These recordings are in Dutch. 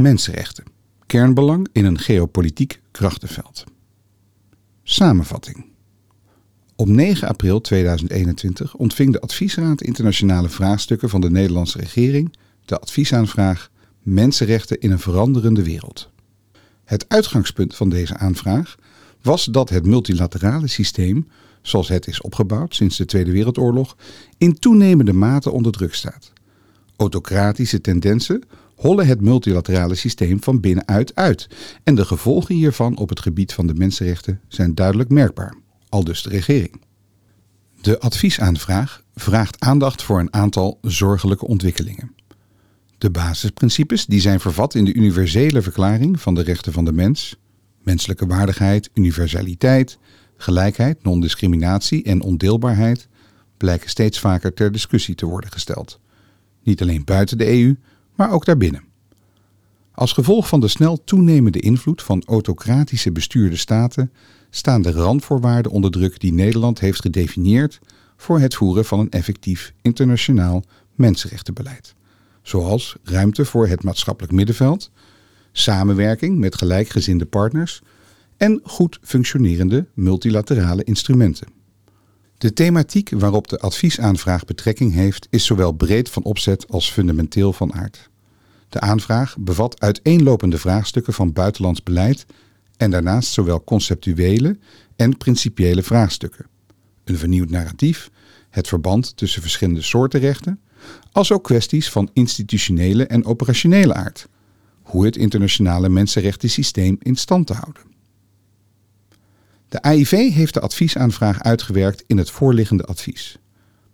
Mensenrechten. Kernbelang in een geopolitiek krachtenveld. Samenvatting. Op 9 april 2021 ontving de Adviesraad Internationale Vraagstukken van de Nederlandse regering de adviesaanvraag Mensenrechten in een veranderende wereld. Het uitgangspunt van deze aanvraag was dat het multilaterale systeem, zoals het is opgebouwd sinds de Tweede Wereldoorlog, in toenemende mate onder druk staat. Autocratische tendensen hollen het multilaterale systeem van binnenuit uit en de gevolgen hiervan op het gebied van de mensenrechten zijn duidelijk merkbaar, aldus de regering. De adviesaanvraag vraagt aandacht voor een aantal zorgelijke ontwikkelingen. De basisprincipes die zijn vervat in de universele verklaring van de rechten van de mens, menselijke waardigheid, universaliteit, gelijkheid, non-discriminatie en ondeelbaarheid, blijken steeds vaker ter discussie te worden gesteld. Niet alleen buiten de EU, maar ook daarbinnen. Als gevolg van de snel toenemende invloed van autocratische bestuurde staten staan de randvoorwaarden onder druk die Nederland heeft gedefinieerd voor het voeren van een effectief internationaal mensenrechtenbeleid. Zoals ruimte voor het maatschappelijk middenveld, samenwerking met gelijkgezinde partners en goed functionerende multilaterale instrumenten. De thematiek waarop de adviesaanvraag betrekking heeft is zowel breed van opzet als fundamenteel van aard. De aanvraag bevat uiteenlopende vraagstukken van buitenlands beleid en daarnaast zowel conceptuele en principiële vraagstukken. Een vernieuwd narratief, het verband tussen verschillende soorten rechten, als ook kwesties van institutionele en operationele aard. Hoe het internationale mensenrechtensysteem in stand te houden. De AIV heeft de adviesaanvraag uitgewerkt in het voorliggende advies.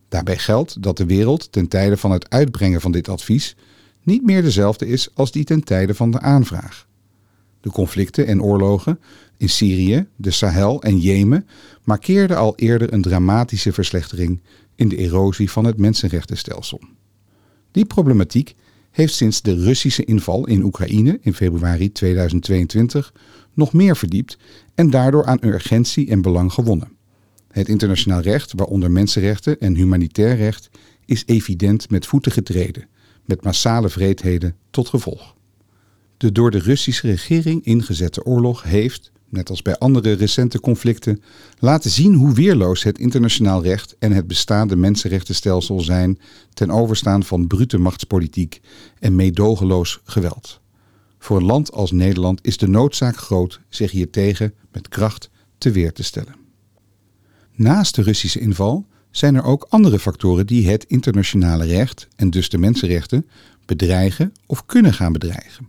Daarbij geldt dat de wereld ten tijde van het uitbrengen van dit advies niet meer dezelfde is als die ten tijde van de aanvraag. De conflicten en oorlogen in Syrië, de Sahel en Jemen markeerden al eerder een dramatische verslechtering in de erosie van het mensenrechtenstelsel. Die problematiek heeft sinds de Russische inval in Oekraïne in februari 2022 nog meer verdiept en daardoor aan urgentie en belang gewonnen. Het internationaal recht, waaronder mensenrechten en humanitair recht, is evident met voeten getreden, met massale vreedheden tot gevolg. De door de Russische regering ingezette oorlog heeft, net als bij andere recente conflicten, laten zien hoe weerloos het internationaal recht en het bestaande mensenrechtenstelsel zijn ten overstaan van brute machtspolitiek en meedogenloos geweld. Voor een land als Nederland is de noodzaak groot zich hiertegen met kracht te weer te stellen. Naast de Russische inval zijn er ook andere factoren die het internationale recht en dus de mensenrechten bedreigen of kunnen gaan bedreigen.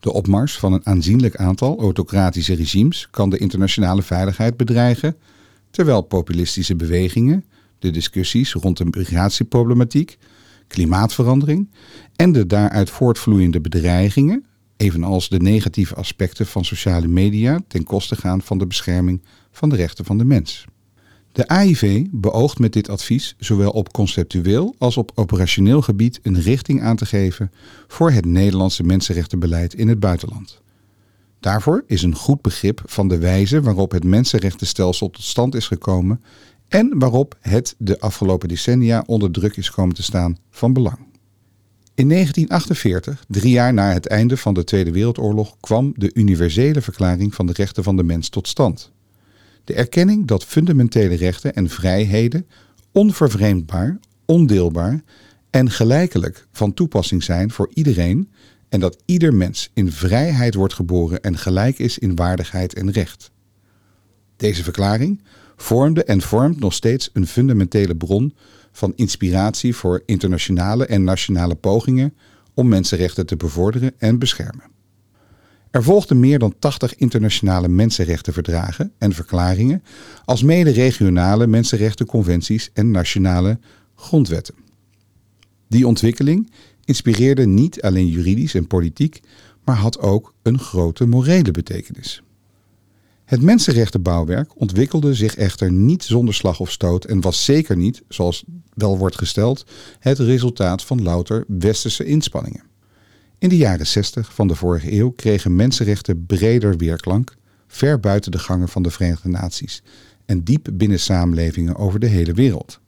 De opmars van een aanzienlijk aantal autocratische regimes kan de internationale veiligheid bedreigen, terwijl populistische bewegingen, de discussies rond de migratieproblematiek, klimaatverandering en de daaruit voortvloeiende bedreigingen, evenals de negatieve aspecten van sociale media, ten koste gaan van de bescherming van de rechten van de mens. De AIV beoogt met dit advies zowel op conceptueel als op operationeel gebied een richting aan te geven voor het Nederlandse mensenrechtenbeleid in het buitenland. Daarvoor is een goed begrip van de wijze waarop het mensenrechtenstelsel tot stand is gekomen en waarop het de afgelopen decennia onder druk is komen te staan van belang. In 1948, drie jaar na het einde van de Tweede Wereldoorlog, kwam de Universele Verklaring van de Rechten van de Mens tot stand. De erkenning dat fundamentele rechten en vrijheden onvervreemdbaar, ondeelbaar en gelijkelijk van toepassing zijn voor iedereen en dat ieder mens in vrijheid wordt geboren en gelijk is in waardigheid en recht. Deze verklaring vormde en vormt nog steeds een fundamentele bron van inspiratie voor internationale en nationale pogingen om mensenrechten te bevorderen en beschermen. Er volgden meer dan 80 internationale mensenrechtenverdragen en verklaringen, als mede regionale mensenrechtenconventies en nationale grondwetten. Die ontwikkeling inspireerde niet alleen juridisch en politiek, maar had ook een grote morele betekenis. Het mensenrechtenbouwwerk ontwikkelde zich echter niet zonder slag of stoot en was zeker niet, zoals wel wordt gesteld, het resultaat van louter westerse inspanningen. In de jaren 60 van de vorige eeuw kregen mensenrechten breder weerklank, ver buiten de gangen van de Verenigde Naties en diep binnen samenlevingen over de hele wereld.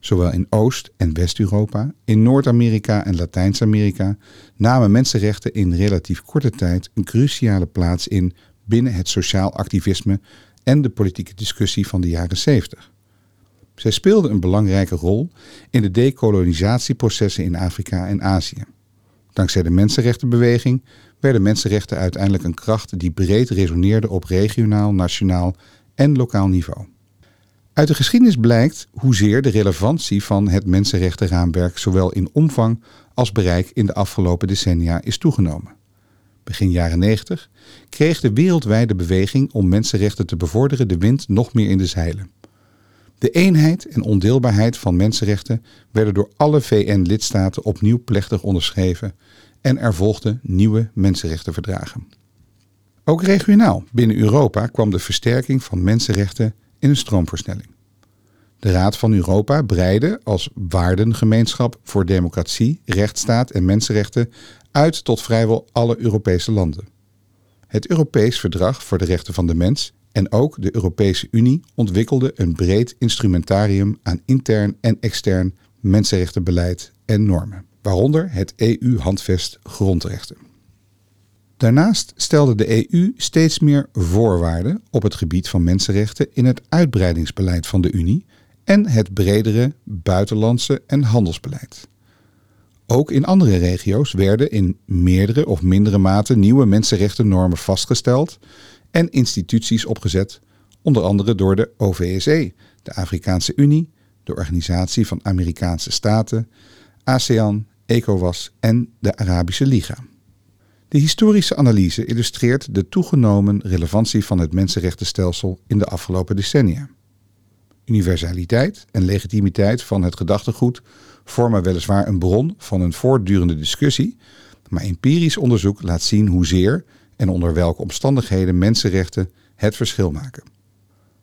Zowel in Oost- en West-Europa, in Noord-Amerika en Latijns-Amerika namen mensenrechten in relatief korte tijd een cruciale plaats in binnen het sociaal activisme en de politieke discussie van de jaren 70. Zij speelden een belangrijke rol in de decolonisatieprocessen in Afrika en Azië. Dankzij de mensenrechtenbeweging werden mensenrechten uiteindelijk een kracht die breed resoneerde op regionaal, nationaal en lokaal niveau. Uit de geschiedenis blijkt hoezeer de relevantie van het mensenrechtenraamwerk zowel in omvang als bereik in de afgelopen decennia is toegenomen. Begin jaren 90 kreeg de wereldwijde beweging om mensenrechten te bevorderen de wind nog meer in de zeilen. De eenheid en ondeelbaarheid van mensenrechten werden door alle VN-lidstaten opnieuw plechtig onderschreven en er volgden nieuwe mensenrechtenverdragen. Ook regionaal binnen Europa kwam de versterking van mensenrechten in een stroomversnelling. De Raad van Europa breidde als waardengemeenschap voor democratie, rechtsstaat en mensenrechten uit tot vrijwel alle Europese landen. Het Europees Verdrag voor de Rechten van de Mens en ook de Europese Unie ontwikkelden een breed instrumentarium aan intern en extern mensenrechtenbeleid en normen, waaronder het EU-handvest grondrechten. Daarnaast stelde de EU steeds meer voorwaarden op het gebied van mensenrechten in het uitbreidingsbeleid van de Unie en het bredere buitenlandse en handelsbeleid. Ook in andere regio's werden in meerdere of mindere mate nieuwe mensenrechtennormen vastgesteld en instituties opgezet, onder andere door de OVSE, de Afrikaanse Unie, de Organisatie van Amerikaanse Staten, ASEAN, ECOWAS en de Arabische Liga. De historische analyse illustreert de toegenomen relevantie van het mensenrechtenstelsel in de afgelopen decennia. Universaliteit en legitimiteit van het gedachtegoed vormen weliswaar een bron van een voortdurende discussie, maar empirisch onderzoek laat zien hoezeer en onder welke omstandigheden mensenrechten het verschil maken.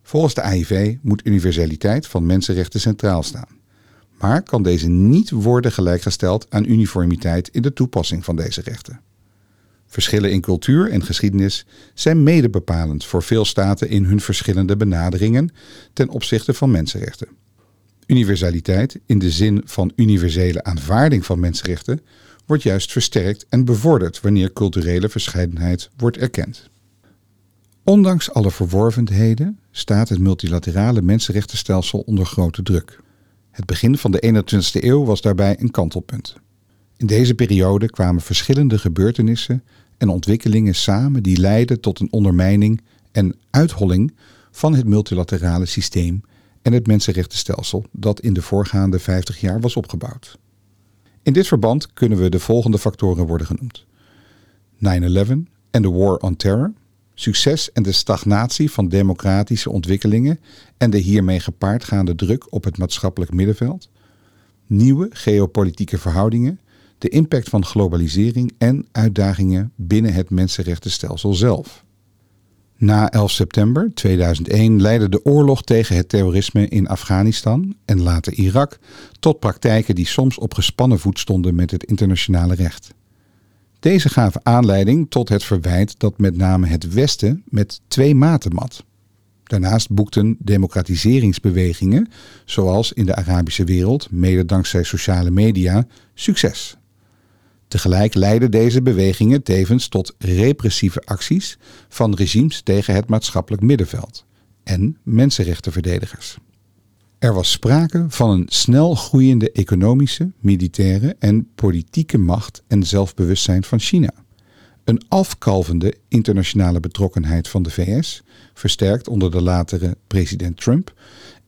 Volgens de AIV moet universaliteit van mensenrechten centraal staan, maar kan deze niet worden gelijkgesteld aan uniformiteit in de toepassing van deze rechten. Verschillen in cultuur en geschiedenis zijn mede bepalend voor veel staten in hun verschillende benaderingen ten opzichte van mensenrechten. Universaliteit, in de zin van universele aanvaarding van mensenrechten, wordt juist versterkt en bevorderd wanneer culturele verscheidenheid wordt erkend. Ondanks alle verworvenheden staat het multilaterale mensenrechtenstelsel onder grote druk. Het begin van de 21ste eeuw was daarbij een kantelpunt. In deze periode kwamen verschillende gebeurtenissen en ontwikkelingen samen die leidden tot een ondermijning en uitholling van het multilaterale systeem en het mensenrechtenstelsel dat in de voorgaande 50 jaar was opgebouwd. In dit verband kunnen we de volgende factoren worden genoemd: 9-11 en de War on Terror, succes en de stagnatie van democratische ontwikkelingen en de hiermee gepaardgaande druk op het maatschappelijk middenveld, nieuwe geopolitieke verhoudingen, de impact van globalisering en uitdagingen binnen het mensenrechtenstelsel zelf. Na 11 september 2001 leidde de oorlog tegen het terrorisme in Afghanistan en later Irak tot praktijken die soms op gespannen voet stonden met het internationale recht. Deze gaven aanleiding tot het verwijt dat met name het Westen met twee maten mat. Daarnaast boekten democratiseringsbewegingen, zoals in de Arabische wereld, mede dankzij sociale media, succes. Tegelijk leidden deze bewegingen tevens tot repressieve acties van regimes tegen het maatschappelijk middenveld en mensenrechtenverdedigers. Er was sprake van een snel groeiende economische, militaire en politieke macht en zelfbewustzijn van China. Een afkalvende internationale betrokkenheid van de VS, versterkt onder de latere president Trump,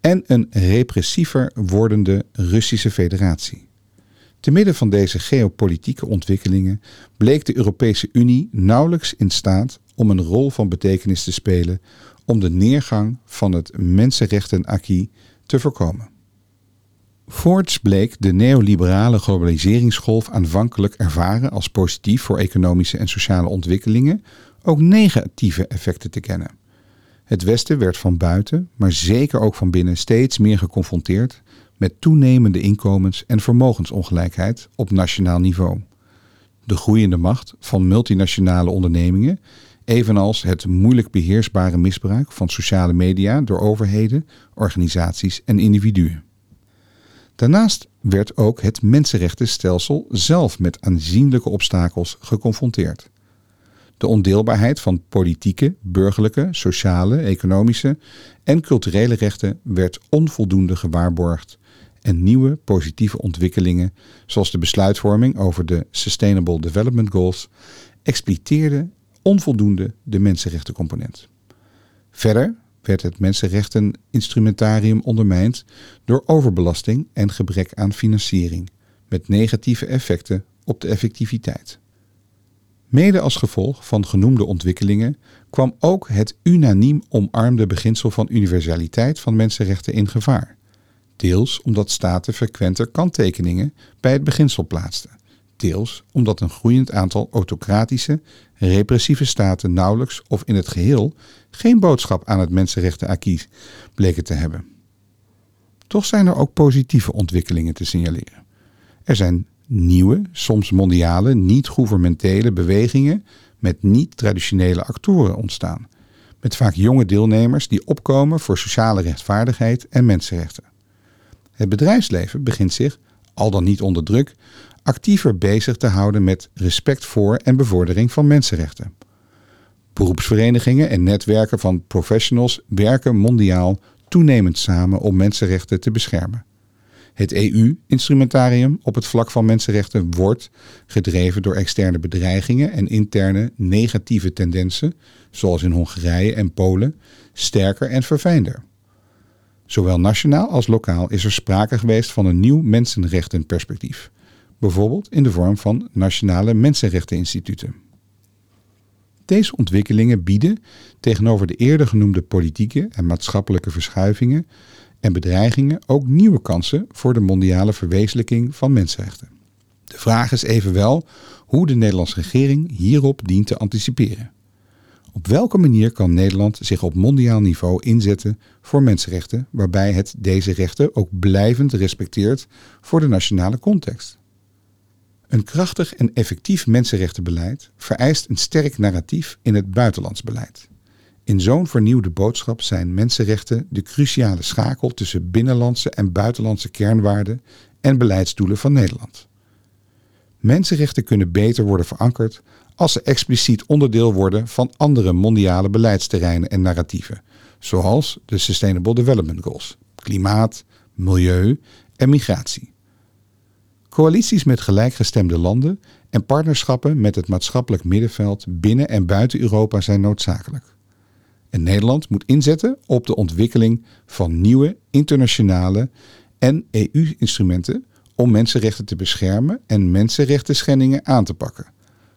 en een repressiever wordende Russische federatie. Te midden van deze geopolitieke ontwikkelingen bleek de Europese Unie nauwelijks in staat om een rol van betekenis te spelen om de neergang van het mensenrechten-acquis te voorkomen. Voorts bleek de neoliberale globaliseringsgolf aanvankelijk ervaren als positief voor economische en sociale ontwikkelingen ook negatieve effecten te kennen. Het Westen werd van buiten, maar zeker ook van binnen steeds meer geconfronteerd met toenemende inkomens- en vermogensongelijkheid op nationaal niveau. De groeiende macht van multinationale ondernemingen, evenals het moeilijk beheersbare misbruik van sociale media door overheden, organisaties en individuen. Daarnaast werd ook het mensenrechtenstelsel zelf met aanzienlijke obstakels geconfronteerd. De ondeelbaarheid van politieke, burgerlijke, sociale, economische en culturele rechten werd onvoldoende gewaarborgd en nieuwe positieve ontwikkelingen, zoals de besluitvorming over de Sustainable Development Goals, expliciteerden onvoldoende de mensenrechtencomponent. Verder werd het mensenrechteninstrumentarium ondermijnd door overbelasting en gebrek aan financiering, met negatieve effecten op de effectiviteit. Mede als gevolg van genoemde ontwikkelingen kwam ook het unaniem omarmde beginsel van universaliteit van mensenrechten in gevaar. Deels omdat staten frequenter kanttekeningen bij het beginsel plaatsten. Deels omdat een groeiend aantal autocratische, repressieve staten nauwelijks of in het geheel geen boodschap aan het mensenrechtenacquis bleken te hebben. Toch zijn er ook positieve ontwikkelingen te signaleren. Er zijn nieuwe, soms mondiale, niet-gouvernementele bewegingen met niet-traditionele actoren ontstaan, met vaak jonge deelnemers die opkomen voor sociale rechtvaardigheid en mensenrechten. Het bedrijfsleven begint zich, al dan niet onder druk, actiever bezig te houden met respect voor en bevordering van mensenrechten. Beroepsverenigingen en netwerken van professionals werken mondiaal toenemend samen om mensenrechten te beschermen. Het EU-instrumentarium op het vlak van mensenrechten wordt, gedreven door externe bedreigingen en interne negatieve tendensen, zoals in Hongarije en Polen, sterker en verfijnder. Zowel nationaal als lokaal is er sprake geweest van een nieuw mensenrechtenperspectief, bijvoorbeeld in de vorm van nationale mensenrechteninstituten. Deze ontwikkelingen bieden tegenover de eerder genoemde politieke en maatschappelijke verschuivingen en bedreigingen ook nieuwe kansen voor de mondiale verwezenlijking van mensenrechten. De vraag is evenwel hoe de Nederlandse regering hierop dient te anticiperen. Op welke manier kan Nederland zich op mondiaal niveau inzetten voor mensenrechten, waarbij het deze rechten ook blijvend respecteert voor de nationale context? Een krachtig en effectief mensenrechtenbeleid vereist een sterk narratief in het buitenlands beleid. In zo'n vernieuwde boodschap zijn mensenrechten de cruciale schakel tussen binnenlandse en buitenlandse kernwaarden en beleidsdoelen van Nederland. Mensenrechten kunnen beter worden verankerd als ze expliciet onderdeel worden van andere mondiale beleidsterreinen en narratieven, zoals de Sustainable Development Goals, klimaat, milieu en migratie. Coalities met gelijkgestemde landen en partnerschappen met het maatschappelijk middenveld binnen en buiten Europa zijn noodzakelijk. En Nederland moet inzetten op de ontwikkeling van nieuwe internationale en EU-instrumenten om mensenrechten te beschermen en mensenrechten schendingen aan te pakken,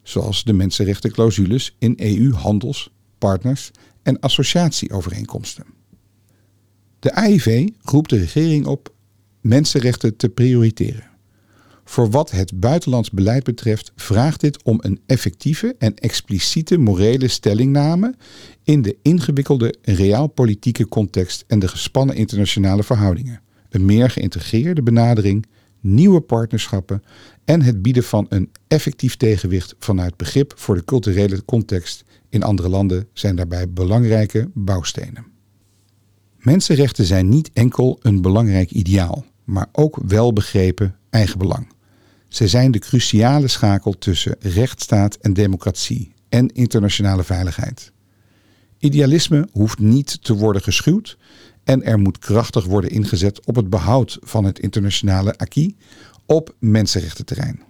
zoals de mensenrechtenclausules in EU-handels, partners en associatieovereenkomsten. De AIV roept de regering op mensenrechten te prioriteren. Voor wat het buitenlands beleid betreft vraagt dit om een effectieve en expliciete morele stellingname in de ingewikkelde realpolitieke context en de gespannen internationale verhoudingen. Een meer geïntegreerde benadering, nieuwe partnerschappen en het bieden van een effectief tegenwicht vanuit begrip voor de culturele context in andere landen zijn daarbij belangrijke bouwstenen. Mensenrechten zijn niet enkel een belangrijk ideaal, maar ook wel begrepen eigenbelang. Zij zijn de cruciale schakel tussen rechtsstaat en democratie en internationale veiligheid. Idealisme hoeft niet te worden geschuwd en er moet krachtig worden ingezet op het behoud van het internationale acquis op mensenrechtenterrein.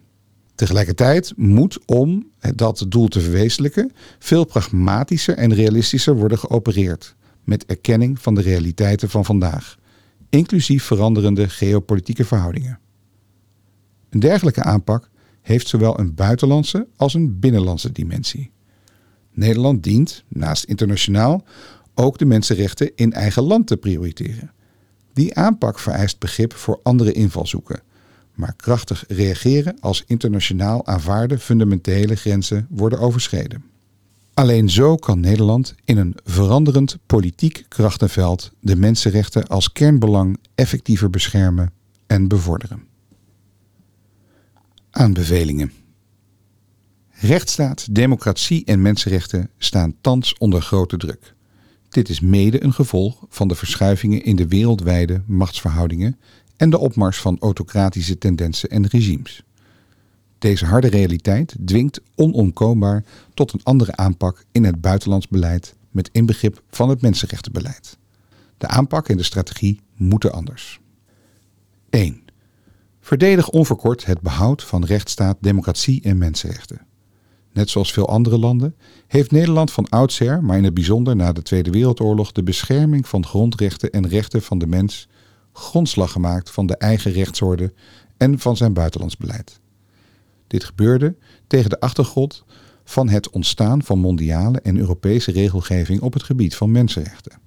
Tegelijkertijd moet, om dat doel te verwezenlijken, veel pragmatischer en realistischer worden geopereerd met erkenning van de realiteiten van vandaag, inclusief veranderende geopolitieke verhoudingen. Een dergelijke aanpak heeft zowel een buitenlandse als een binnenlandse dimensie. Nederland dient, naast internationaal, ook de mensenrechten in eigen land te prioriteren. Die aanpak vereist begrip voor andere invalshoeken, maar krachtig reageren als internationaal aanvaarde fundamentele grenzen worden overschreden. Alleen zo kan Nederland in een veranderend politiek krachtenveld de mensenrechten als kernbelang effectiever beschermen en bevorderen. Aanbevelingen. Rechtsstaat, democratie en mensenrechten staan thans onder grote druk. Dit is mede een gevolg van de verschuivingen in de wereldwijde machtsverhoudingen en de opmars van autocratische tendensen en regimes. Deze harde realiteit dwingt onontkoombaar tot een andere aanpak in het buitenlands beleid met inbegrip van het mensenrechtenbeleid. De aanpak en de strategie moeten anders. 1. Verdedig onverkort het behoud van rechtsstaat, democratie en mensenrechten. Net zoals veel andere landen heeft Nederland van oudsher, maar in het bijzonder na de Tweede Wereldoorlog, de bescherming van grondrechten en rechten van de mens grondslag gemaakt van de eigen rechtsorde en van zijn buitenlands beleid. Dit gebeurde tegen de achtergrond van het ontstaan van mondiale en Europese regelgeving op het gebied van mensenrechten.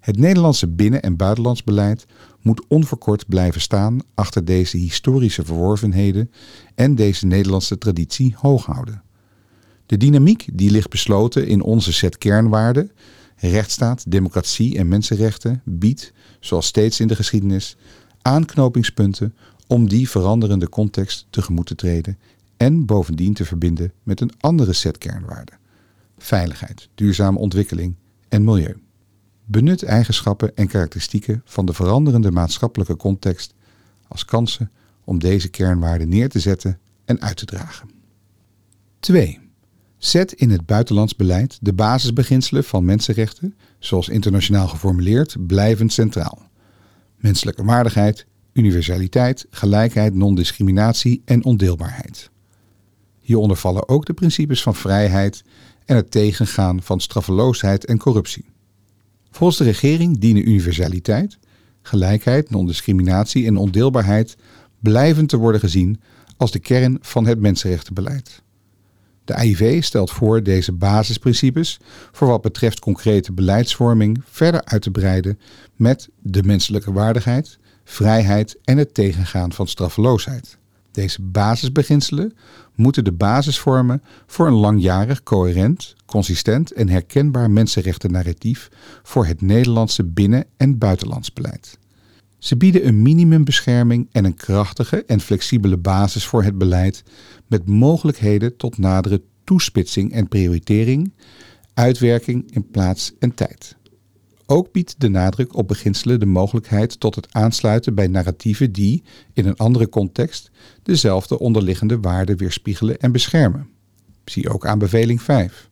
Het Nederlandse binnen- en buitenlands beleid moet onverkort blijven staan achter deze historische verworvenheden en deze Nederlandse traditie hoog houden. De dynamiek die ligt besloten in onze set kernwaarden, rechtsstaat, democratie en mensenrechten, biedt, zoals steeds in de geschiedenis, aanknopingspunten om die veranderende context tegemoet te treden en bovendien te verbinden met een andere set kernwaarden: veiligheid, duurzame ontwikkeling en milieu. Benut eigenschappen en karakteristieken van de veranderende maatschappelijke context als kansen om deze kernwaarden neer te zetten en uit te dragen. 2. Zet in het buitenlands beleid de basisbeginselen van mensenrechten, zoals internationaal geformuleerd, blijvend centraal. Menselijke waardigheid, universaliteit, gelijkheid, non-discriminatie en ondeelbaarheid. Hieronder vallen ook de principes van vrijheid en het tegengaan van straffeloosheid en corruptie. Volgens de regering dienen universaliteit, gelijkheid, non-discriminatie en ondeelbaarheid blijvend te worden gezien als de kern van het mensenrechtenbeleid. De AIV stelt voor deze basisprincipes voor wat betreft concrete beleidsvorming verder uit te breiden met de menselijke waardigheid, vrijheid en het tegengaan van straffeloosheid. Deze basisbeginselen moeten de basis vormen voor een langjarig, coherent, consistent en herkenbaar mensenrechten-narratief voor het Nederlandse binnen- en buitenlands beleid. Ze bieden een minimumbescherming en een krachtige en flexibele basis voor het beleid met mogelijkheden tot nadere toespitsing en prioritering, uitwerking in plaats en tijd. Ook biedt de nadruk op beginselen de mogelijkheid tot het aansluiten bij narratieven die, in een andere context, dezelfde onderliggende waarden weerspiegelen en beschermen. Zie ook aanbeveling 5.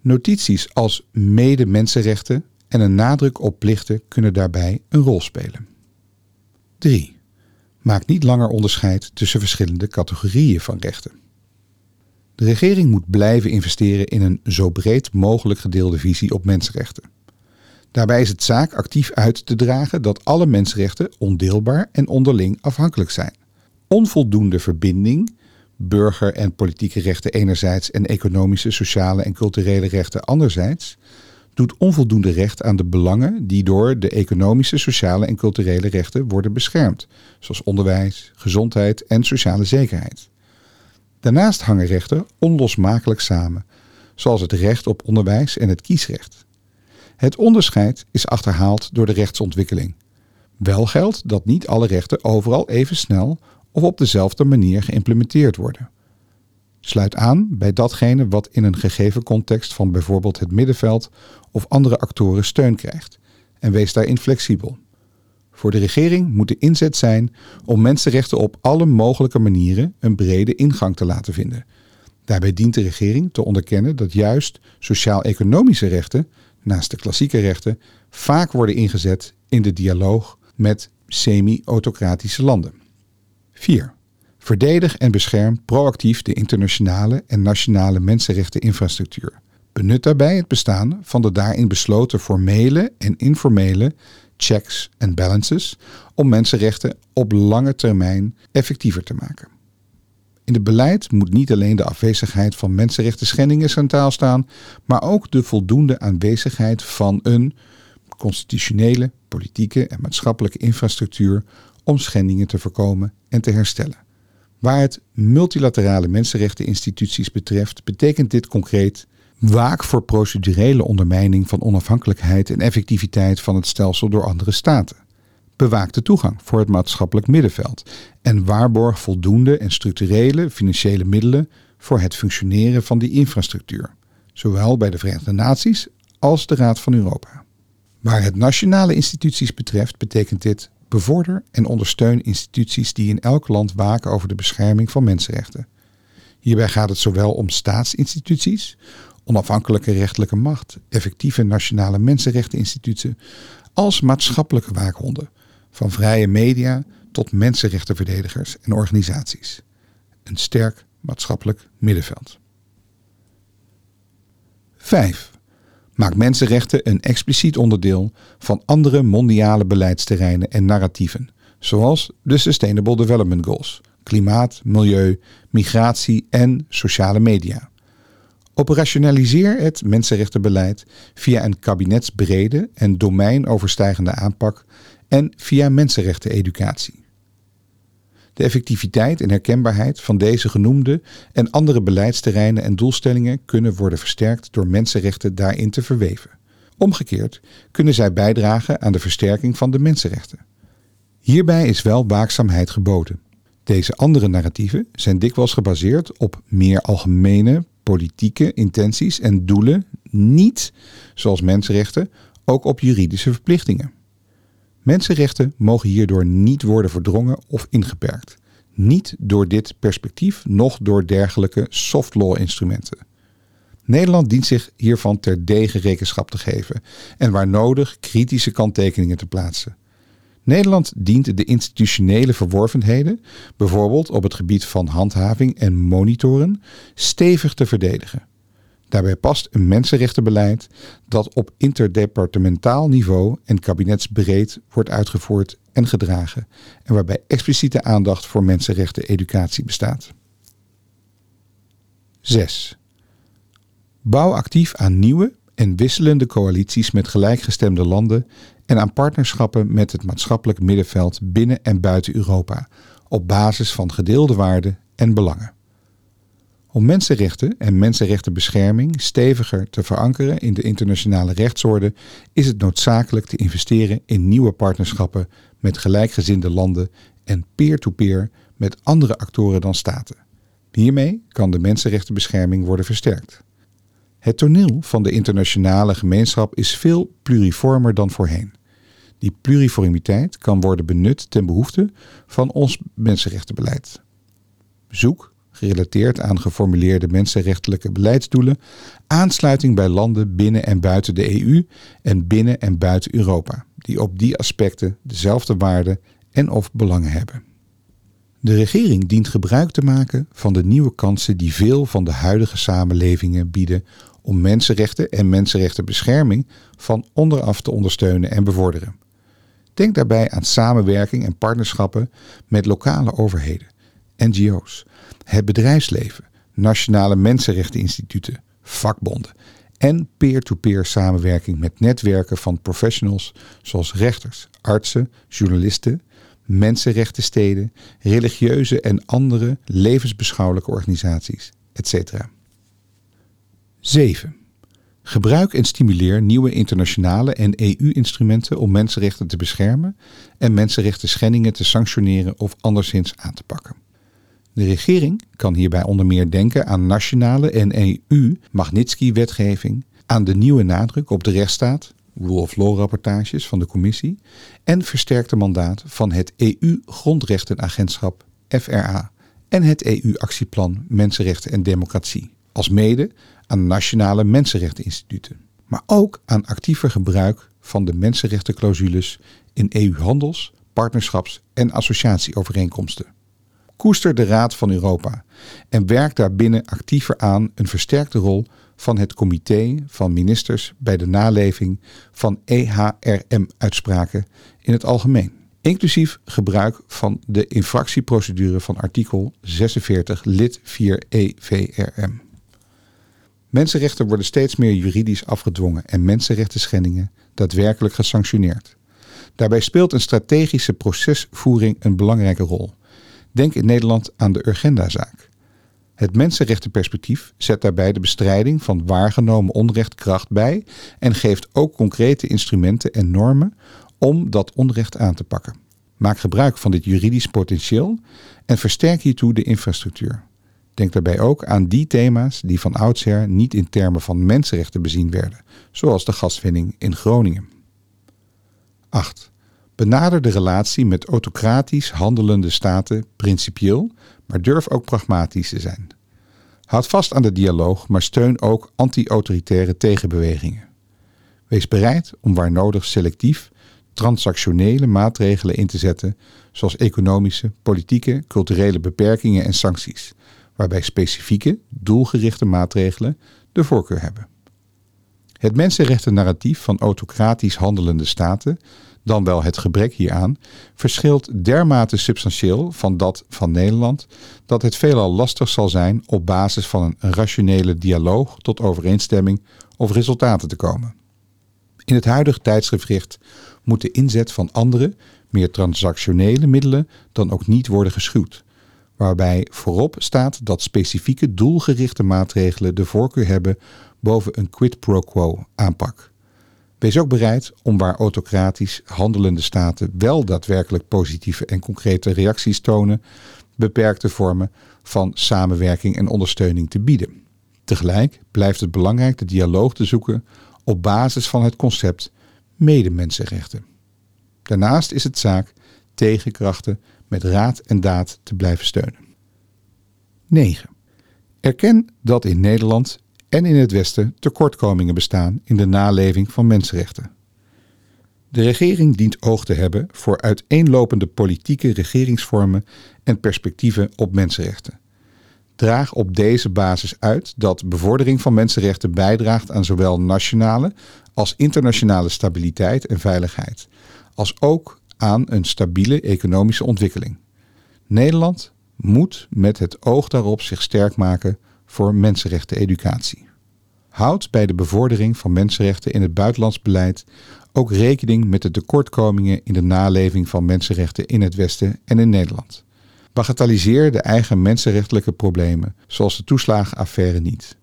Notities als mede-mensenrechten en een nadruk op plichten kunnen daarbij een rol spelen. 3. Maak niet langer onderscheid tussen verschillende categorieën van rechten. De regering moet blijven investeren in een zo breed mogelijk gedeelde visie op mensenrechten. Daarbij is het zaak actief uit te dragen dat alle mensenrechten ondeelbaar en onderling afhankelijk zijn. Onvoldoende verbinding, burger- en politieke rechten enerzijds en economische, sociale en culturele rechten anderzijds, doet onvoldoende recht aan de belangen die door de economische, sociale en culturele rechten worden beschermd, zoals onderwijs, gezondheid en sociale zekerheid. Daarnaast hangen rechten onlosmakelijk samen, zoals het recht op onderwijs en het kiesrecht. Het onderscheid is achterhaald door de rechtsontwikkeling. Wel geldt dat niet alle rechten overal even snel of op dezelfde manier geïmplementeerd worden. Sluit aan bij datgene wat in een gegeven context van bijvoorbeeld het middenveld of andere actoren steun krijgt en wees daarin flexibel. Voor de regering moet de inzet zijn om mensenrechten op alle mogelijke manieren een brede ingang te laten vinden. Daarbij dient de regering te onderkennen dat juist sociaal-economische rechten, naast de klassieke rechten, vaak worden ingezet in de dialoog met semi-autocratische landen. 4. Verdedig en bescherm proactief de internationale en nationale mensenrechteninfrastructuur. Benut daarbij het bestaan van de daarin besloten formele en informele checks en balances om mensenrechten op lange termijn effectiever te maken. In het beleid moet niet alleen de afwezigheid van mensenrechten schendingen centraal staan, maar ook de voldoende aanwezigheid van een constitutionele, politieke en maatschappelijke infrastructuur om schendingen te voorkomen en te herstellen. Waar het multilaterale mensenrechteninstituties betreft, betekent dit concreet waak voor procedurele ondermijning van onafhankelijkheid en effectiviteit van het stelsel door andere staten. Bewaak de toegang voor het maatschappelijk middenveld en waarborg voldoende en structurele financiële middelen voor het functioneren van die infrastructuur, zowel bij de Verenigde Naties als de Raad van Europa. Waar het nationale instituties betreft, betekent dit Bevorder en ondersteun instituties die in elk land waken over de bescherming van mensenrechten. Hierbij gaat het zowel om staatsinstituties, onafhankelijke rechtelijke macht, effectieve nationale mensenrechteninstituten, als maatschappelijke waakhonden, van vrije media tot mensenrechtenverdedigers en organisaties. Een sterk maatschappelijk middenveld. 5. Maak mensenrechten een expliciet onderdeel van andere mondiale beleidsterreinen en narratieven, zoals de Sustainable Development Goals, klimaat, milieu, migratie en sociale media. Operationaliseer het mensenrechtenbeleid via een kabinetsbrede en domeinoverstijgende aanpak en via mensenrechteneducatie. De effectiviteit en herkenbaarheid van deze genoemde en andere beleidsterreinen en doelstellingen kunnen worden versterkt door mensenrechten daarin te verweven. Omgekeerd kunnen zij bijdragen aan de versterking van de mensenrechten. Hierbij is wel waakzaamheid geboden. Deze andere narratieven zijn dikwijls gebaseerd op meer algemene politieke intenties en doelen, niet, zoals mensenrechten, ook op juridische verplichtingen. Mensenrechten mogen hierdoor niet worden verdrongen of ingeperkt. Niet door dit perspectief, noch door dergelijke soft law instrumenten. Nederland dient zich hiervan terdege rekenschap te geven en waar nodig kritische kanttekeningen te plaatsen. Nederland dient de institutionele verworvenheden, bijvoorbeeld op het gebied van handhaving en monitoren, stevig te verdedigen. Daarbij past een mensenrechtenbeleid dat op interdepartementaal niveau en kabinetsbreed wordt uitgevoerd en gedragen en waarbij expliciete aandacht voor mensenrechten educatie bestaat. 6. Bouw actief aan nieuwe en wisselende coalities met gelijkgestemde landen en aan partnerschappen met het maatschappelijk middenveld binnen en buiten Europa op basis van gedeelde waarden en belangen. Om mensenrechten en mensenrechtenbescherming steviger te verankeren in de internationale rechtsorde is het noodzakelijk te investeren in nieuwe partnerschappen met gelijkgezinde landen en peer-to-peer met andere actoren dan staten. Hiermee kan de mensenrechtenbescherming worden versterkt. Het toneel van de internationale gemeenschap is veel pluriformer dan voorheen. Die pluriformiteit kan worden benut ten behoeve van ons mensenrechtenbeleid. Zoek, gerelateerd aan geformuleerde mensenrechtelijke beleidsdoelen, aansluiting bij landen binnen en buiten de EU en binnen en buiten Europa, die op die aspecten dezelfde waarden en of belangen hebben. De regering dient gebruik te maken van de nieuwe kansen die veel van de huidige samenlevingen bieden om mensenrechten en mensenrechtenbescherming van onderaf te ondersteunen en bevorderen. Denk daarbij aan samenwerking en partnerschappen met lokale overheden, NGO's, het bedrijfsleven, nationale mensenrechteninstituten, vakbonden en peer-to-peer samenwerking met netwerken van professionals zoals rechters, artsen, journalisten, mensenrechtensteden, religieuze en andere levensbeschouwelijke organisaties, etc. 7. Gebruik en stimuleer nieuwe internationale en EU-instrumenten om mensenrechten te beschermen en mensenrechten schendingen te sanctioneren of anderszins aan te pakken. De regering kan hierbij onder meer denken aan nationale en EU-Magnitsky-wetgeving, aan de nieuwe nadruk op de rechtsstaat, rule of law rapportages van de commissie en versterkte mandaat van het EU-grondrechtenagentschap FRA en het EU-actieplan Mensenrechten en Democratie, als mede aan nationale mensenrechteninstituten, maar ook aan actiever gebruik van de mensenrechtenclausules in EU-handels, partnerschaps- en associatieovereenkomsten. Koester de Raad van Europa en werk daarbinnen actiever aan een versterkte rol van het comité van ministers bij de naleving van EHRM-uitspraken in het algemeen, inclusief gebruik van de infractieprocedure van artikel 46 lid 4 EVRM. Mensenrechten worden steeds meer juridisch afgedwongen en mensenrechten schendingen daadwerkelijk gesanctioneerd. Daarbij speelt een strategische procesvoering een belangrijke rol. Denk in Nederland aan de Urgenda-zaak. Het mensenrechtenperspectief zet daarbij de bestrijding van waargenomen onrecht kracht bij en geeft ook concrete instrumenten en normen om dat onrecht aan te pakken. Maak gebruik van dit juridisch potentieel en versterk hiertoe de infrastructuur. Denk daarbij ook aan die thema's die van oudsher niet in termen van mensenrechten bezien werden, zoals de gaswinning in Groningen. 8. Benader de relatie met autocratisch handelende staten principieel, maar durf ook pragmatisch te zijn. Houd vast aan de dialoog, maar steun ook anti-autoritaire tegenbewegingen. Wees bereid om waar nodig selectief transactionele maatregelen in te zetten, zoals economische, politieke, culturele beperkingen en sancties, waarbij specifieke, doelgerichte maatregelen de voorkeur hebben. Het mensenrechten-narratief van autocratisch handelende staten, dan wel het gebrek hieraan, verschilt dermate substantieel van dat van Nederland dat het veelal lastig zal zijn op basis van een rationele dialoog tot overeenstemming of resultaten te komen. In het huidige tijdsgevricht moet de inzet van andere, meer transactionele middelen dan ook niet worden geschuwd, waarbij voorop staat dat specifieke doelgerichte maatregelen de voorkeur hebben boven een quid pro quo aanpak. Wees ook bereid om waar autocratisch handelende staten wel daadwerkelijk positieve en concrete reacties tonen, beperkte vormen van samenwerking en ondersteuning te bieden. Tegelijk blijft het belangrijk de dialoog te zoeken op basis van het concept medemensenrechten. Daarnaast is het zaak tegenkrachten met raad en daad te blijven steunen. 9. Erken dat in Nederland en in het Westen tekortkomingen bestaan in de naleving van mensenrechten. De regering dient oog te hebben voor uiteenlopende politieke regeringsvormen en perspectieven op mensenrechten. Draag op deze basis uit dat bevordering van mensenrechten bijdraagt aan zowel nationale als internationale stabiliteit en veiligheid, als ook aan een stabiele economische ontwikkeling. Nederland moet met het oog daarop zich sterk maken voor mensenrechten-educatie. Houd bij de bevordering van mensenrechten in het buitenlands beleid ook rekening met de tekortkomingen in de naleving van mensenrechten in het Westen en in Nederland. Bagatelliseer de eigen mensenrechtelijke problemen, zoals de toeslagenaffaire, niet.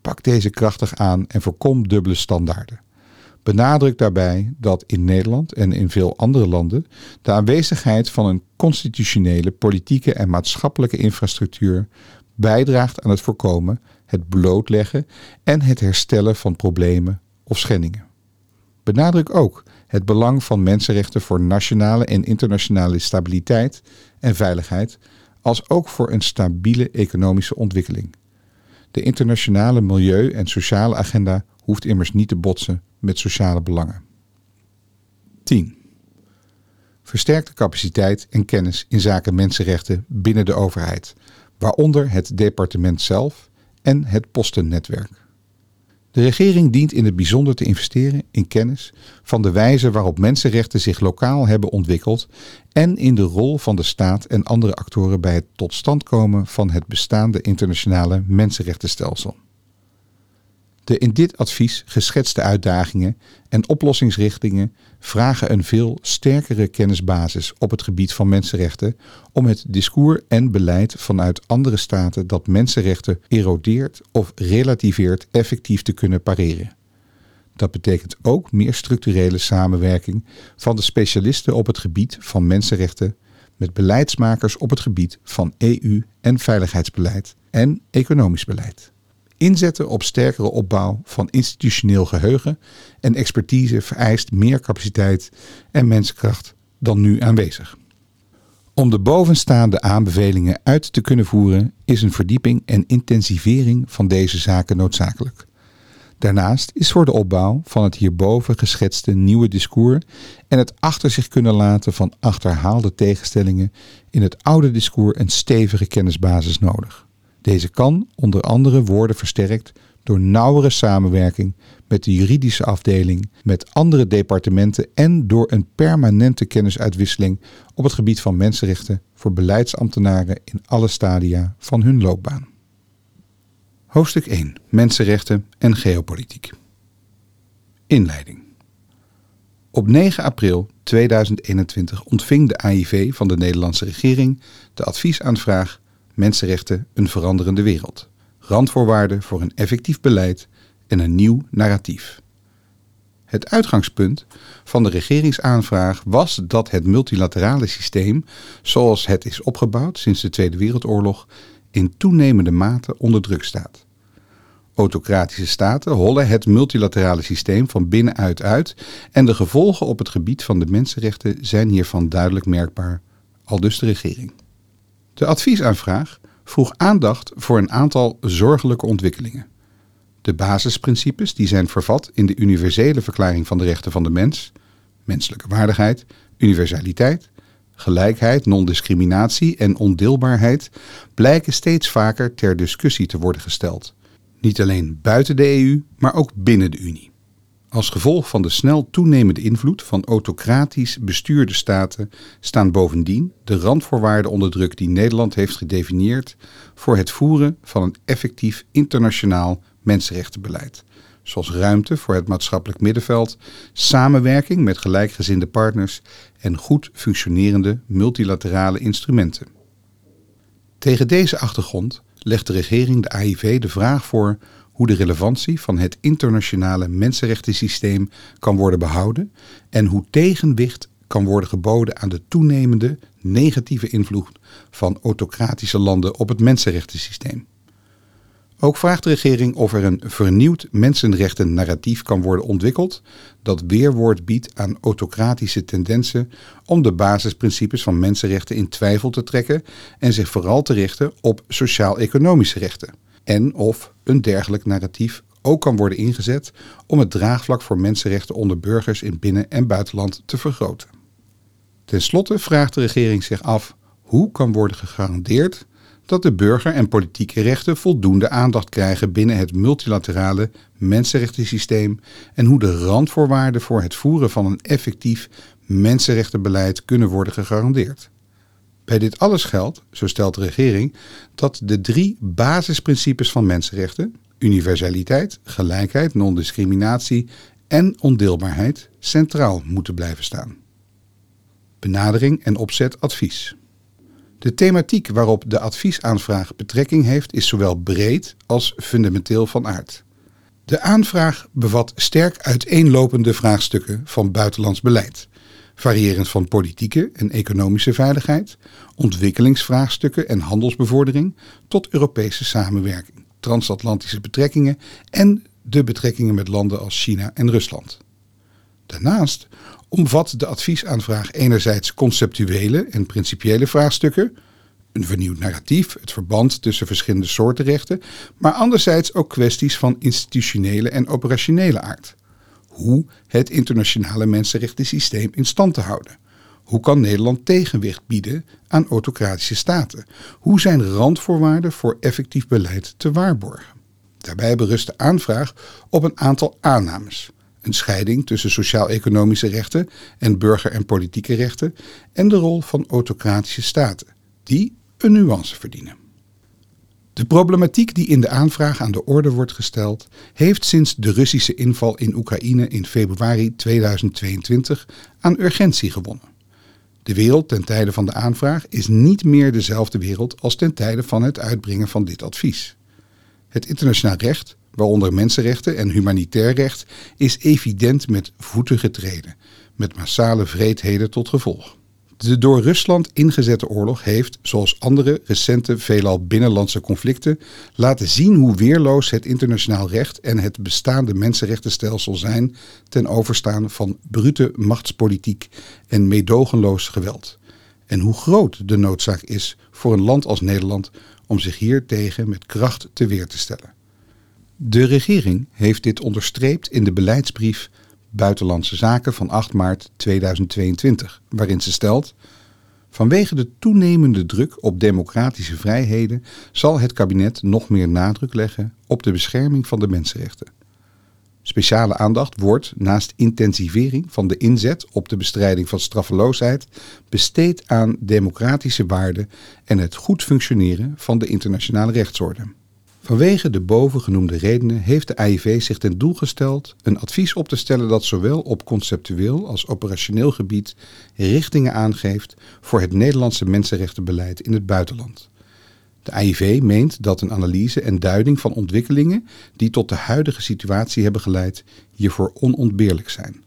Pak deze krachtig aan en voorkom dubbele standaarden. Benadruk daarbij dat in Nederland en in veel andere landen de aanwezigheid van een constitutionele, politieke en maatschappelijke infrastructuur bijdraagt aan het voorkomen, het blootleggen en het herstellen van problemen of schendingen. Benadruk ook het belang van mensenrechten voor nationale en internationale stabiliteit en veiligheid, als ook voor een stabiele economische ontwikkeling. De internationale milieu- en sociale agenda hoeft immers niet te botsen met sociale belangen. 10. Versterk de capaciteit en kennis in zaken mensenrechten binnen de overheid, waaronder het departement zelf en het postennetwerk. De regering dient in het bijzonder te investeren in kennis van de wijze waarop mensenrechten zich lokaal hebben ontwikkeld en in de rol van de staat en andere actoren bij het tot stand komen van het bestaande internationale mensenrechtenstelsel. De in dit advies geschetste uitdagingen en oplossingsrichtingen vragen een veel sterkere kennisbasis op het gebied van mensenrechten om het discours en beleid vanuit andere staten dat mensenrechten erodeert of relativeert effectief te kunnen pareren. Dat betekent ook meer structurele samenwerking van de specialisten op het gebied van mensenrechten met beleidsmakers op het gebied van EU- en veiligheidsbeleid en economisch beleid. Inzetten op sterkere opbouw van institutioneel geheugen en expertise vereist meer capaciteit en menskracht dan nu aanwezig. Om de bovenstaande aanbevelingen uit te kunnen voeren is een verdieping en intensivering van deze zaken noodzakelijk. Daarnaast is voor de opbouw van het hierboven geschetste nieuwe discours en het achter zich kunnen laten van achterhaalde tegenstellingen in het oude discours een stevige kennisbasis nodig. Deze kan onder andere worden versterkt door nauwere samenwerking met de juridische afdeling, met andere departementen en door een permanente kennisuitwisseling op het gebied van mensenrechten voor beleidsambtenaren in alle stadia van hun loopbaan. Hoofdstuk 1. Mensenrechten en geopolitiek. Inleiding. Op 9 april 2021 ontving de AIV van de Nederlandse regering de adviesaanvraag Mensenrechten een veranderende wereld. Randvoorwaarden voor een effectief beleid en een nieuw narratief. Het uitgangspunt van de regeringsaanvraag was dat het multilaterale systeem, zoals het is opgebouwd sinds de Tweede Wereldoorlog, in toenemende mate onder druk staat. autocratische staten hollen het multilaterale systeem van binnenuit uit en de gevolgen op het gebied van de mensenrechten zijn hiervan duidelijk merkbaar, aldus de regering. De adviesaanvraag vroeg aandacht voor een aantal zorgelijke ontwikkelingen. De basisprincipes die zijn vervat in de universele verklaring van de rechten van de mens, menselijke waardigheid, universaliteit, gelijkheid, non-discriminatie en ondeelbaarheid blijken steeds vaker ter discussie te worden gesteld. Niet alleen buiten de EU, maar ook binnen de Unie. Als gevolg van de snel toenemende invloed van autocratisch bestuurde staten staan bovendien de randvoorwaarden onder druk die Nederland heeft gedefinieerd voor het voeren van een effectief internationaal mensenrechtenbeleid zoals ruimte voor het maatschappelijk middenveld, samenwerking met gelijkgezinde partners en goed functionerende multilaterale instrumenten. Tegen deze achtergrond legt de regering de AIV de vraag voor hoe de relevantie van het internationale mensenrechtensysteem kan worden behouden en hoe tegenwicht kan worden geboden aan de toenemende negatieve invloed van autocratische landen op het mensenrechtensysteem. Ook vraagt de regering of er een vernieuwd mensenrechten-narratief kan worden ontwikkeld dat weerwoord biedt aan autocratische tendensen om de basisprincipes van mensenrechten in twijfel te trekken en zich vooral te richten op sociaal-economische rechten. En of een dergelijk narratief ook kan worden ingezet om het draagvlak voor mensenrechten onder burgers in binnen- en buitenland te vergroten. Ten slotte vraagt de regering zich af hoe kan worden gegarandeerd dat de burger- en politieke rechten voldoende aandacht krijgen binnen het multilaterale mensenrechtensysteem en hoe de randvoorwaarden voor het voeren van een effectief mensenrechtenbeleid kunnen worden gegarandeerd. Bij dit alles geldt, zo stelt de regering, dat de drie basisprincipes van mensenrechten, universaliteit, gelijkheid, non-discriminatie en ondeelbaarheid, centraal moeten blijven staan. Benadering en opzet advies. De thematiek waarop de adviesaanvraag betrekking heeft is zowel breed als fundamenteel van aard. De aanvraag bevat sterk uiteenlopende vraagstukken van buitenlands beleid, variërend van politieke en economische veiligheid, ontwikkelingsvraagstukken en handelsbevordering tot Europese samenwerking, transatlantische betrekkingen en de betrekkingen met landen als China en Rusland. Daarnaast omvat de adviesaanvraag enerzijds conceptuele en principiële vraagstukken, een vernieuwd narratief, het verband tussen verschillende soorten rechten, maar anderzijds ook kwesties van institutionele en operationele aard. Hoe het internationale mensenrechtensysteem in stand te houden. Hoe kan Nederland tegenwicht bieden aan autocratische staten? Hoe zijn randvoorwaarden voor effectief beleid te waarborgen? Daarbij berust de aanvraag op een aantal aannames een scheiding tussen sociaal-economische rechten en burger- en politieke rechten en de rol van autocratische staten, die een nuance verdienen. De problematiek die in de aanvraag aan de orde wordt gesteld, heeft sinds de Russische inval in Oekraïne in februari 2022 aan urgentie gewonnen. De wereld ten tijde van de aanvraag is niet meer dezelfde wereld als ten tijde van het uitbrengen van dit advies. Het internationaal recht waaronder mensenrechten en humanitair recht, is evident met voeten getreden, met massale vreedheden tot gevolg. De door Rusland ingezette oorlog heeft, zoals andere recente veelal binnenlandse conflicten, laten zien hoe weerloos het internationaal recht en het bestaande mensenrechtenstelsel zijn ten overstaan van brute machtspolitiek en meedogenloos geweld. En hoe groot de noodzaak is voor een land als Nederland om zich hiertegen met kracht te weer te stellen. De regering heeft dit onderstreept in de beleidsbrief Buitenlandse Zaken van 8 maart 2022, waarin ze stelt: Vanwege de toenemende druk op democratische vrijheden zal het kabinet nog meer nadruk leggen op de bescherming van de mensenrechten. Speciale aandacht wordt, naast intensivering van de inzet op de bestrijding van straffeloosheid, besteed aan democratische waarden en het goed functioneren van de internationale rechtsorde. Vanwege de bovengenoemde redenen heeft de AIV zich ten doel gesteld een advies op te stellen dat zowel op conceptueel als operationeel gebied richtingen aangeeft voor het Nederlandse mensenrechtenbeleid in het buitenland. De AIV meent dat een analyse en duiding van ontwikkelingen die tot de huidige situatie hebben geleid hiervoor onontbeerlijk zijn.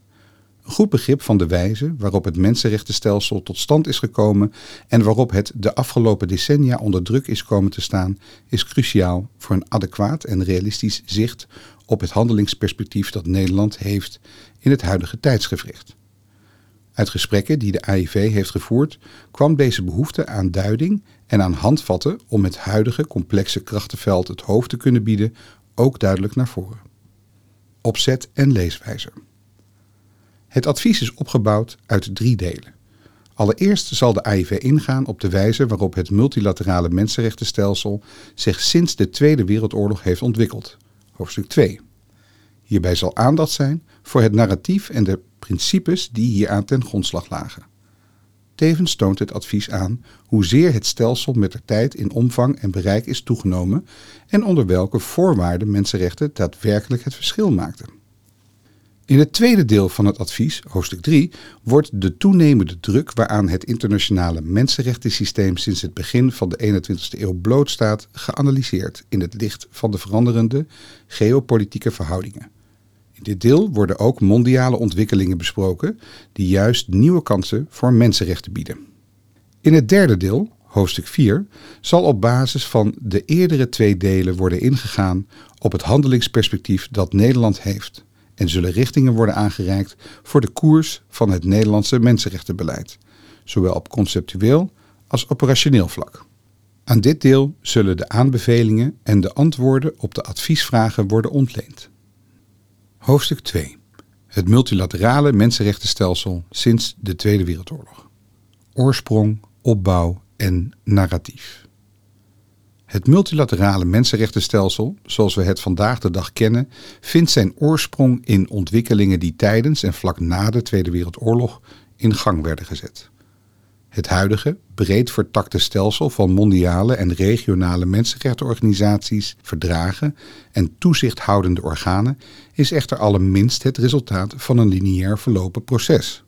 Een goed begrip van de wijze waarop het mensenrechtenstelsel tot stand is gekomen en waarop het de afgelopen decennia onder druk is komen te staan, is cruciaal voor een adequaat en realistisch zicht op het handelingsperspectief dat Nederland heeft in het huidige tijdsgevricht. Uit gesprekken die de AIV heeft gevoerd kwam deze behoefte aan duiding en aan handvatten om het huidige complexe krachtenveld het hoofd te kunnen bieden ook duidelijk naar voren. Opzet en leeswijze. Het advies is opgebouwd uit drie delen. Allereerst zal de AIV ingaan op de wijze waarop het multilaterale mensenrechtenstelsel zich sinds de Tweede Wereldoorlog heeft ontwikkeld. Hoofdstuk 2. Hierbij zal aandacht zijn voor het narratief en de principes die hieraan ten grondslag lagen. Tevens toont het advies aan hoezeer het stelsel met de tijd in omvang en bereik is toegenomen en onder welke voorwaarden mensenrechten daadwerkelijk het verschil maakten. In het tweede deel van het advies, hoofdstuk 3, wordt de toenemende druk waaraan het internationale mensenrechtensysteem sinds het begin van de 21ste eeuw blootstaat geanalyseerd in het licht van de veranderende geopolitieke verhoudingen. In dit deel worden ook mondiale ontwikkelingen besproken die juist nieuwe kansen voor mensenrechten bieden. In het derde deel, hoofdstuk 4, zal op basis van de eerdere twee delen worden ingegaan op het handelingsperspectief dat Nederland heeft en zullen richtingen worden aangereikt voor de koers van het Nederlandse mensenrechtenbeleid, zowel op conceptueel als operationeel vlak. Aan dit deel zullen de aanbevelingen en de antwoorden op de adviesvragen worden ontleend. Hoofdstuk 2. Het multilaterale mensenrechtenstelsel sinds de Tweede Wereldoorlog. Oorsprong, opbouw en narratief. Het multilaterale mensenrechtenstelsel, zoals we het vandaag de dag kennen, vindt zijn oorsprong in ontwikkelingen die tijdens en vlak na de Tweede Wereldoorlog in gang werden gezet. Het huidige, breed vertakte stelsel van mondiale en regionale mensenrechtenorganisaties, verdragen en toezichthoudende organen is echter allerminst het resultaat van een lineair verlopen proces.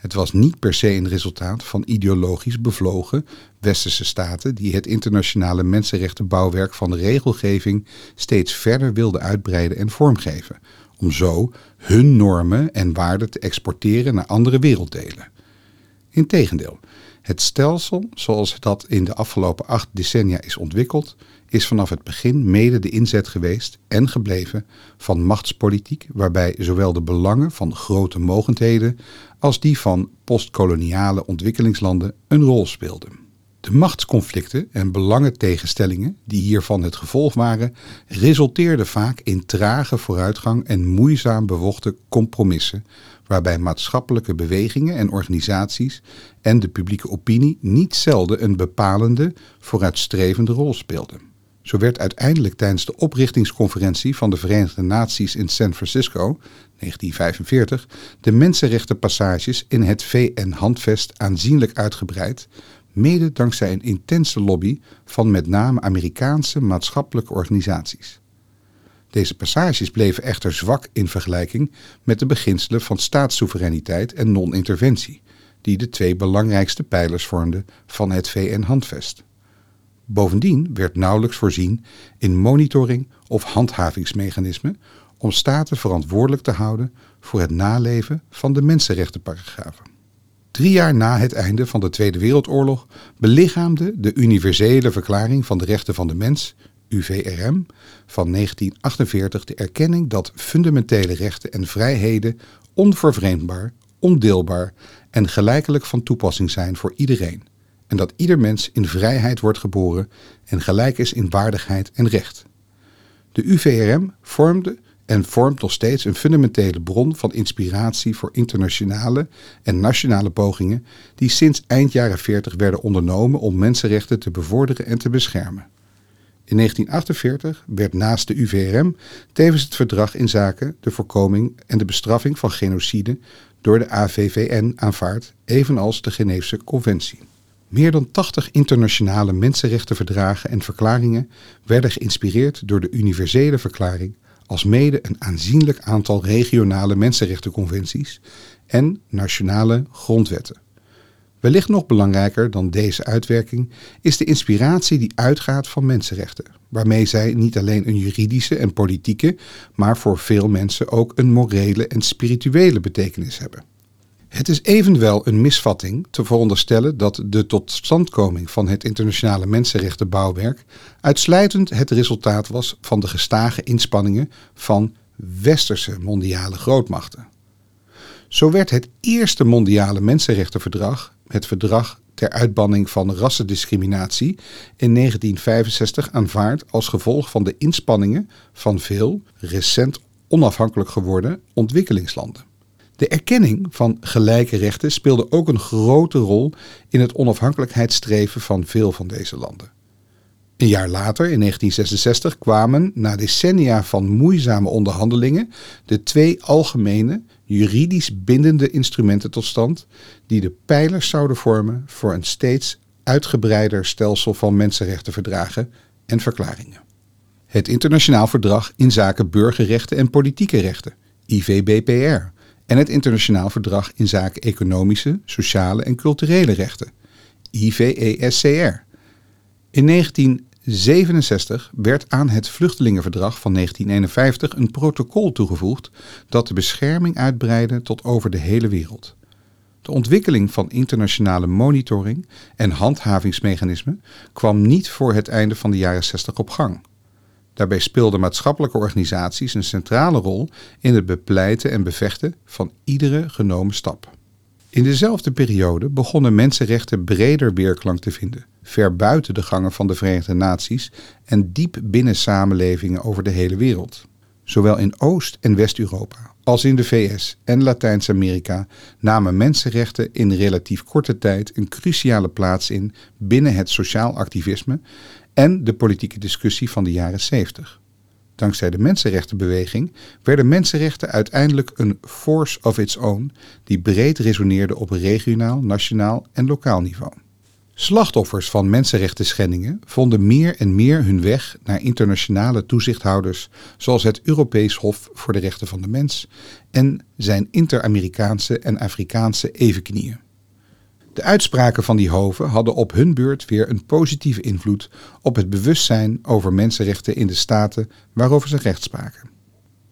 Het was niet per se een resultaat van ideologisch bevlogen westerse staten die het internationale mensenrechtenbouwwerk van de regelgeving steeds verder wilden uitbreiden en vormgeven, om zo hun normen en waarden te exporteren naar andere werelddelen. Integendeel, het stelsel zoals dat in de afgelopen acht decennia is ontwikkeld, is vanaf het begin mede de inzet geweest en gebleven van machtspolitiek, waarbij zowel de belangen van grote mogendheden als die van postkoloniale ontwikkelingslanden een rol speelden. De machtsconflicten en belangentegenstellingen die hiervan het gevolg waren, resulteerden vaak in trage vooruitgang en moeizaam bewochten compromissen, waarbij maatschappelijke bewegingen en organisaties en de publieke opinie niet zelden een bepalende, vooruitstrevende rol speelden. Zo werd uiteindelijk tijdens de oprichtingsconferentie van de Verenigde Naties in San Francisco 1945 de mensenrechtenpassages in het VN-handvest aanzienlijk uitgebreid, mede dankzij een intense lobby van met name Amerikaanse maatschappelijke organisaties. Deze passages bleven echter zwak in vergelijking met de beginselen van staatssoevereiniteit en non-interventie, die de twee belangrijkste pijlers vormden van het VN-handvest. Bovendien werd nauwelijks voorzien in monitoring of handhavingsmechanismen om staten verantwoordelijk te houden voor het naleven van de mensenrechtenparagrafen. Drie jaar na het einde van de Tweede Wereldoorlog belichaamde de Universele Verklaring van de Rechten van de Mens, UVRM, van 1948 de erkenning dat fundamentele rechten en vrijheden onvervreemdbaar, ondeelbaar en gelijkelijk van toepassing zijn voor iedereen en dat ieder mens in vrijheid wordt geboren en gelijk is in waardigheid en recht. De UVRM vormde en vormt nog steeds een fundamentele bron van inspiratie voor internationale en nationale pogingen die sinds eind jaren 40 werden ondernomen om mensenrechten te bevorderen en te beschermen. In 1948 werd naast de UVRM tevens het verdrag in zaken de voorkoming en de bestraffing van genocide door de AVVN aanvaard, evenals de Geneefse Conventie. Meer dan 80 internationale mensenrechtenverdragen en verklaringen werden geïnspireerd door de Universele Verklaring, alsmede een aanzienlijk aantal regionale mensenrechtenconventies en nationale grondwetten. Wellicht nog belangrijker dan deze uitwerking is de inspiratie die uitgaat van mensenrechten, waarmee zij niet alleen een juridische en politieke, maar voor veel mensen ook een morele en spirituele betekenis hebben. Het is evenwel een misvatting te veronderstellen dat de totstandkoming van het internationale mensenrechtenbouwwerk uitsluitend het resultaat was van de gestage inspanningen van westerse mondiale grootmachten. Zo werd het eerste mondiale mensenrechtenverdrag, het verdrag ter uitbanning van rassendiscriminatie, in 1965 aanvaard als gevolg van de inspanningen van veel recent onafhankelijk geworden ontwikkelingslanden. De erkenning van gelijke rechten speelde ook een grote rol in het onafhankelijkheidsstreven van veel van deze landen. Een jaar later, in 1966, kwamen na decennia van moeizame onderhandelingen de twee algemene, juridisch bindende instrumenten tot stand die de pijlers zouden vormen voor een steeds uitgebreider stelsel van mensenrechtenverdragen en verklaringen. Het Internationaal Verdrag in zaken burgerrechten en politieke rechten, IVBPR, en het Internationaal Verdrag in zaken economische, sociale en culturele rechten, IVESCR. In 1967 werd aan het Vluchtelingenverdrag van 1951 een protocol toegevoegd dat de bescherming uitbreidde tot over de hele wereld. De ontwikkeling van internationale monitoring en handhavingsmechanismen kwam niet voor het einde van de jaren 60 op gang. Daarbij speelden maatschappelijke organisaties een centrale rol in het bepleiten en bevechten van iedere genomen stap. In dezelfde periode begonnen mensenrechten breder weerklank te vinden, ver buiten de gangen van de Verenigde Naties en diep binnen samenlevingen over de hele wereld. Zowel in Oost- en West-Europa als in de VS en Latijns-Amerika namen mensenrechten in relatief korte tijd een cruciale plaats in binnen het sociaal activisme en de politieke discussie van de jaren 70. Dankzij de mensenrechtenbeweging werden mensenrechten uiteindelijk een force of its own die breed resoneerde op regionaal, nationaal en lokaal niveau. Slachtoffers van mensenrechten schendingen vonden meer en meer hun weg naar internationale toezichthouders zoals het Europees Hof voor de Rechten van de Mens en zijn Inter-Amerikaanse en Afrikaanse evenknieën. De uitspraken van die hoven hadden op hun beurt weer een positieve invloed op het bewustzijn over mensenrechten in de staten waarover ze recht spraken.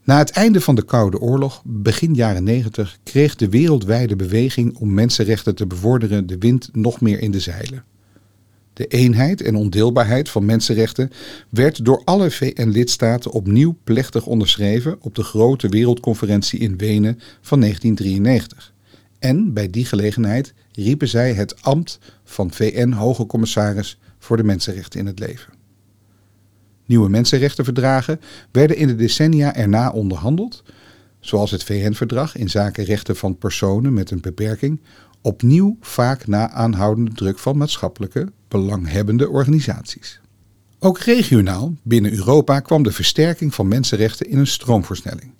Na het einde van de Koude Oorlog, begin jaren 90, kreeg de wereldwijde beweging om mensenrechten te bevorderen de wind nog meer in de zeilen. De eenheid en ondeelbaarheid van mensenrechten werd door alle VN-lidstaten opnieuw plechtig onderschreven op de grote wereldconferentie in Wenen van 1993. En bij die gelegenheid riepen zij het ambt van VN-hoge commissaris voor de mensenrechten in het leven. Nieuwe mensenrechtenverdragen werden in de decennia erna onderhandeld, zoals het VN-verdrag in zaken rechten van personen met een beperking, opnieuw vaak na aanhoudende druk van maatschappelijke, belanghebbende organisaties. Ook regionaal, binnen Europa, kwam de versterking van mensenrechten in een stroomversnelling.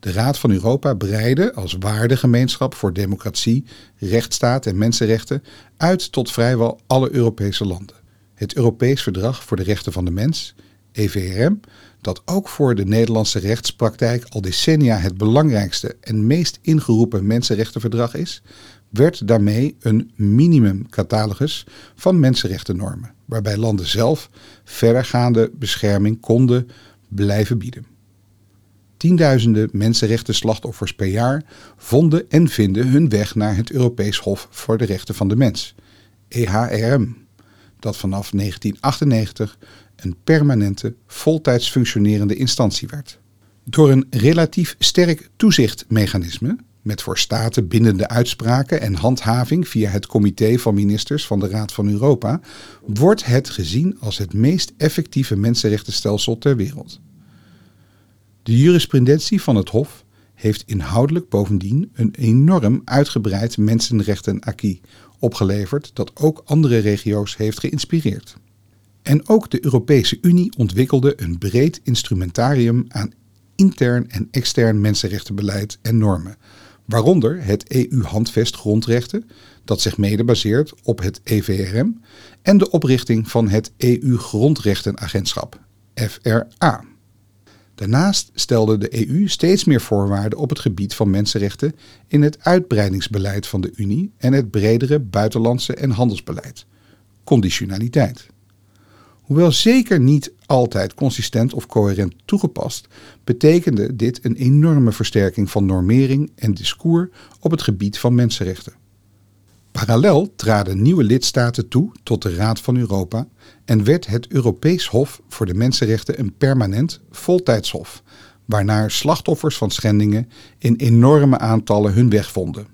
De Raad van Europa breidde als waardegemeenschap voor democratie, rechtsstaat en mensenrechten uit tot vrijwel alle Europese landen. Het Europees Verdrag voor de Rechten van de Mens, EVRM, dat ook voor de Nederlandse rechtspraktijk al decennia het belangrijkste en meest ingeroepen mensenrechtenverdrag is, werd daarmee een minimumcatalogus van mensenrechtennormen, waarbij landen zelf verdergaande bescherming konden blijven bieden. Tienduizenden mensenrechten slachtoffers per jaar vonden en vinden hun weg naar het Europees Hof voor de Rechten van de Mens, EHRM, dat vanaf 1998 een permanente, voltijds functionerende instantie werd. Door een relatief sterk toezichtmechanisme, met voor staten bindende uitspraken en handhaving via het Comité van Ministers van de Raad van Europa, wordt het gezien als het meest effectieve mensenrechtenstelsel ter wereld. De jurisprudentie van het Hof heeft inhoudelijk bovendien een enorm uitgebreid mensenrechten-acquis opgeleverd dat ook andere regio's heeft geïnspireerd. En ook de Europese Unie ontwikkelde een breed instrumentarium aan intern en extern mensenrechtenbeleid en normen, waaronder het EU-handvest grondrechten, dat zich mede baseert op het EVRM, en de oprichting van het EU-grondrechtenagentschap, FRA. Daarnaast stelde de EU steeds meer voorwaarden op het gebied van mensenrechten in het uitbreidingsbeleid van de Unie en het bredere buitenlandse en handelsbeleid. Conditionaliteit. Hoewel zeker niet altijd consistent of coherent toegepast, betekende dit een enorme versterking van normering en discours op het gebied van mensenrechten. Parallel traden nieuwe lidstaten toe tot de Raad van Europa en werd het Europees Hof voor de Mensenrechten een permanent voltijdshof, waarnaar slachtoffers van schendingen in enorme aantallen hun weg vonden.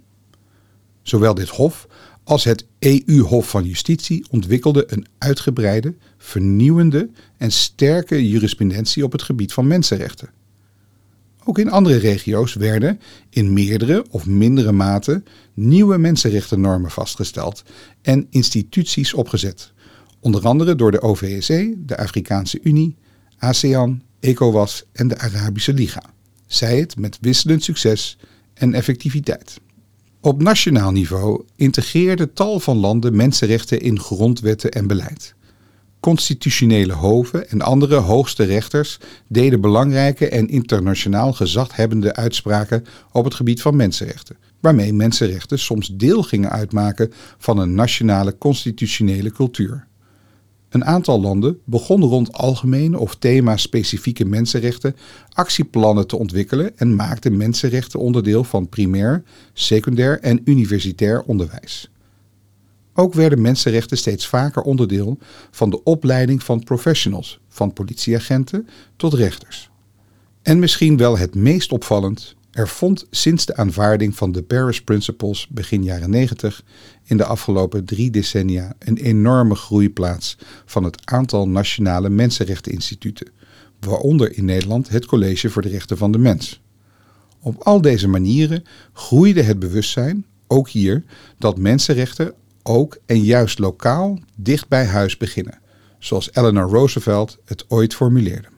Zowel dit hof als het EU-Hof van Justitie ontwikkelden een uitgebreide, vernieuwende en sterke jurisprudentie op het gebied van mensenrechten. Ook in andere regio's werden, in meerdere of mindere mate, nieuwe mensenrechtennormen vastgesteld en instituties opgezet, onder andere door de OVSE, de Afrikaanse Unie, ASEAN, ECOWAS en de Arabische Liga. Zij het met wisselend succes en effectiviteit. Op nationaal niveau integreerde tal van landen mensenrechten in grondwetten en beleid. Constitutionele hoven en andere hoogste rechters deden belangrijke en internationaal gezaghebbende uitspraken op het gebied van mensenrechten, waarmee mensenrechten soms deel gingen uitmaken van een nationale constitutionele cultuur. Een aantal landen begon rond algemene of thema-specifieke mensenrechten actieplannen te ontwikkelen en maakte mensenrechten onderdeel van primair, secundair en universitair onderwijs. Ook werden mensenrechten steeds vaker onderdeel van de opleiding van professionals, van politieagenten tot rechters. En misschien wel het meest opvallend, er vond sinds de aanvaarding van de Paris Principles begin jaren 90 in de afgelopen drie decennia een enorme groei plaats van het aantal nationale mensenrechteninstituten, waaronder in Nederland het College voor de Rechten van de Mens. Op al deze manieren groeide het bewustzijn, ook hier, dat mensenrechten ook en juist lokaal dicht bij huis beginnen, zoals Eleanor Roosevelt het ooit formuleerde.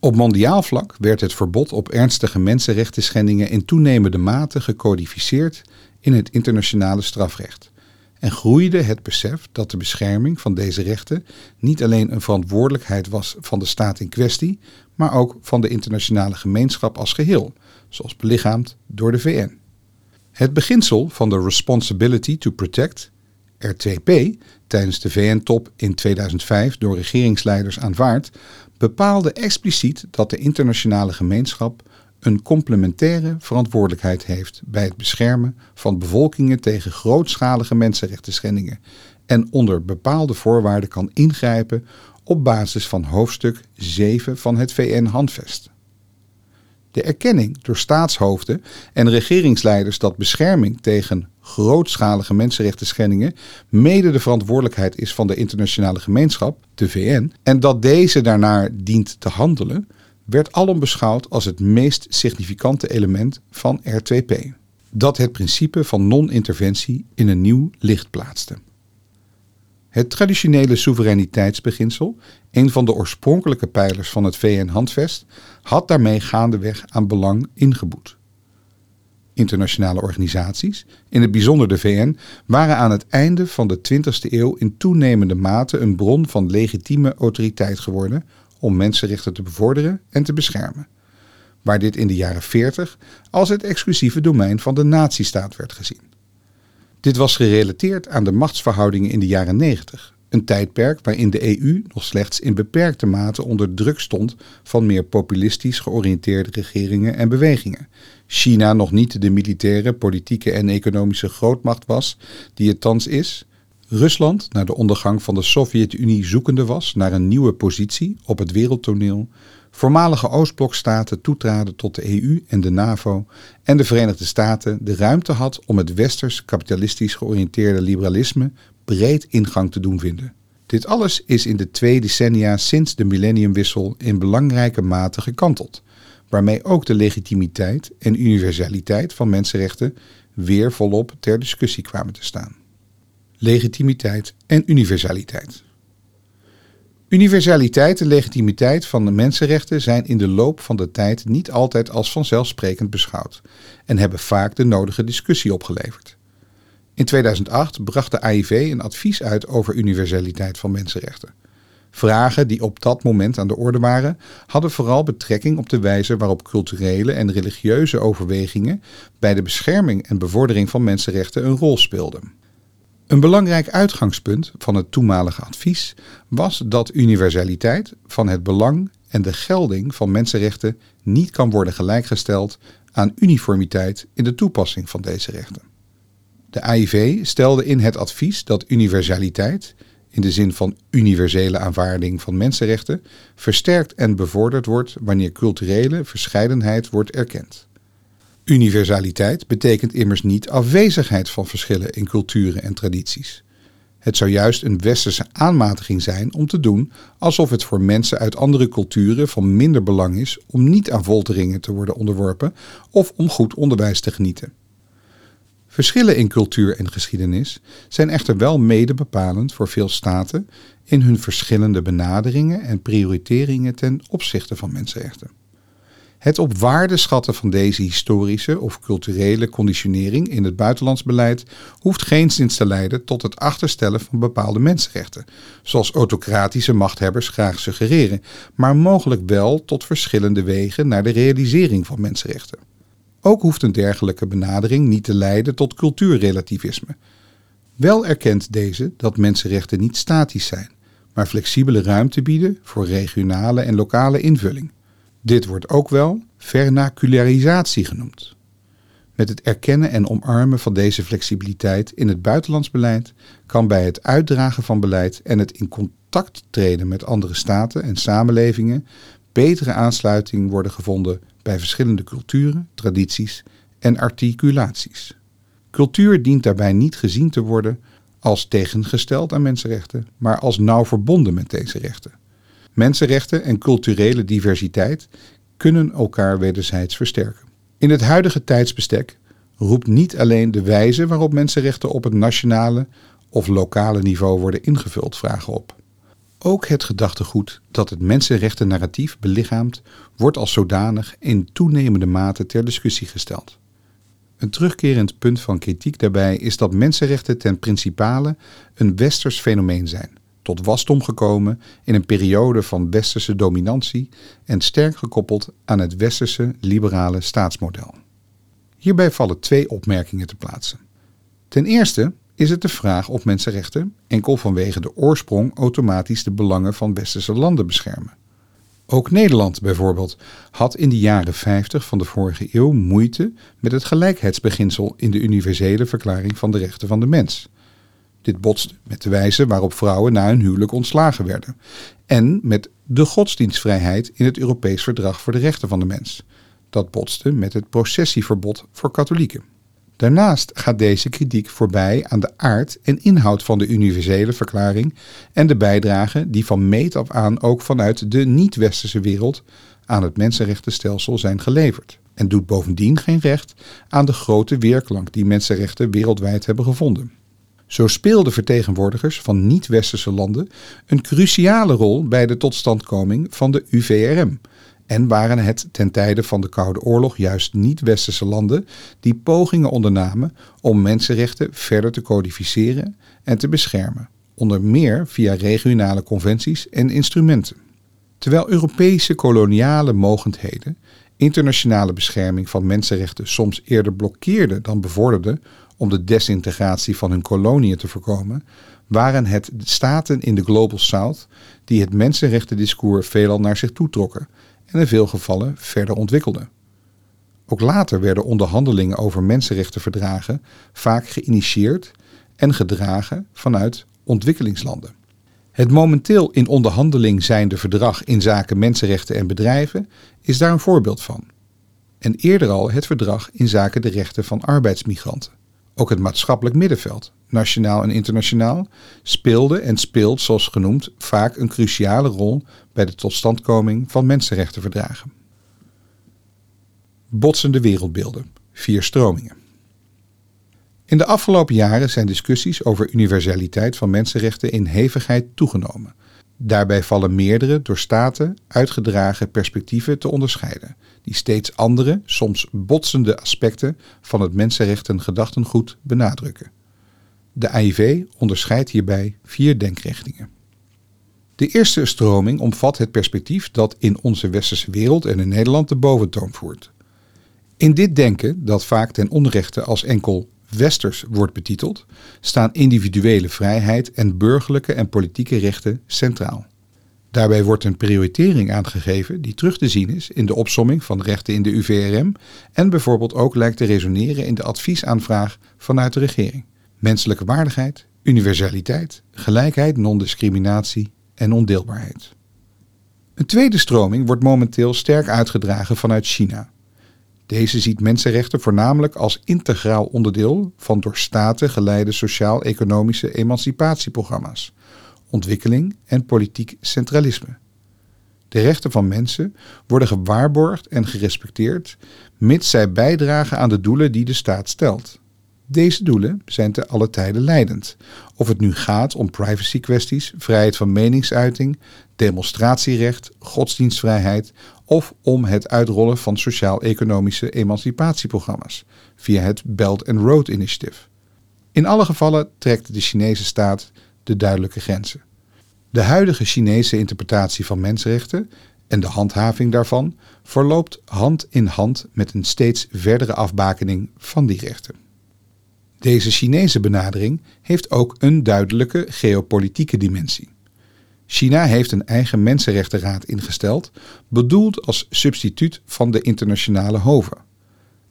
Op mondiaal vlak werd het verbod op ernstige mensenrechten schendingen in toenemende mate gecodificeerd in het internationale strafrecht. En groeide het besef dat de bescherming van deze rechten niet alleen een verantwoordelijkheid was van de staat in kwestie, maar ook van de internationale gemeenschap als geheel, zoals belichaamd door de VN. Het beginsel van de Responsibility to Protect, R2P, tijdens de VN-top in 2005 door regeringsleiders aanvaard, bepaalde expliciet dat de internationale gemeenschap een complementaire verantwoordelijkheid heeft bij het beschermen van bevolkingen tegen grootschalige mensenrechtenschendingen en onder bepaalde voorwaarden kan ingrijpen op basis van hoofdstuk 7 van het VN-handvest. De erkenning door staatshoofden en regeringsleiders dat bescherming tegen grootschalige mensenrechtenschendingen mede de verantwoordelijkheid is van de internationale gemeenschap, de VN, en dat deze daarnaar dient te handelen, werd alom beschouwd als het meest significante element van R2P, dat het principe van non-interventie in een nieuw licht plaatste. Het traditionele soevereiniteitsbeginsel, een van de oorspronkelijke pijlers van het VN-handvest, had daarmee gaandeweg aan belang ingeboet. Internationale organisaties, in het bijzonder de VN, waren aan het einde van de 20e eeuw in toenemende mate een bron van legitieme autoriteit geworden om mensenrechten te bevorderen en te beschermen, waar dit in de jaren 40 als het exclusieve domein van de nazistaat werd gezien. Dit was gerelateerd aan de machtsverhoudingen in de jaren 90, een tijdperk waarin de EU nog slechts in beperkte mate onder druk stond van meer populistisch georiënteerde regeringen en bewegingen. China nog niet de militaire, politieke en economische grootmacht was die het thans is. Rusland na de ondergang van de Sovjet-Unie zoekende was naar een nieuwe positie op het wereldtoneel. Voormalige Oostblokstaten toetraden tot de EU en de NAVO en de Verenigde Staten de ruimte had om het westers kapitalistisch georiënteerde liberalisme breed ingang te doen vinden. Dit alles is in de twee decennia sinds de millenniumwissel in belangrijke mate gekanteld, waarmee ook de legitimiteit en universaliteit van mensenrechten weer volop ter discussie kwamen te staan. Legitimiteit en universaliteit. Universaliteit en legitimiteit van de mensenrechten zijn in de loop van de tijd niet altijd als vanzelfsprekend beschouwd en hebben vaak de nodige discussie opgeleverd. In 2008 bracht de AIV een advies uit over universaliteit van mensenrechten. Vragen die op dat moment aan de orde waren, hadden vooral betrekking op de wijze waarop culturele en religieuze overwegingen bij de bescherming en bevordering van mensenrechten een rol speelden. Een belangrijk uitgangspunt van het toenmalige advies was dat universaliteit van het belang en de gelding van mensenrechten niet kan worden gelijkgesteld aan uniformiteit in de toepassing van deze rechten. De AIV stelde in het advies dat universaliteit, in de zin van universele aanvaarding van mensenrechten, versterkt en bevorderd wordt wanneer culturele verscheidenheid wordt erkend. Universaliteit betekent immers niet afwezigheid van verschillen in culturen en tradities. Het zou juist een westerse aanmatiging zijn om te doen alsof het voor mensen uit andere culturen van minder belang is om niet aan folteringen te worden onderworpen of om goed onderwijs te genieten. Verschillen in cultuur en geschiedenis zijn echter wel mede bepalend voor veel staten in hun verschillende benaderingen en prioriteringen ten opzichte van mensenrechten. Het op waarde schatten van deze historische of culturele conditionering in het buitenlands beleid hoeft geenszins te leiden tot het achterstellen van bepaalde mensenrechten, zoals autocratische machthebbers graag suggereren, maar mogelijk wel tot verschillende wegen naar de realisering van mensenrechten. Ook hoeft een dergelijke benadering niet te leiden tot cultuurrelativisme. Wel erkent deze dat mensenrechten niet statisch zijn, maar flexibele ruimte bieden voor regionale en lokale invulling. Dit wordt ook wel vernacularisatie genoemd. Met het erkennen en omarmen van deze flexibiliteit in het buitenlands beleid kan bij het uitdragen van beleid en het in contact treden met andere staten en samenlevingen betere aansluiting worden gevonden bij verschillende culturen, tradities en articulaties. Cultuur dient daarbij niet gezien te worden als tegengesteld aan mensenrechten, maar als nauw verbonden met deze rechten. Mensenrechten en culturele diversiteit kunnen elkaar wederzijds versterken. In het huidige tijdsbestek roept niet alleen de wijze waarop mensenrechten op het nationale of lokale niveau worden ingevuld vragen op. Ook het gedachtegoed dat het mensenrechten-narratief belichaamt, wordt als zodanig in toenemende mate ter discussie gesteld. Een terugkerend punt van kritiek daarbij is dat mensenrechten ten principale een westers fenomeen zijn, tot wasdom gekomen in een periode van westerse dominantie en sterk gekoppeld aan het westerse liberale staatsmodel. Hierbij vallen twee opmerkingen te plaatsen. Ten eerste is het de vraag of mensenrechten enkel vanwege de oorsprong automatisch de belangen van westerse landen beschermen. Ook Nederland bijvoorbeeld had in de jaren 50 van de vorige eeuw moeite met het gelijkheidsbeginsel in de universele verklaring van de rechten van de mens. Dit botste met de wijze waarop vrouwen na hun huwelijk ontslagen werden en met de godsdienstvrijheid in het Europees Verdrag voor de Rechten van de Mens. Dat botste met het processieverbod voor katholieken. Daarnaast gaat deze kritiek voorbij aan de aard en inhoud van de universele verklaring en de bijdrage die van meet af aan ook vanuit de niet-westerse wereld aan het mensenrechtenstelsel zijn geleverd. En doet bovendien geen recht aan de grote weerklank die mensenrechten wereldwijd hebben gevonden. Zo speelden vertegenwoordigers van niet-westerse landen een cruciale rol bij de totstandkoming van de UVRM, en waren het ten tijde van de Koude Oorlog juist niet-westerse landen die pogingen ondernamen om mensenrechten verder te codificeren en te beschermen, onder meer via regionale conventies en instrumenten. Terwijl Europese koloniale mogendheden internationale bescherming van mensenrechten soms eerder blokkeerden dan bevorderden om de desintegratie van hun koloniën te voorkomen, waren het staten in de Global South die het mensenrechtendiscours veelal naar zich toetrokken en in veel gevallen verder ontwikkelde. Ook later werden onderhandelingen over mensenrechtenverdragen vaak geïnitieerd en gedragen vanuit ontwikkelingslanden. Het momenteel in onderhandeling zijnde verdrag in zaken mensenrechten en bedrijven is daar een voorbeeld van. En eerder al het verdrag in zaken de rechten van arbeidsmigranten. Ook het maatschappelijk middenveld, nationaal en internationaal, speelde en speelt, zoals genoemd, vaak een cruciale rol bij de totstandkoming van mensenrechtenverdragen. Botsende wereldbeelden, vier stromingen. In de afgelopen jaren zijn discussies over universaliteit van mensenrechten in hevigheid toegenomen. Daarbij vallen meerdere door staten uitgedragen perspectieven te onderscheiden, die steeds andere, soms botsende aspecten van het mensenrechten-gedachtengoed benadrukken. De AIV onderscheidt hierbij vier denkrichtingen. De eerste stroming omvat het perspectief dat in onze westerse wereld en in Nederland de boventoon voert. In dit denken, dat vaak ten onrechte als enkel westers wordt betiteld, staan individuele vrijheid en burgerlijke en politieke rechten centraal. Daarbij wordt een prioritering aangegeven die terug te zien is in de opsomming van rechten in de UVRM en bijvoorbeeld ook lijkt te resoneren in de adviesaanvraag vanuit de regering. Menselijke waardigheid, universaliteit, gelijkheid, non-discriminatie en ondeelbaarheid. Een tweede stroming wordt momenteel sterk uitgedragen vanuit China. Deze ziet mensenrechten voornamelijk als integraal onderdeel van door staten geleide sociaal-economische emancipatieprogramma's, ontwikkeling en politiek centralisme. De rechten van mensen worden gewaarborgd en gerespecteerd, mits zij bijdragen aan de doelen die de staat stelt. Deze doelen zijn te alle tijden leidend. Of het nu gaat om privacy-kwesties, vrijheid van meningsuiting, demonstratierecht, godsdienstvrijheid of om het uitrollen van sociaal-economische emancipatieprogramma's via het Belt and Road Initiative. In alle gevallen trekt de Chinese staat de duidelijke grenzen. De huidige Chinese interpretatie van mensenrechten en de handhaving daarvan verloopt hand in hand met een steeds verdere afbakening van die rechten. Deze Chinese benadering heeft ook een duidelijke geopolitieke dimensie. China heeft een eigen mensenrechtenraad ingesteld, bedoeld als substituut van de internationale hoven.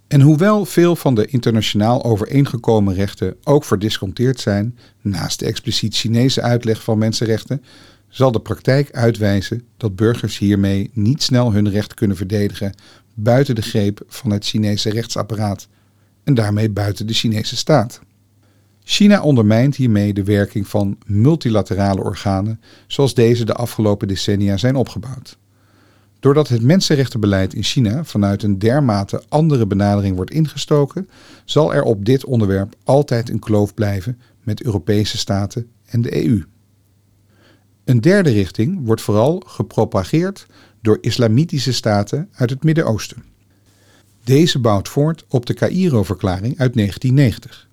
En hoewel veel van de internationaal overeengekomen rechten ook verdisconteerd zijn, naast de expliciet Chinese uitleg van mensenrechten, zal de praktijk uitwijzen dat burgers hiermee niet snel hun recht kunnen verdedigen buiten de greep van het Chinese rechtsapparaat en daarmee buiten de Chinese staat. China ondermijnt hiermee de werking van multilaterale organen zoals deze de afgelopen decennia zijn opgebouwd. Doordat het mensenrechtenbeleid in China vanuit een dermate andere benadering wordt ingestoken, zal er op dit onderwerp altijd een kloof blijven met Europese staten en de EU. Een derde richting wordt vooral gepropageerd door islamitische staten uit het Midden-Oosten. Deze bouwt voort op de Cairo-verklaring uit 1990.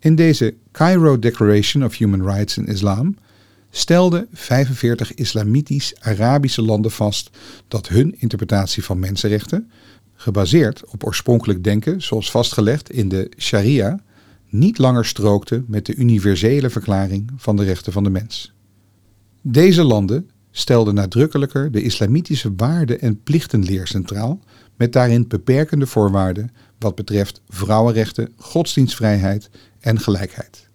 In deze Cairo Declaration of Human Rights in Islam stelden 45 islamitisch-Arabische landen vast dat hun interpretatie van mensenrechten, gebaseerd op oorspronkelijk denken zoals vastgelegd in de Sharia, niet langer strookte met de universele verklaring van de rechten van de mens. Deze landen stelden nadrukkelijker de islamitische waarden- en plichtenleer centraal, met daarin beperkende voorwaarden wat betreft vrouwenrechten, godsdienstvrijheid en gelijkheid.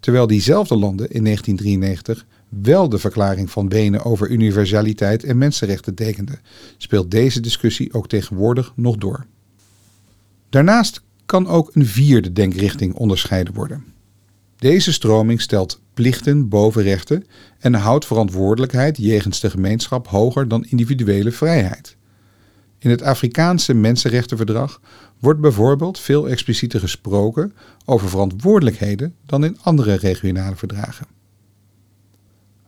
Terwijl diezelfde landen in 1993 wel de verklaring van Wenen over universaliteit en mensenrechten tekenden, speelt deze discussie ook tegenwoordig nog door. Daarnaast kan ook een vierde denkrichting onderscheiden worden. Deze stroming stelt plichten boven rechten en houdt verantwoordelijkheid jegens de gemeenschap hoger dan individuele vrijheid. In het Afrikaanse Mensenrechtenverdrag wordt bijvoorbeeld veel explicieter gesproken over verantwoordelijkheden dan in andere regionale verdragen.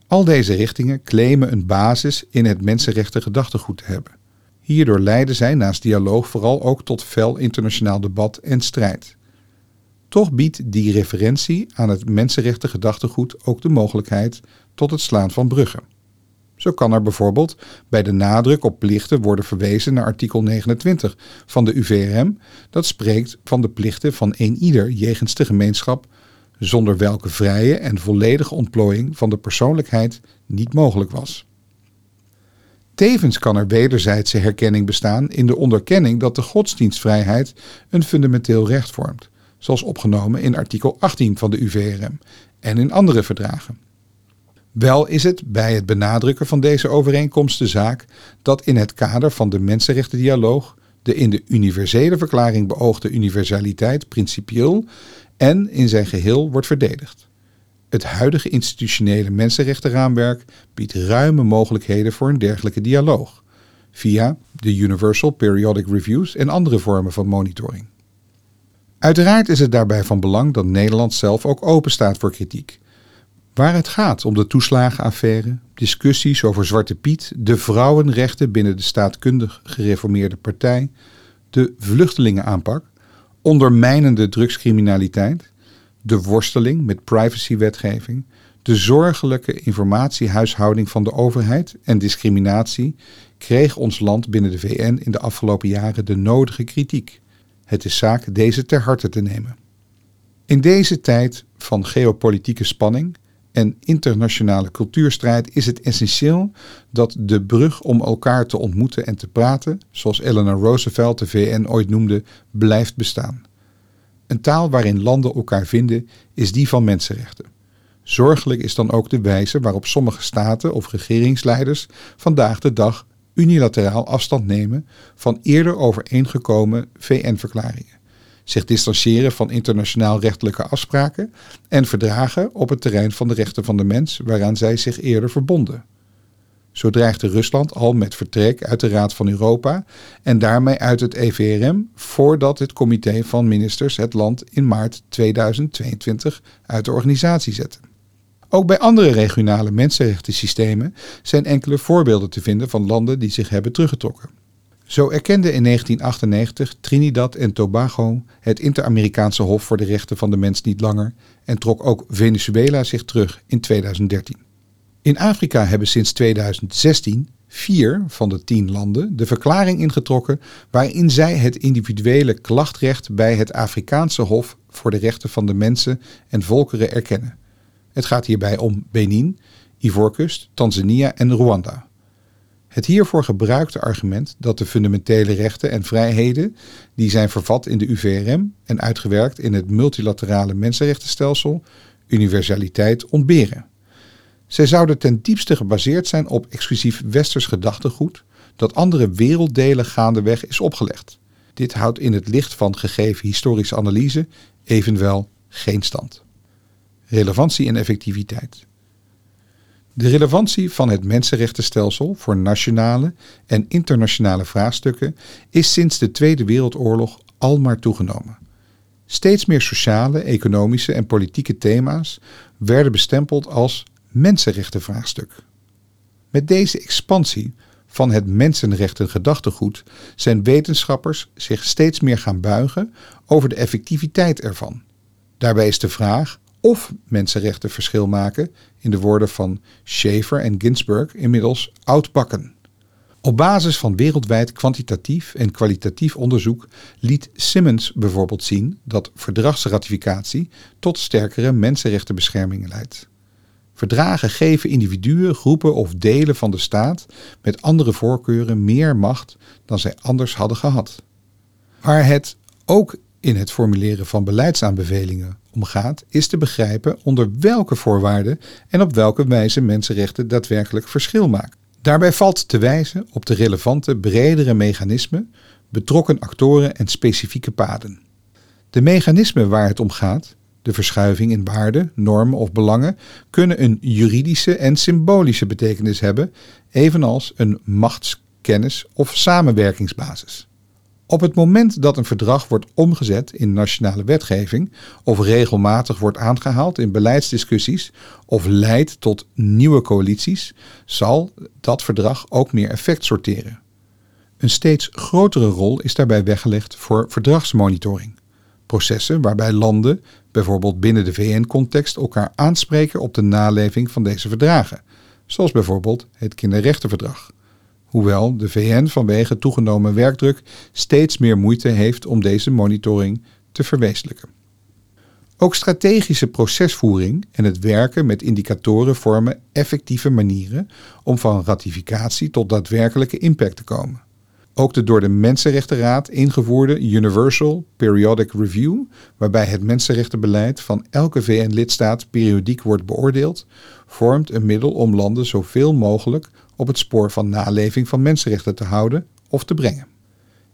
Al deze richtingen claimen een basis in het mensenrechten gedachtegoed te hebben. Hierdoor leiden zij naast dialoog vooral ook tot fel internationaal debat en strijd. Toch biedt die referentie aan het mensenrechten gedachtegoed ook de mogelijkheid tot het slaan van bruggen. Zo kan er bijvoorbeeld bij de nadruk op plichten worden verwezen naar artikel 29 van de UVRM, dat spreekt van de plichten van een ieder jegens de gemeenschap, zonder welke vrije en volledige ontplooiing van de persoonlijkheid niet mogelijk was. Tevens kan er wederzijdse herkenning bestaan in de onderkenning dat de godsdienstvrijheid een fundamenteel recht vormt, zoals opgenomen in artikel 18 van de UVRM en in andere verdragen. Wel is het bij het benadrukken van deze overeenkomst de zaak dat in het kader van de mensenrechtendialoog de in de universele verklaring beoogde universaliteit principieel en in zijn geheel wordt verdedigd. Het huidige institutionele mensenrechtenraamwerk biedt ruime mogelijkheden voor een dergelijke dialoog, via de Universal Periodic Reviews en andere vormen van monitoring. Uiteraard is het daarbij van belang dat Nederland zelf ook open staat voor kritiek Waar het gaat om de toeslagenaffaire, discussies over Zwarte Piet, de vrouwenrechten binnen de staatkundig gereformeerde partij, de vluchtelingenaanpak, ondermijnende drugscriminaliteit, de worsteling met privacywetgeving, De zorgelijke informatiehuishouding van de overheid en discriminatie kreeg ons land binnen de VN in de afgelopen jaren de nodige kritiek. Het is zaak deze ter harte te nemen. In deze tijd van geopolitieke spanning en internationale cultuurstrijd is het essentieel dat de brug om elkaar te ontmoeten en te praten, zoals Eleanor Roosevelt de VN ooit noemde, blijft bestaan. Een taal waarin landen elkaar vinden is die van mensenrechten. Zorgelijk is dan ook de wijze waarop sommige staten of regeringsleiders vandaag de dag unilateraal afstand nemen van eerder overeengekomen VN-verklaringen, zich distancieren van internationaal rechtelijke afspraken en verdragen op het terrein van de rechten van de mens waaraan zij zich eerder verbonden. Zo dreigde Rusland al met vertrek uit de Raad van Europa en daarmee uit het EVRM voordat het comité van ministers het land in maart 2022 uit de organisatie zette. Ook bij andere regionale mensenrechtensystemen zijn enkele voorbeelden te vinden van landen die zich hebben teruggetrokken. Zo erkende in 1998 Trinidad en Tobago het Inter-Amerikaanse Hof voor de Rechten van de Mens niet langer en trok ook Venezuela zich terug in 2013. In Afrika hebben sinds 2016 vier van de tien landen de verklaring ingetrokken waarin zij het individuele klachtrecht bij het Afrikaanse Hof voor de Rechten van de Mensen en Volkeren erkennen. Het gaat hierbij om Benin, Ivoorkust, Tanzania en Rwanda. Het hiervoor gebruikte argument dat de fundamentele rechten en vrijheden die zijn vervat in de UVRM en uitgewerkt in het multilaterale mensenrechtenstelsel, universaliteit ontberen. Zij zouden ten diepste gebaseerd zijn op exclusief westers gedachtegoed dat andere werelddelen gaandeweg is opgelegd. Dit houdt in het licht van gegeven historische analyse evenwel geen stand relevantie en effectiviteit. De relevantie van het mensenrechtenstelsel voor nationale en internationale vraagstukken is sinds de Tweede Wereldoorlog almaar toegenomen. Steeds meer sociale, economische en politieke thema's werden bestempeld als mensenrechtenvraagstuk. Met deze expansie van het mensenrechten-gedachtegoed zijn wetenschappers zich steeds meer gaan buigen over de effectiviteit ervan. Daarbij is de vraag of mensenrechten verschil maken, in de woorden van Schaefer en Ginsburg, inmiddels oudbakken. Op basis van wereldwijd kwantitatief en kwalitatief onderzoek liet Simmons bijvoorbeeld zien dat verdragsratificatie tot sterkere mensenrechtenbescherming leidt. Verdragen geven individuen, groepen of delen van de staat met andere voorkeuren meer macht dan zij anders hadden gehad. Waar het ook in het formuleren van beleidsaanbevelingen om gaat, is te begrijpen onder welke voorwaarden en op welke wijze mensenrechten daadwerkelijk verschil maken. Daarbij valt te wijzen op de relevante bredere mechanismen, betrokken actoren en specifieke paden. De mechanismen waar het om gaat, de verschuiving in waarden, normen of belangen, kunnen een juridische en symbolische betekenis hebben, evenals een machtskennis of samenwerkingsbasis. Op het moment dat een verdrag wordt omgezet in nationale wetgeving of regelmatig wordt aangehaald in beleidsdiscussies of leidt tot nieuwe coalities, zal dat verdrag ook meer effect sorteren. Een steeds grotere rol is daarbij weggelegd voor verdragsmonitoring. Processen waarbij landen, bijvoorbeeld binnen de VN-context, elkaar aanspreken op de naleving van deze verdragen, zoals bijvoorbeeld het Kinderrechtenverdrag hoewel de VN vanwege toegenomen werkdruk steeds meer moeite heeft om deze monitoring te verwezenlijken. Ook strategische procesvoering en het werken met indicatoren vormen effectieve manieren om van ratificatie tot daadwerkelijke impact te komen. Ook de door de Mensenrechtenraad ingevoerde Universal Periodic Review, waarbij het mensenrechtenbeleid van elke VN-lidstaat periodiek wordt beoordeeld, vormt een middel om landen zoveel mogelijk op het spoor van naleving van mensenrechten te houden of te brengen.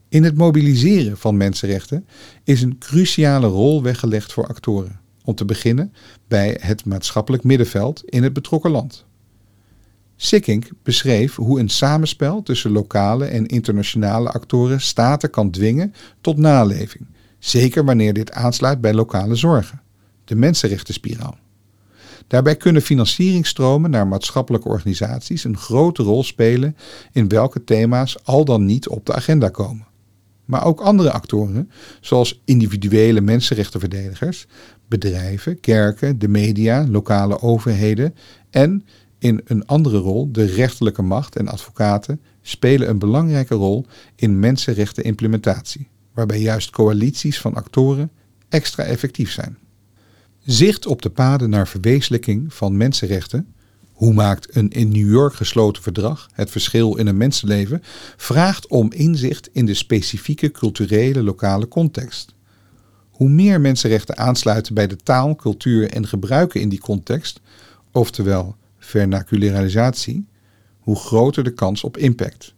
In het mobiliseren van mensenrechten is een cruciale rol weggelegd voor actoren, om te beginnen bij het maatschappelijk middenveld in het betrokken land. Sikkink beschreef hoe een samenspel tussen lokale en internationale actoren staten kan dwingen tot naleving, zeker wanneer dit aansluit bij lokale zorgen, de mensenrechtenspiraal. Daarbij kunnen financieringstromen naar maatschappelijke organisaties een grote rol spelen in welke thema's al dan niet op de agenda komen. maar ook andere actoren, zoals individuele mensenrechtenverdedigers, bedrijven, kerken, de media, lokale overheden en in een andere rol de rechterlijke macht en advocaten spelen een belangrijke rol in mensenrechtenimplementatie, waarbij juist coalities van actoren extra effectief zijn. Zicht op de paden naar verwezenlijking van mensenrechten hoe maakt een in New York gesloten verdrag het verschil in een mensenleven? Vraagt om inzicht in de specifieke culturele lokale context. Hoe meer mensenrechten aansluiten bij de taal, cultuur en gebruiken in die context, oftewel vernacularisatie, hoe groter de kans op impact.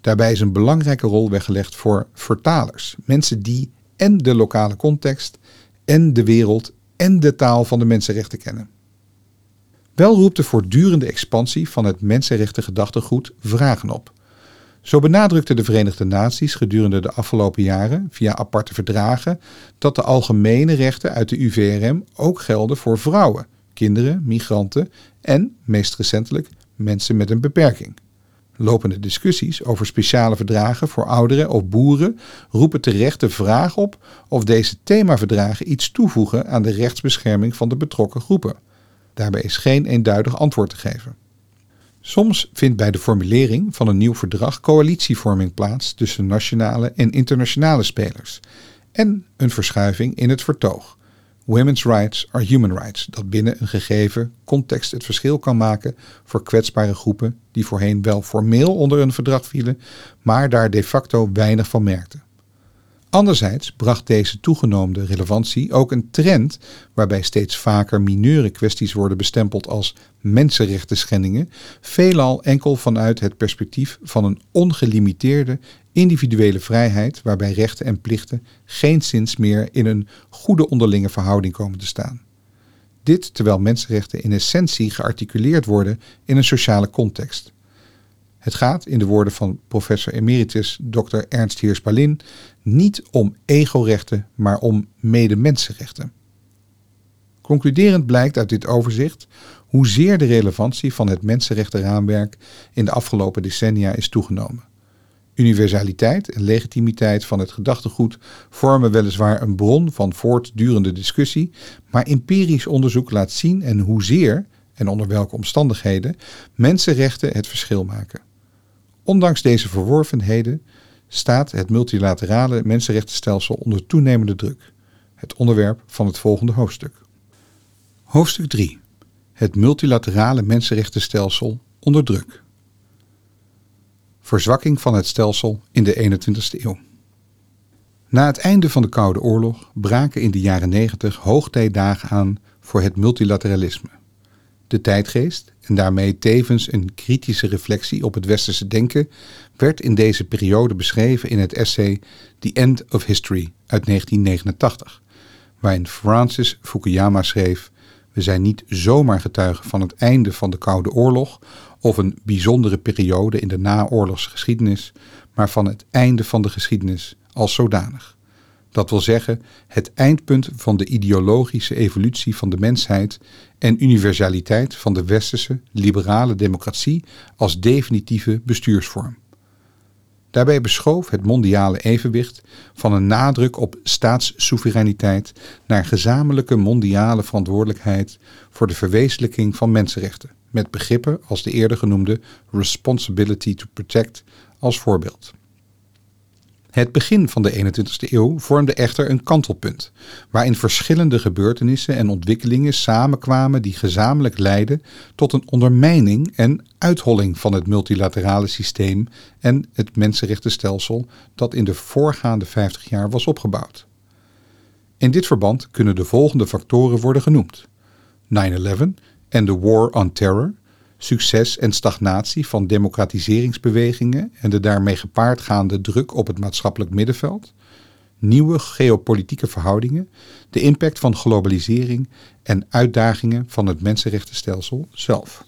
Daarbij is een belangrijke rol weggelegd voor vertalers, mensen die en de lokale context en de wereld en de taal van de mensenrechten kennen. Wel roept de voortdurende expansie van het mensenrechten gedachtegoed vragen op. Zo benadrukten de Verenigde Naties gedurende de afgelopen jaren via aparte verdragen dat de algemene rechten uit de UVRM ook gelden voor vrouwen, kinderen, migranten en, meest recentelijk, mensen met een beperking. Lopende discussies over speciale verdragen voor ouderen of boeren roepen terecht de vraag op of deze themaverdragen iets toevoegen aan de rechtsbescherming van de betrokken groepen. Daarbij is geen eenduidig antwoord te geven. Soms vindt bij de formulering van een nieuw verdrag coalitievorming plaats tussen nationale en internationale spelers en een verschuiving in het vertoog. Women's rights are human rights, dat binnen een gegeven context het verschil kan maken voor kwetsbare groepen die voorheen wel formeel onder een verdrag vielen, maar daar de facto weinig van merkten. Anderzijds bracht deze toegenomen relevantie ook een trend waarbij steeds vaker mineure kwesties worden bestempeld als mensenrechten schendingen, veelal enkel vanuit het perspectief van een ongelimiteerde individuele vrijheid waarbij rechten en plichten geen zins meer in een goede onderlinge verhouding komen te staan. Dit terwijl mensenrechten in essentie gearticuleerd worden in een sociale context. Het gaat, in de woorden van professor emeritus Dr. Ernst Heers-Palin, niet om egorechten, maar om medemensenrechten. Concluderend blijkt uit dit overzicht hoezeer de relevantie van het mensenrechtenraamwerk in de afgelopen decennia is toegenomen. Universaliteit en legitimiteit van het gedachtegoed vormen weliswaar een bron van voortdurende discussie, maar empirisch onderzoek laat zien en hoezeer en onder welke omstandigheden mensenrechten het verschil maken. Ondanks deze verworvenheden staat het multilaterale mensenrechtenstelsel onder toenemende druk. Het onderwerp van het volgende hoofdstuk. Hoofdstuk 3. Het multilaterale mensenrechtenstelsel onder druk. Verzwakking van het stelsel in de 21ste eeuw. Na het einde van de Koude Oorlog braken in de jaren 90 hoogtijdagen aan voor het multilateralisme. De tijdgeest, en daarmee tevens een kritische reflectie op het westerse denken, werd in deze periode beschreven in het essay The End of History uit 1989, waarin Francis Fukuyama schreef: We zijn niet zomaar getuigen van het einde van de Koude Oorlog of een bijzondere periode in de naoorlogsgeschiedenis, maar van het einde van de geschiedenis als zodanig. Dat wil zeggen het eindpunt van de ideologische evolutie van de mensheid en universaliteit van de westerse liberale democratie als definitieve bestuursvorm. Daarbij beschoof het mondiale evenwicht van een nadruk op staatssoevereiniteit naar gezamenlijke mondiale verantwoordelijkheid voor de verwezenlijking van mensenrechten, met begrippen als de eerder genoemde responsibility to protect als voorbeeld. Het begin van de 21ste eeuw vormde echter een kantelpunt, waarin verschillende gebeurtenissen en ontwikkelingen samenkwamen die gezamenlijk leidden tot een ondermijning en uitholling van het multilaterale systeem en het mensenrechtenstelsel dat in de voorgaande 50 jaar was opgebouwd. In dit verband kunnen de volgende factoren worden genoemd: 9-11 en de War on Terror, succes en stagnatie van democratiseringsbewegingen en de daarmee gepaard gaande druk op het maatschappelijk middenveld, nieuwe geopolitieke verhoudingen, de impact van globalisering en uitdagingen van het mensenrechtenstelsel zelf.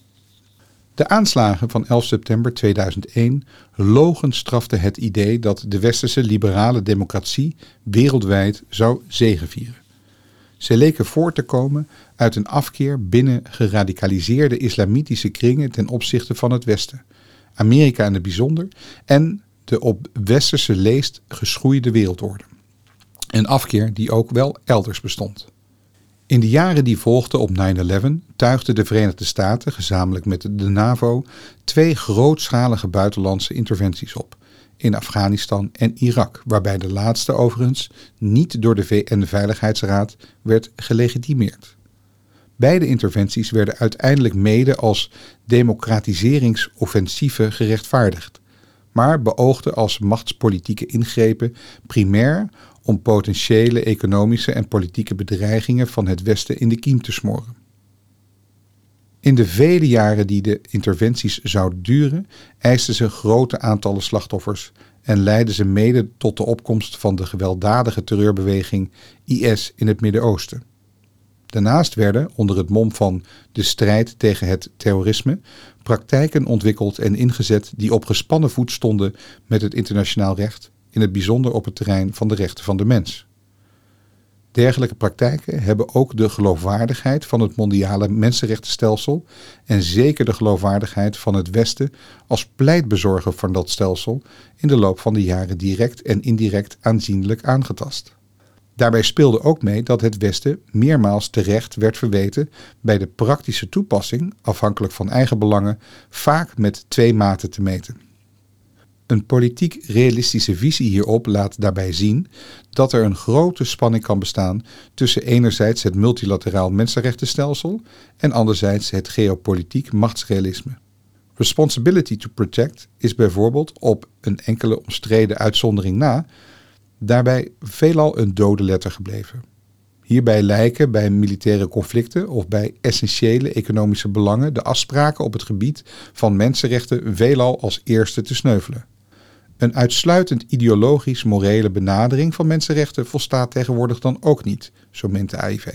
De aanslagen van 11 september 2001 logenstraften het idee dat de westerse liberale democratie wereldwijd zou zegevieren. Ze leken voort te komen uit een afkeer binnen geradicaliseerde islamitische kringen ten opzichte van het Westen, Amerika in het bijzonder, en de op westerse leest geschoeide wereldorde. Een afkeer die ook wel elders bestond. In de jaren die volgden op 9-11 tuigden de Verenigde Staten gezamenlijk met de NAVO twee grootschalige buitenlandse interventies op in Afghanistan en Irak, waarbij de laatste overigens niet door de VN-veiligheidsraad werd gelegitimeerd. Beide interventies werden uiteindelijk mede als democratiseringsoffensieven gerechtvaardigd, maar beoogden als machtspolitieke ingrepen primair om potentiële economische en politieke bedreigingen van het Westen in de kiem te smoren. In de vele jaren die de interventies zouden duren, eisten ze grote aantallen slachtoffers en leidden ze mede tot de opkomst van de gewelddadige terreurbeweging IS in het Midden-Oosten. Daarnaast werden, onder het mom van de strijd tegen het terrorisme, praktijken ontwikkeld en ingezet die op gespannen voet stonden met het internationaal recht, in het bijzonder op het terrein van de rechten van de mens. Dergelijke praktijken hebben ook de geloofwaardigheid van het mondiale mensenrechtenstelsel en zeker de geloofwaardigheid van het Westen als pleitbezorger van dat stelsel in de loop van de jaren direct en indirect aanzienlijk aangetast. Daarbij speelde ook mee dat het Westen meermaals terecht werd verweten bij de praktische toepassing, afhankelijk van eigen belangen, vaak met twee maten te meten. Een politiek realistische visie hierop laat daarbij zien dat er een grote spanning kan bestaan tussen enerzijds het multilateraal mensenrechtenstelsel en anderzijds het geopolitiek machtsrealisme. Responsibility to protect is bijvoorbeeld op een enkele omstreden uitzondering na daarbij veelal een dode letter gebleven. Hierbij lijken bij militaire conflicten of bij essentiële economische belangen de afspraken op het gebied van mensenrechten veelal als eerste te sneuvelen. Een uitsluitend ideologisch-morele benadering van mensenrechten volstaat tegenwoordig dan ook niet, zo meent de AIV.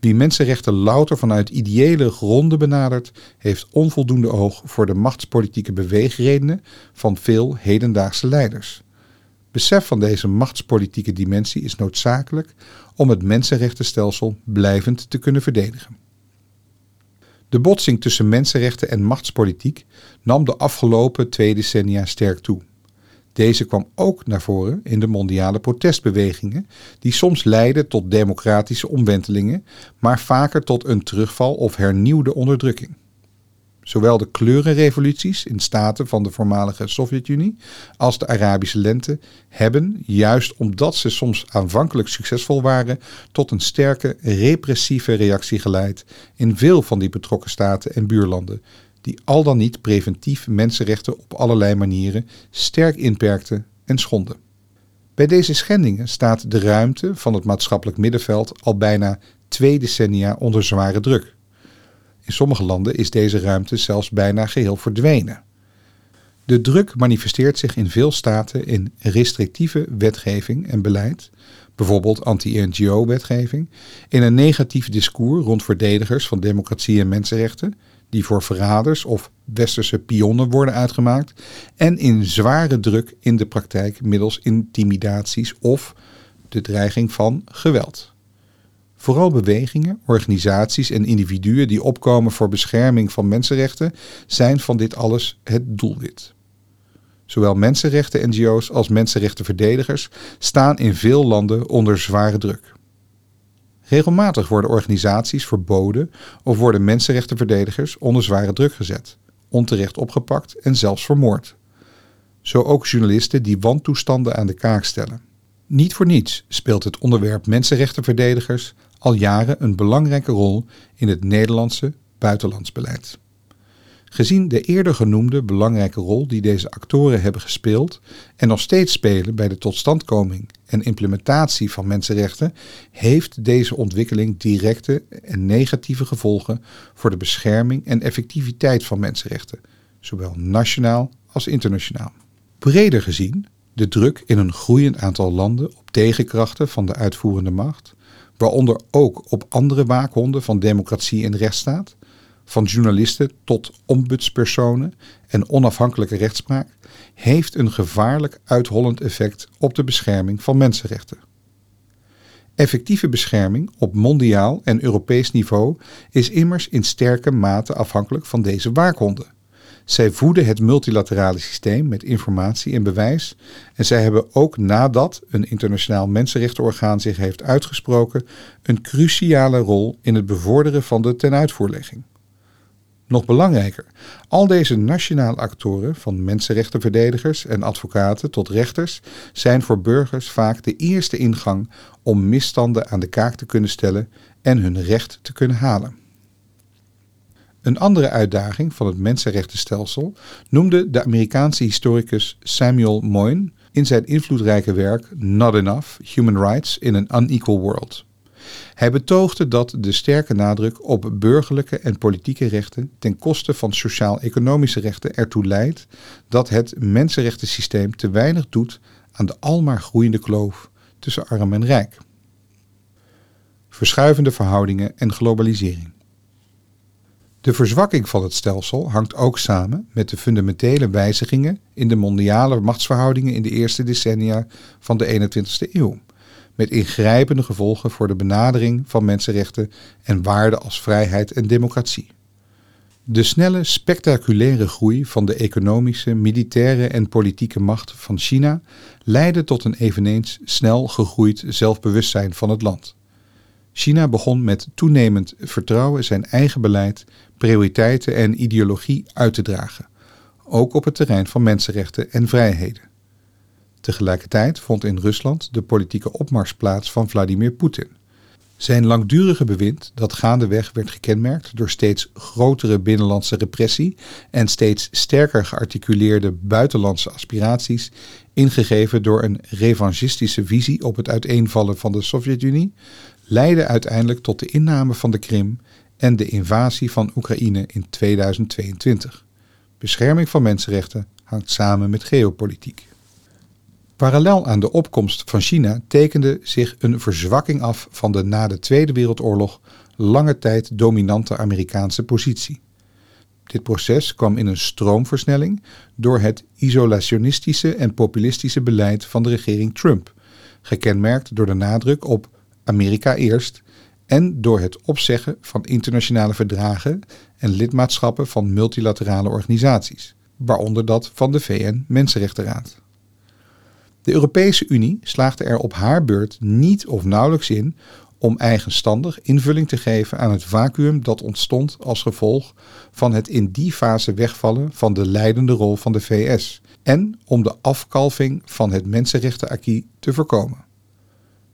Wie mensenrechten louter vanuit ideële gronden benadert, heeft onvoldoende oog voor de machtspolitieke beweegredenen van veel hedendaagse leiders. Besef van deze machtspolitieke dimensie is noodzakelijk om het mensenrechtenstelsel blijvend te kunnen verdedigen. De botsing tussen mensenrechten en machtspolitiek nam de afgelopen twee decennia sterk toe. Deze kwam ook naar voren in de mondiale protestbewegingen, die soms leidden tot democratische omwentelingen, maar vaker tot een terugval of hernieuwde onderdrukking. Zowel de kleurenrevoluties in staten van de voormalige Sovjet-Unie als de Arabische lente hebben, juist omdat ze soms aanvankelijk succesvol waren, tot een sterke repressieve reactie geleid in veel van die betrokken staten en buurlanden, die al dan niet preventief mensenrechten op allerlei manieren sterk inperkten en schonden. Bij deze schendingen staat de ruimte van het maatschappelijk middenveld al bijna twee decennia onder zware druk. In sommige landen is deze ruimte zelfs bijna geheel verdwenen. De druk manifesteert zich in veel staten in restrictieve wetgeving en beleid, bijvoorbeeld anti-NGO-wetgeving, in een negatief discours rond verdedigers van democratie en mensenrechten, die voor verraders of westerse pionnen worden uitgemaakt, en in zware druk in de praktijk middels intimidaties of de dreiging van geweld. Vooral bewegingen, organisaties en individuen die opkomen voor bescherming van mensenrechten zijn van dit alles het doelwit. Zowel mensenrechten-NGO's als mensenrechtenverdedigers staan in veel landen onder zware druk. Regelmatig worden organisaties verboden of worden mensenrechtenverdedigers onder zware druk gezet, onterecht opgepakt en zelfs vermoord. Zo ook journalisten die wantoestanden aan de kaak stellen. Niet voor niets speelt het onderwerp mensenrechtenverdedigers al jaren een belangrijke rol in het Nederlandse buitenlandsbeleid. Gezien de eerder genoemde belangrijke rol die deze actoren hebben gespeeld en nog steeds spelen bij de totstandkoming en implementatie van mensenrechten, heeft deze ontwikkeling directe en negatieve gevolgen voor de bescherming en effectiviteit van mensenrechten, zowel nationaal als internationaal. Breder gezien, de druk in een groeiend aantal landen op tegenkrachten van de uitvoerende macht, waaronder ook op andere waakhonden van democratie en rechtsstaat, van journalisten tot ombudspersonen en onafhankelijke rechtspraak, heeft een gevaarlijk uithollend effect op de bescherming van mensenrechten. Effectieve bescherming op mondiaal en Europees niveau is immers in sterke mate afhankelijk van deze waakhonden. Zij voeden het multilaterale systeem met informatie en bewijs. En zij hebben ook nadat een internationaal mensenrechtenorgaan zich heeft uitgesproken, een cruciale rol in het bevorderen van de tenuitvoerlegging. Nog belangrijker, al deze nationale actoren, van mensenrechtenverdedigers en advocaten tot rechters, zijn voor burgers vaak de eerste ingang om misstanden aan de kaak te kunnen stellen en hun recht te kunnen halen. Een andere uitdaging van het mensenrechtenstelsel noemde de Amerikaanse historicus Samuel Moyn in zijn invloedrijke werk Not Enough: Human Rights in an Unequal World. Hij betoogde dat de sterke nadruk op burgerlijke en politieke rechten ten koste van sociaal-economische rechten ertoe leidt dat het mensenrechtensysteem te weinig doet aan de almaar groeiende kloof tussen arm en rijk. Verschuivende verhoudingen en globalisering. De verzwakking van het stelsel hangt ook samen met de fundamentele wijzigingen in de mondiale machtsverhoudingen in de eerste decennia van de 21ste eeuw, met ingrijpende gevolgen voor de benadering van mensenrechten en waarden als vrijheid en democratie. De snelle, spectaculaire groei van de economische, militaire en politieke macht van China leidde tot een eveneens snel gegroeid zelfbewustzijn van het land. China begon met toenemend vertrouwen zijn eigen beleid, prioriteiten en ideologie uit te dragen, ook op het terrein van mensenrechten en vrijheden. Tegelijkertijd vond in Rusland de politieke opmars plaats van Vladimir Poetin. Zijn langdurige bewind, dat gaandeweg werd gekenmerkt door steeds grotere binnenlandse repressie en steeds sterker gearticuleerde buitenlandse aspiraties, ingegeven door een revanchistische visie op het uiteenvallen van de Sovjet-Unie, leidde uiteindelijk tot de inname van de Krim en de invasie van Oekraïne in 2022. Bescherming van mensenrechten hangt samen met geopolitiek. Parallel aan de opkomst van China tekende zich een verzwakking af van de na de Tweede Wereldoorlog lange tijd dominante Amerikaanse positie. Dit proces kwam in een stroomversnelling door het isolationistische en populistische beleid van de regering Trump, gekenmerkt door de nadruk op Amerika eerst en door het opzeggen van internationale verdragen en lidmaatschappen van multilaterale organisaties, waaronder dat van de VN-Mensenrechtenraad. De Europese Unie slaagde er op haar beurt niet of nauwelijks in om eigenstandig invulling te geven aan het vacuüm dat ontstond als gevolg van het in die fase wegvallen van de leidende rol van de VS en om de afkalving van het mensenrechtenacquis te voorkomen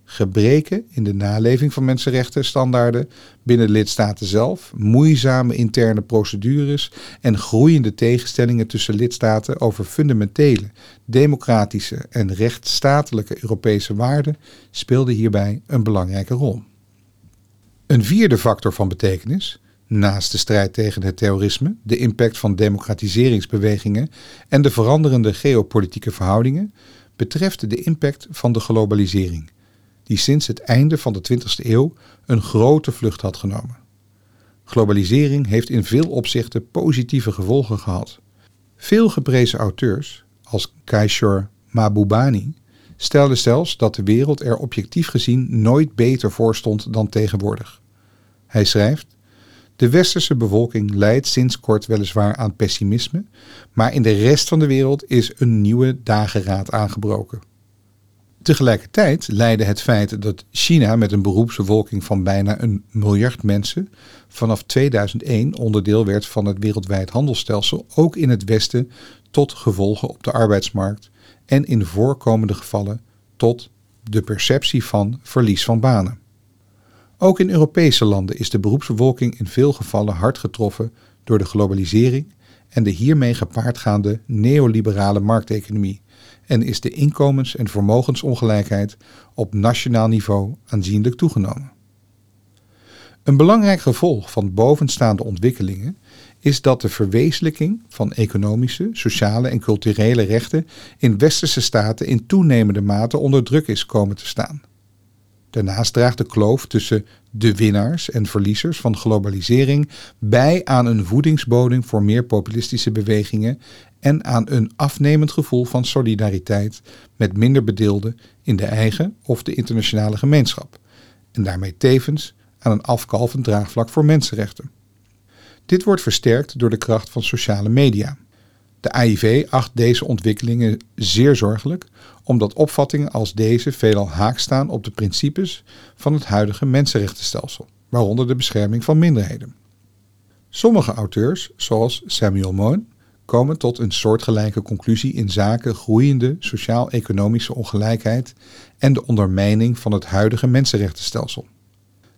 gebreken in de naleving van mensenrechtenstandaarden binnen lidstaten zelf, moeizame interne procedures en groeiende tegenstellingen tussen lidstaten over fundamentele, democratische en rechtsstatelijke Europese waarden speelden hierbij een belangrijke rol. Een vierde factor van betekenis, naast de strijd tegen het terrorisme, de impact van democratiseringsbewegingen en de veranderende geopolitieke verhoudingen, betreft de impact van de globalisering die sinds het einde van de 20e eeuw een grote vlucht had genomen. Globalisering heeft in veel opzichten positieve gevolgen gehad. Veel geprezen auteurs, als Kaishor Mahbubani, stelden zelfs dat de wereld er objectief gezien nooit beter voor stond dan tegenwoordig. Hij schrijft: De westerse bevolking lijdt sinds kort weliswaar aan pessimisme, maar in de rest van de wereld is een nieuwe dageraad aangebroken. Tegelijkertijd leidde het feit dat China met een beroepsbevolking van bijna een miljard mensen vanaf 2001 onderdeel werd van het wereldwijd handelsstelsel ook in het Westen tot gevolgen op de arbeidsmarkt en in voorkomende gevallen tot de perceptie van verlies van banen. Ook in Europese landen is de beroepsbevolking in veel gevallen hard getroffen door de globalisering en de hiermee gepaardgaande neoliberale markteconomie en is de inkomens- en vermogensongelijkheid op nationaal niveau aanzienlijk toegenomen. Een belangrijk gevolg van bovenstaande ontwikkelingen is dat de verwezenlijking van economische, sociale en culturele rechten in westerse staten in toenemende mate onder druk is komen te staan. Daarnaast draagt de kloof tussen de winnaars en verliezers van globalisering bij aan een voedingsbodem voor meer populistische bewegingen en aan een afnemend gevoel van solidariteit met minder bedeelden in de eigen of de internationale gemeenschap, en daarmee tevens aan een afkalvend draagvlak voor mensenrechten. Dit wordt versterkt door de kracht van sociale media, De AIV acht deze ontwikkelingen zeer zorgelijk, omdat opvattingen als deze veelal haak staan op de principes van het huidige mensenrechtenstelsel, waaronder de bescherming van minderheden. Sommige auteurs, zoals Samuel Moyn, komen tot een soortgelijke conclusie in zaken groeiende sociaal-economische ongelijkheid en de ondermijning van het huidige mensenrechtenstelsel.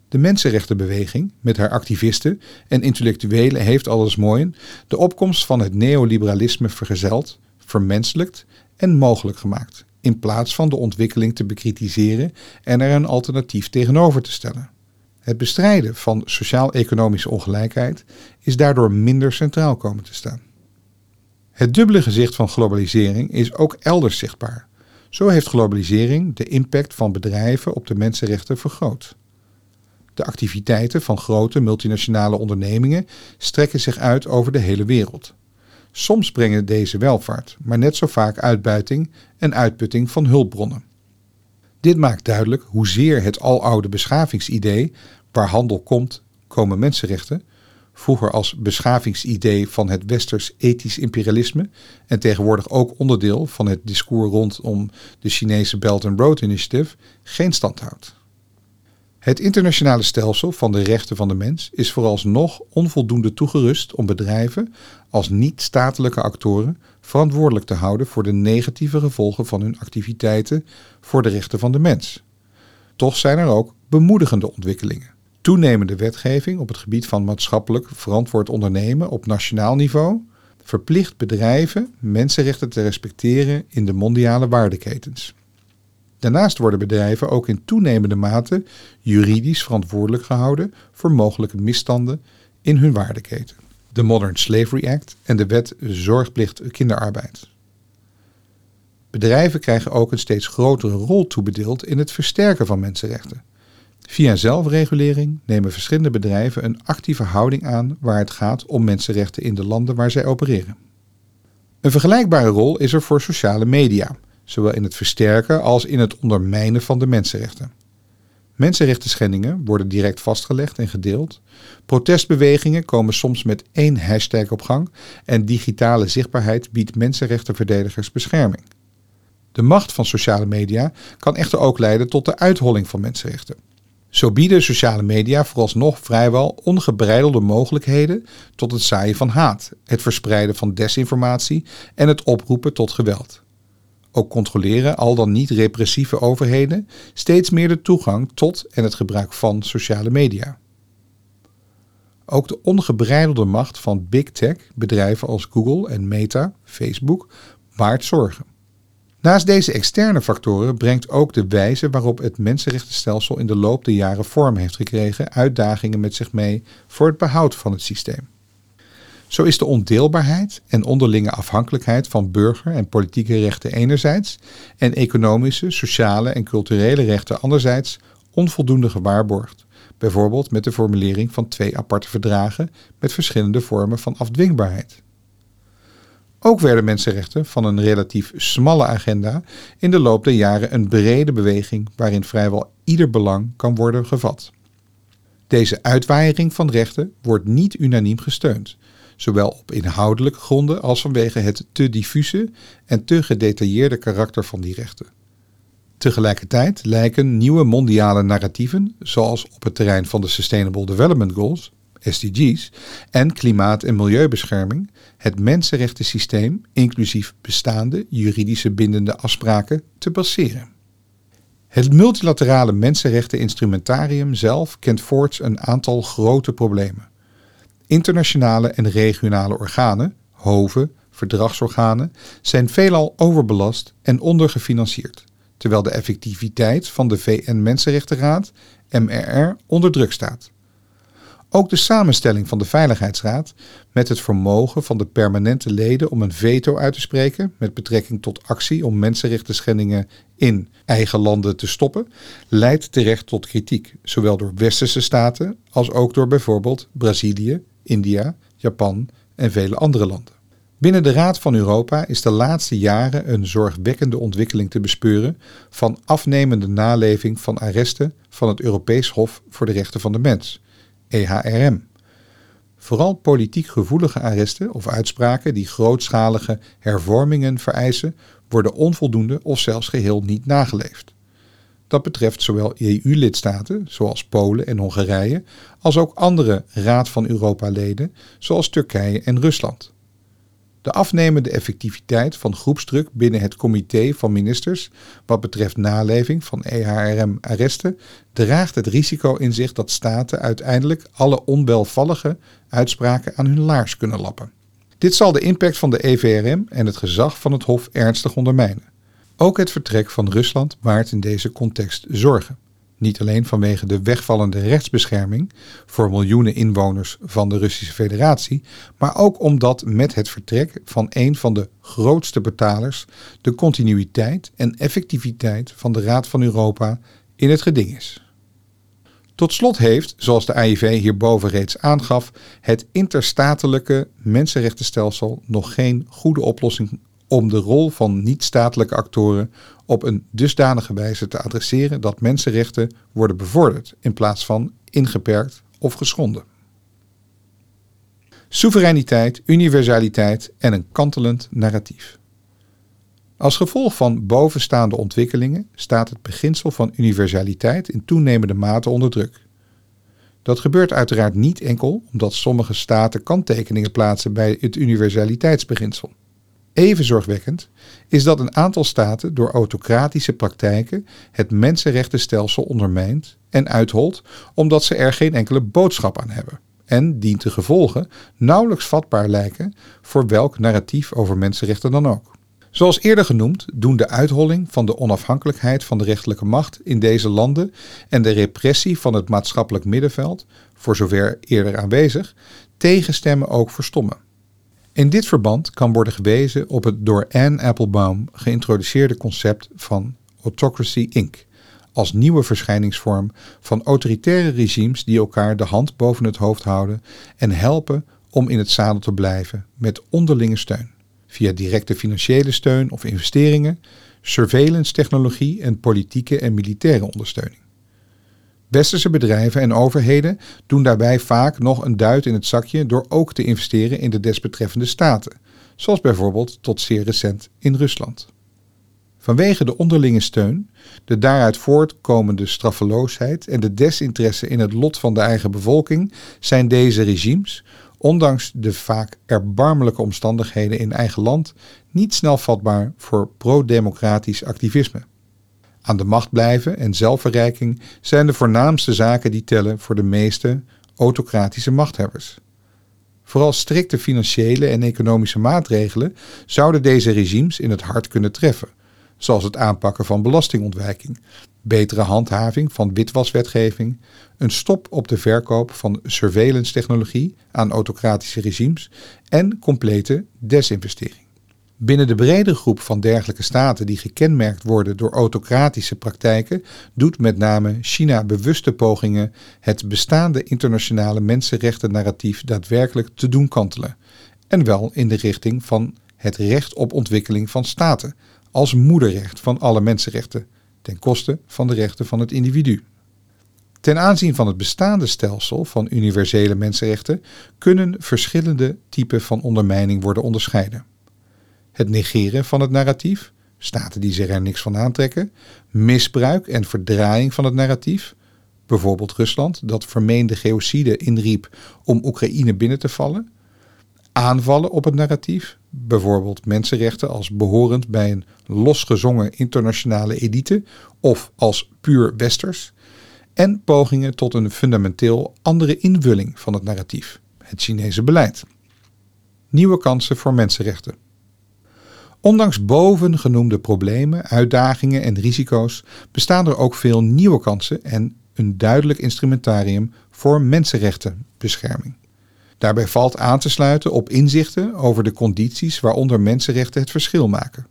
De mensenrechtenbeweging, met haar activisten en intellectuelen, heeft alles mooi de opkomst van het neoliberalisme vergezeld, vermenselijkt en mogelijk gemaakt, in plaats van de ontwikkeling te bekritiseren en er een alternatief tegenover te stellen. Het bestrijden van sociaal-economische ongelijkheid is daardoor minder centraal komen te staan. Het dubbele gezicht van globalisering is ook elders zichtbaar. Zo heeft globalisering de impact van bedrijven op de mensenrechten vergroot. De activiteiten van grote multinationale ondernemingen strekken zich uit over de hele wereld. Soms brengen deze welvaart, maar net zo vaak uitbuiting en uitputting van hulpbronnen. Dit maakt duidelijk hoezeer het aloude beschavingsidee, waar handel komt, komen mensenrechten, vroeger als beschavingsidee van het westers ethisch imperialisme en tegenwoordig ook onderdeel van het discours rondom de Chinese Belt and Road Initiative, geen stand houdt. Het internationale stelsel van de rechten van de mens is vooralsnog onvoldoende toegerust om bedrijven als niet-statelijke actoren verantwoordelijk te houden voor de negatieve gevolgen van hun activiteiten voor de rechten van de mens. Toch zijn er ook bemoedigende ontwikkelingen. Toenemende wetgeving op het gebied van maatschappelijk verantwoord ondernemen op nationaal niveau verplicht bedrijven mensenrechten te respecteren in de mondiale waardeketens. Daarnaast worden bedrijven ook in toenemende mate juridisch verantwoordelijk gehouden voor mogelijke misstanden in hun waardeketen. De Modern Slavery Act en de wet zorgplicht kinderarbeid. Bedrijven krijgen ook een steeds grotere rol toebedeeld in het versterken van mensenrechten. Via zelfregulering nemen verschillende bedrijven een actieve houding aan waar het gaat om mensenrechten in de landen waar zij opereren. Een vergelijkbare rol is er voor sociale media, zowel in het versterken als in het ondermijnen van de mensenrechten. Mensenrechten schendingen worden direct vastgelegd en gedeeld. Protestbewegingen komen soms met één hashtag op gang en digitale zichtbaarheid biedt mensenrechtenverdedigers bescherming. De macht van sociale media kan echter ook leiden tot de uitholling van mensenrechten. Zo bieden sociale media vooralsnog vrijwel ongebreidelde mogelijkheden tot het zaaien van haat, het verspreiden van desinformatie en het oproepen tot geweld. Ook controleren al dan niet repressieve overheden steeds meer de toegang tot en het gebruik van sociale media. Ook de ongebreidelde macht van big tech, bedrijven als Google en Meta, Facebook, baart zorgen. Naast deze externe factoren brengt ook de wijze waarop het mensenrechtenstelsel in de loop der jaren vorm heeft gekregen uitdagingen met zich mee voor het behoud van het systeem. Zo is de ondeelbaarheid en onderlinge afhankelijkheid van burger- en politieke rechten enerzijds en economische, sociale en culturele rechten anderzijds onvoldoende gewaarborgd, bijvoorbeeld met de formulering van twee aparte verdragen met verschillende vormen van afdwingbaarheid. Ook werden mensenrechten van een relatief smalle agenda in de loop der jaren een brede beweging waarin vrijwel ieder belang kan worden gevat. Deze uitwaaiering van rechten wordt niet unaniem gesteund, zowel op inhoudelijke gronden als vanwege het te diffuse en te gedetailleerde karakter van die rechten. Tegelijkertijd lijken nieuwe mondiale narratieven, zoals op het terrein van de Sustainable Development Goals, SDG's, en klimaat- en milieubescherming, het mensenrechtensysteem, inclusief bestaande juridische bindende afspraken, te baseren. Het multilaterale mensenrechteninstrumentarium zelf kent voorts een aantal grote problemen. Internationale en regionale organen, hoven, verdragsorganen, zijn veelal overbelast en ondergefinancierd, terwijl de effectiviteit van de VN-Mensenrechtenraad, MRR, onder druk staat. Ook de samenstelling van de Veiligheidsraad, met het vermogen van de permanente leden om een veto uit te spreken met betrekking tot actie om mensenrechten schendingen in eigen landen te stoppen, leidt terecht tot kritiek, zowel door westerse staten als ook door bijvoorbeeld Brazilië, India, Japan en vele andere landen. Binnen de Raad van Europa is de laatste jaren een zorgwekkende ontwikkeling te bespeuren van afnemende naleving van arresten van het Europees Hof voor de Rechten van de Mens, EHRM. Vooral politiek gevoelige arresten of uitspraken die grootschalige hervormingen vereisen, worden onvoldoende of zelfs geheel niet nageleefd. Dat betreft zowel EU-lidstaten, zoals Polen en Hongarije, als ook andere Raad van Europa-leden, zoals Turkije en Rusland. De afnemende effectiviteit van groepsdruk binnen het comité van ministers wat betreft naleving van EHRM-arresten draagt het risico in zich dat staten uiteindelijk alle onwelvallige uitspraken aan hun laars kunnen lappen. Dit zal de impact van de EVRM en het gezag van het Hof ernstig ondermijnen. Ook het vertrek van Rusland baart in deze context zorgen. Niet alleen vanwege de wegvallende rechtsbescherming voor miljoenen inwoners van de Russische Federatie, maar ook omdat met het vertrek van een van de grootste betalers de continuïteit en effectiviteit van de Raad van Europa in het geding is. Tot slot heeft, zoals de AIV hierboven reeds aangaf, het interstatelijke mensenrechtenstelsel nog geen goede oplossing om de rol van niet-statelijke actoren op een dusdanige wijze te adresseren dat mensenrechten worden bevorderd in plaats van ingeperkt of geschonden. Soevereiniteit, universaliteit en een kantelend narratief. Als gevolg van bovenstaande ontwikkelingen staat het beginsel van universaliteit in toenemende mate onder druk. Dat gebeurt uiteraard niet enkel omdat sommige staten kanttekeningen plaatsen bij het universaliteitsbeginsel. Even zorgwekkend is dat een aantal staten door autocratische praktijken het mensenrechtenstelsel ondermijnt en uitholt omdat ze er geen enkele boodschap aan hebben en dient te gevolgen nauwelijks vatbaar lijken voor welk narratief over mensenrechten dan ook. Zoals eerder genoemd doen de uitholling van de onafhankelijkheid van de rechterlijke macht in deze landen en de repressie van het maatschappelijk middenveld, voor zover eerder aanwezig, tegenstemmen ook verstommen. In dit verband kan worden gewezen op het door Anne Applebaum geïntroduceerde concept van Autocracy Inc. als nieuwe verschijningsvorm van autoritaire regimes die elkaar de hand boven het hoofd houden en helpen om in het zadel te blijven met onderlinge steun, via directe financiële steun of investeringen, surveillance technologie en politieke en militaire ondersteuning. Westerse bedrijven en overheden doen daarbij vaak nog een duit in het zakje door ook te investeren in de desbetreffende staten, zoals bijvoorbeeld tot zeer recent in Rusland. Vanwege de onderlinge steun, de daaruit voortkomende straffeloosheid en de desinteresse in het lot van de eigen bevolking zijn deze regimes, ondanks de vaak erbarmelijke omstandigheden in eigen land, niet snel vatbaar voor pro-democratisch activisme. Aan de macht blijven en zelfverrijking zijn de voornaamste zaken die tellen voor de meeste autocratische machthebbers. Vooral strikte financiële en economische maatregelen zouden deze regimes in het hart kunnen treffen, zoals het aanpakken van belastingontwijking, betere handhaving van witwaswetgeving, een stop op de verkoop van surveillance technologie aan autocratische regimes en complete desinvestering. Binnen de brede groep van dergelijke staten die gekenmerkt worden door autocratische praktijken, doet met name China bewuste pogingen het bestaande internationale mensenrechten-narratief daadwerkelijk te doen kantelen. En wel in de richting van het recht op ontwikkeling van staten, als moederrecht van alle mensenrechten, ten koste van de rechten van het individu. Ten aanzien van het bestaande stelsel van universele mensenrechten kunnen verschillende typen van ondermijning worden onderscheiden het negeren van het narratief, staten die zich er niks van aantrekken, misbruik en verdraaiing van het narratief, bijvoorbeeld Rusland dat vermeende geocide inriep om Oekraïne binnen te vallen, aanvallen op het narratief, bijvoorbeeld mensenrechten als behorend bij een losgezongen internationale elite of als puur westers, en pogingen tot een fundamenteel andere invulling van het narratief, het Chinese beleid. Nieuwe kansen voor mensenrechten. Ondanks bovengenoemde problemen, uitdagingen en risico's bestaan er ook veel nieuwe kansen en een duidelijk instrumentarium voor mensenrechtenbescherming. Daarbij valt aan te sluiten op inzichten over de condities waaronder mensenrechten het verschil maken.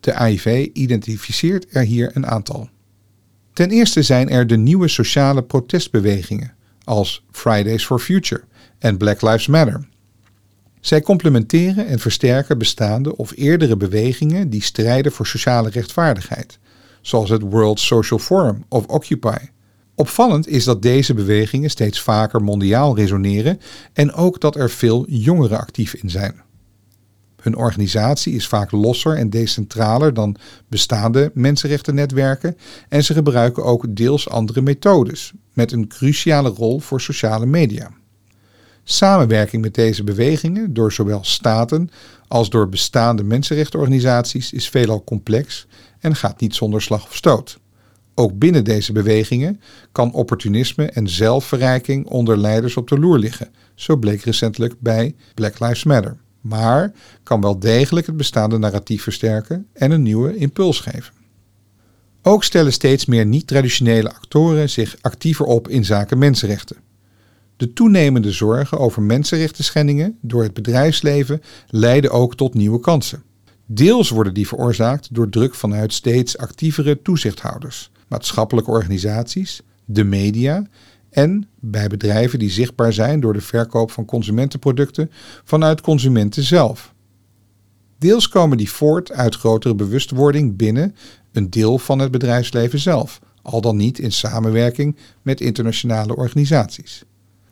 De AIV identificeert er hier een aantal. Ten eerste zijn er de nieuwe sociale protestbewegingen, als Fridays for Future en Black Lives Matter, zij complementeren en versterken bestaande of eerdere bewegingen die strijden voor sociale rechtvaardigheid, zoals het World Social Forum of Occupy, Opvallend is dat deze bewegingen steeds vaker mondiaal resoneren en ook dat er veel jongeren actief in zijn. Hun organisatie is vaak losser en decentraler dan bestaande mensenrechtennetwerken en ze gebruiken ook deels andere methodes, met een cruciale rol voor sociale media. Samenwerking met deze bewegingen door zowel staten als door bestaande mensenrechtenorganisaties is veelal complex en gaat niet zonder slag of stoot. Ook binnen deze bewegingen kan opportunisme en zelfverrijking onder leiders op de loer liggen, zo bleek recentelijk bij Black Lives Matter. Maar kan wel degelijk het bestaande narratief versterken en een nieuwe impuls geven. Ook stellen steeds meer niet-traditionele actoren zich actiever op in zaken mensenrechten. De toenemende zorgen over mensenrechten schendingen door het bedrijfsleven leiden ook tot nieuwe kansen. Deels worden die veroorzaakt door druk vanuit steeds actievere toezichthouders, maatschappelijke organisaties, de media en bij bedrijven die zichtbaar zijn door de verkoop van consumentenproducten vanuit consumenten zelf. Deels komen die voort uit grotere bewustwording binnen een deel van het bedrijfsleven zelf, al dan niet in samenwerking met internationale organisaties.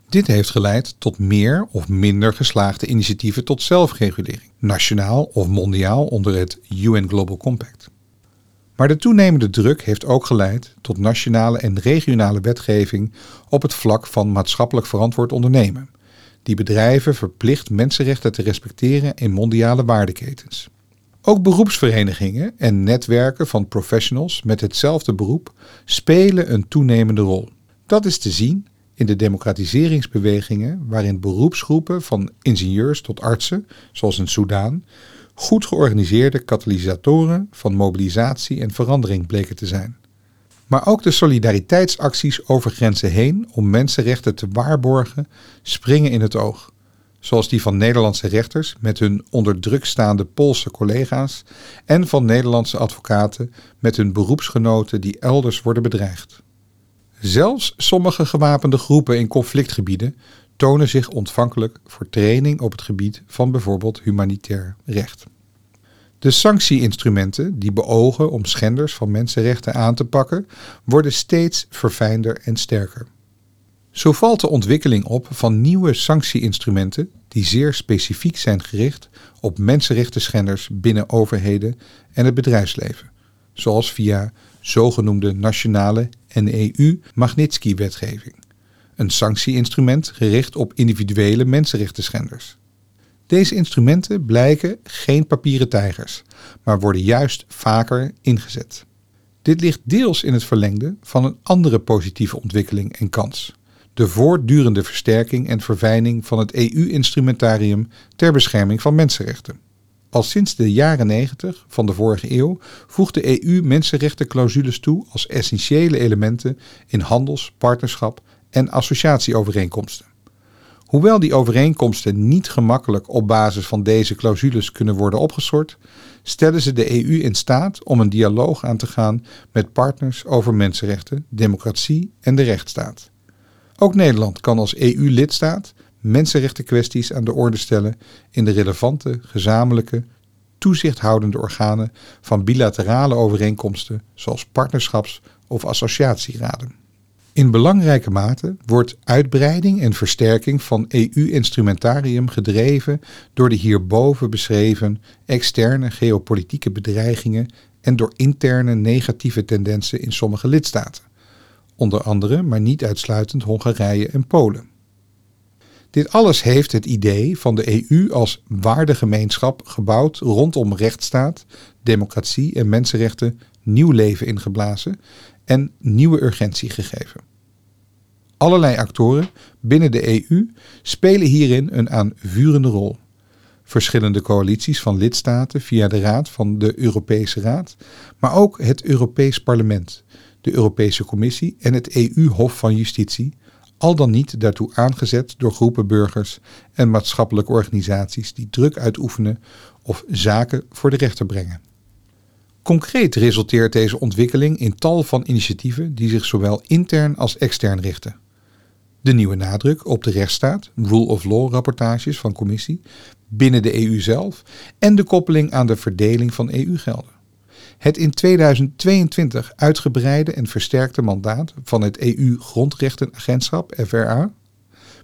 Dit heeft geleid tot meer of minder geslaagde initiatieven tot zelfregulering, nationaal of mondiaal onder het UN Global Compact. Maar de toenemende druk heeft ook geleid tot nationale en regionale wetgeving op het vlak van maatschappelijk verantwoord ondernemen, die bedrijven verplicht mensenrechten te respecteren in mondiale waardeketens. Ook beroepsverenigingen en netwerken van professionals met hetzelfde beroep spelen een toenemende rol. Dat is te zien in de democratiseringsbewegingen waarin beroepsgroepen van ingenieurs tot artsen, zoals in Soudaan, goed georganiseerde katalysatoren van mobilisatie en verandering bleken te zijn. Maar ook de solidariteitsacties over grenzen heen om mensenrechten te waarborgen springen in het oog. Zoals die van Nederlandse rechters met hun onder druk staande Poolse collega's en van Nederlandse advocaten met hun beroepsgenoten die elders worden bedreigd. Zelfs sommige gewapende groepen in conflictgebieden tonen zich ontvankelijk voor training op het gebied van bijvoorbeeld humanitair recht. De sanctieinstrumenten die beogen om schenders van mensenrechten aan te pakken, worden steeds verfijnder en sterker. Zo valt de ontwikkeling op van nieuwe sanctieinstrumenten die zeer specifiek zijn gericht op mensenrechtenschenders binnen overheden en het bedrijfsleven, zoals via zogenoemde nationale en EU-Magnitsky-wetgeving, een sanctieinstrument gericht op individuele mensenrechtenschenders. Deze instrumenten blijken geen papieren tijgers, maar worden juist vaker ingezet. Dit ligt deels in het verlengde van een andere positieve ontwikkeling en kans: de voortdurende versterking en verfijning van het EU-instrumentarium ter bescherming van mensenrechten. Al sinds de jaren 90 van de vorige eeuw voegt de EU mensenrechtenclausules toe als essentiële elementen in handels, partnerschap en associatieovereenkomsten. Hoewel die overeenkomsten niet gemakkelijk op basis van deze clausules kunnen worden opgesort, stellen ze de EU in staat om een dialoog aan te gaan met partners over mensenrechten, democratie en de rechtsstaat. Ook Nederland kan als EU-lidstaat mensenrechtenkwesties aan de orde stellen in de relevante, gezamenlijke, toezichthoudende organen van bilaterale overeenkomsten zoals partnerschaps- of associatieraden. In belangrijke mate wordt uitbreiding en versterking van EU-instrumentarium gedreven door de hierboven beschreven externe geopolitieke bedreigingen en door interne negatieve tendensen in sommige lidstaten, onder andere, maar niet uitsluitend Hongarije en Polen. Dit alles heeft het idee van de EU als waardegemeenschap gebouwd rondom rechtsstaat, democratie en mensenrechten nieuw leven ingeblazen en nieuwe urgentie gegeven. Allerlei actoren binnen de EU spelen hierin een aanvurende rol. Verschillende coalities van lidstaten via de Raad van de Europese Raad, maar ook het Europees Parlement, de Europese Commissie en het EU-Hof van Justitie, al dan niet daartoe aangezet door groepen burgers en maatschappelijke organisaties die druk uitoefenen of zaken voor de rechter brengen. Concreet resulteert deze ontwikkeling in tal van initiatieven die zich zowel intern als extern richten. De nieuwe nadruk op de rechtsstaat, rule of law rapportages van commissie, binnen de EU zelf en de koppeling aan de verdeling van EU-gelden. Het in 2022 uitgebreide en versterkte mandaat van het EU-Grondrechtenagentschap, FRA.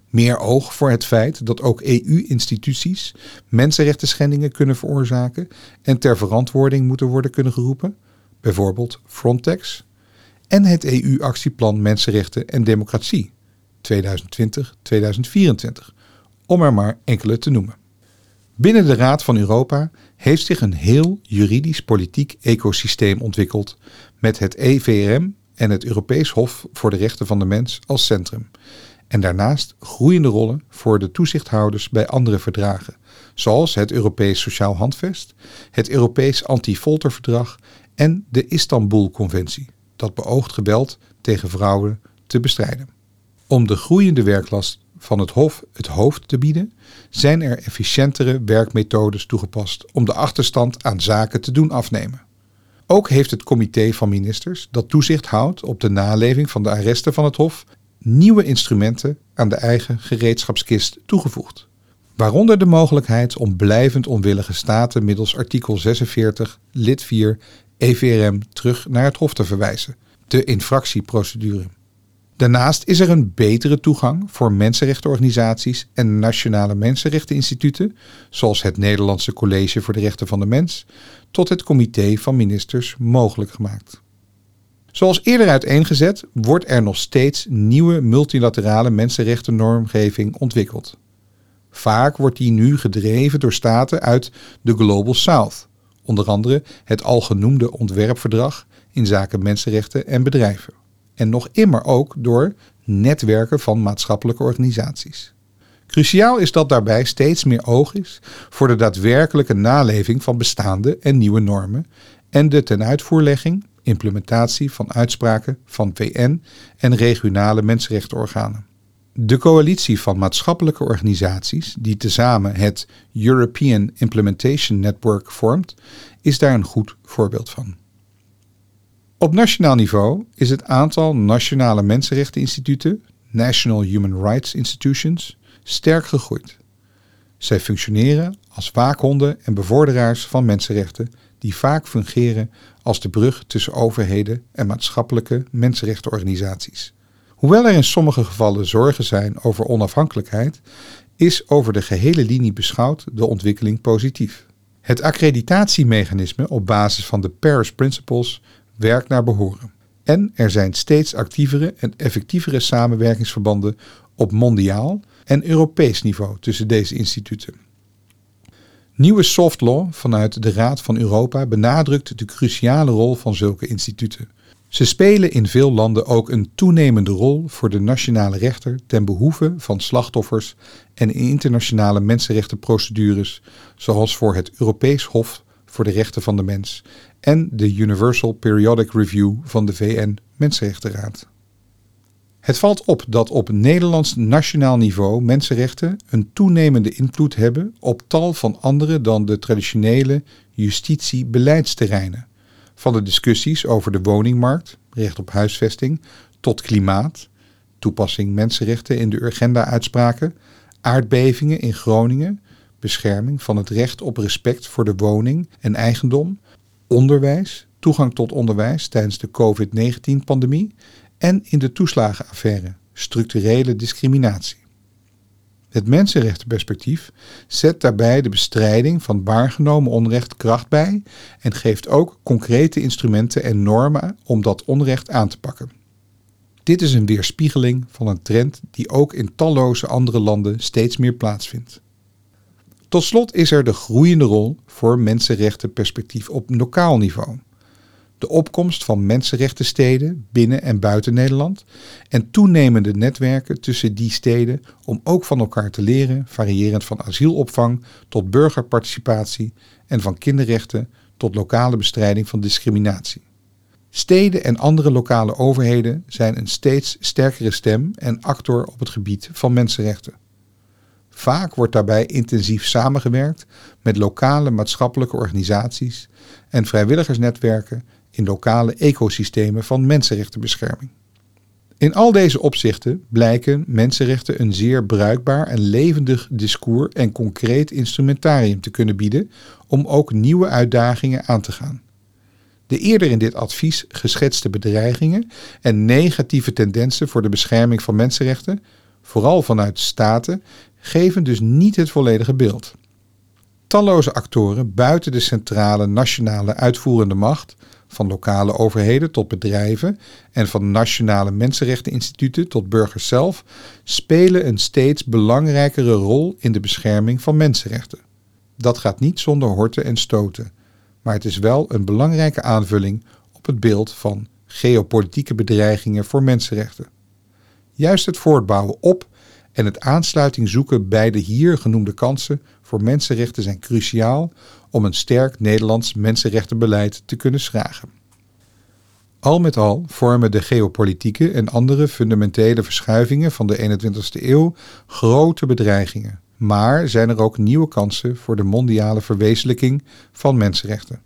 Meer oog voor het feit dat ook EU-instituties mensenrechten schendingen kunnen veroorzaken en ter verantwoording moeten worden kunnen geroepen, bijvoorbeeld Frontex. En het EU-actieplan Mensenrechten en Democratie 2020-2024, om er maar enkele te noemen. Binnen de Raad van Europa heeft zich een heel juridisch-politiek ecosysteem ontwikkeld met het EVRM en het Europees Hof voor de Rechten van de Mens als centrum. En daarnaast groeiende rollen voor de toezichthouders bij andere verdragen, zoals het Europees Sociaal Handvest, het Europees Anti-Folterverdrag en de Istanbul-conventie, dat beoogt geweld tegen vrouwen te bestrijden. Om de groeiende werklast van het Hof het hoofd te bieden, zijn er efficiëntere werkmethodes toegepast om de achterstand aan zaken te doen afnemen. Ook heeft het comité van ministers, dat toezicht houdt op de naleving van de arresten van het Hof, nieuwe instrumenten aan de eigen gereedschapskist toegevoegd. Waaronder de mogelijkheid om blijvend onwillige staten middels artikel 46 lid 4 EVRM terug naar het Hof te verwijzen, de infractieprocedure. Daarnaast is er een betere toegang voor mensenrechtenorganisaties en nationale mensenrechteninstituten, zoals het Nederlandse College voor de Rechten van de Mens, tot het Comité van Ministers mogelijk gemaakt. Zoals eerder uiteengezet, wordt er nog steeds nieuwe multilaterale mensenrechtennormgeving ontwikkeld. Vaak wordt die nu gedreven door staten uit de Global South, onder andere het al genoemde ontwerpverdrag in zaken mensenrechten en bedrijven en nog immer ook door netwerken van maatschappelijke organisaties. Cruciaal is dat daarbij steeds meer oog is voor de daadwerkelijke naleving van bestaande en nieuwe normen en de tenuitvoerlegging, implementatie van uitspraken van VN en regionale mensenrechtenorganen. De coalitie van maatschappelijke organisaties, die tezamen het European Implementation Network vormt, is daar een goed voorbeeld van. Op nationaal niveau is het aantal nationale mensenrechteninstituten, National Human Rights Institutions, sterk gegroeid. Zij functioneren als waakhonden en bevorderaars van mensenrechten die vaak fungeren als de brug tussen overheden en maatschappelijke mensenrechtenorganisaties. Hoewel er in sommige gevallen zorgen zijn over onafhankelijkheid, is over de gehele linie beschouwd de ontwikkeling positief. Het accreditatiemechanisme op basis van de Paris Principles werkt naar behoren. En er zijn steeds actievere en effectievere samenwerkingsverbanden op mondiaal en Europees niveau tussen deze instituten. Nieuwe soft law vanuit de Raad van Europa benadrukt de cruciale rol van zulke instituten. Ze spelen in veel landen ook een toenemende rol voor de nationale rechter ten behoeve van slachtoffers en in internationale mensenrechtenprocedures, zoals voor het Europees Hof voor de Rechten van de Mens en de Universal Periodic Review van de VN Mensenrechtenraad. Het valt op dat op Nederlands nationaal niveau mensenrechten een toenemende invloed hebben op tal van andere dan de traditionele justitie-beleidsterreinen. Van de discussies over de woningmarkt, recht op huisvesting, tot klimaat, toepassing mensenrechten in de Urgenda-uitspraken, aardbevingen in Groningen, bescherming van het recht op respect voor de woning en eigendom, onderwijs, toegang tot onderwijs tijdens de COVID-19-pandemie en in de toeslagenaffaire, structurele discriminatie. Het mensenrechtenperspectief zet daarbij de bestrijding van waargenomen onrecht kracht bij en geeft ook concrete instrumenten en normen om dat onrecht aan te pakken. Dit is een weerspiegeling van een trend die ook in talloze andere landen steeds meer plaatsvindt. Tot slot is er de groeiende rol voor mensenrechtenperspectief op lokaal niveau. De opkomst van mensenrechtensteden binnen en buiten Nederland en toenemende netwerken tussen die steden om ook van elkaar te leren, variërend van asielopvang tot burgerparticipatie en van kinderrechten tot lokale bestrijding van discriminatie. Steden en andere lokale overheden zijn een steeds sterkere stem en actor op het gebied van mensenrechten. Vaak wordt daarbij intensief samengewerkt met lokale maatschappelijke organisaties en vrijwilligersnetwerken in lokale ecosystemen van mensenrechtenbescherming. In al deze opzichten blijken mensenrechten een zeer bruikbaar en levendig discours en concreet instrumentarium te kunnen bieden om ook nieuwe uitdagingen aan te gaan. De eerder in dit advies geschetste bedreigingen en negatieve tendensen voor de bescherming van mensenrechten, vooral vanuit staten, geven dus niet het volledige beeld. Talloze actoren buiten de centrale nationale uitvoerende macht, van lokale overheden tot bedrijven en van nationale mensenrechteninstituten tot burgers zelf, spelen een steeds belangrijkere rol in de bescherming van mensenrechten. Dat gaat niet zonder horten en stoten, maar het is wel een belangrijke aanvulling op het beeld van geopolitieke bedreigingen voor mensenrechten. Juist het voortbouwen op en het aansluiting zoeken bij de hier genoemde kansen voor mensenrechten zijn cruciaal om een sterk Nederlands mensenrechtenbeleid te kunnen schragen. Al met al vormen de geopolitieke en andere fundamentele verschuivingen van de 21ste eeuw grote bedreigingen, maar zijn er ook nieuwe kansen voor de mondiale verwezenlijking van mensenrechten.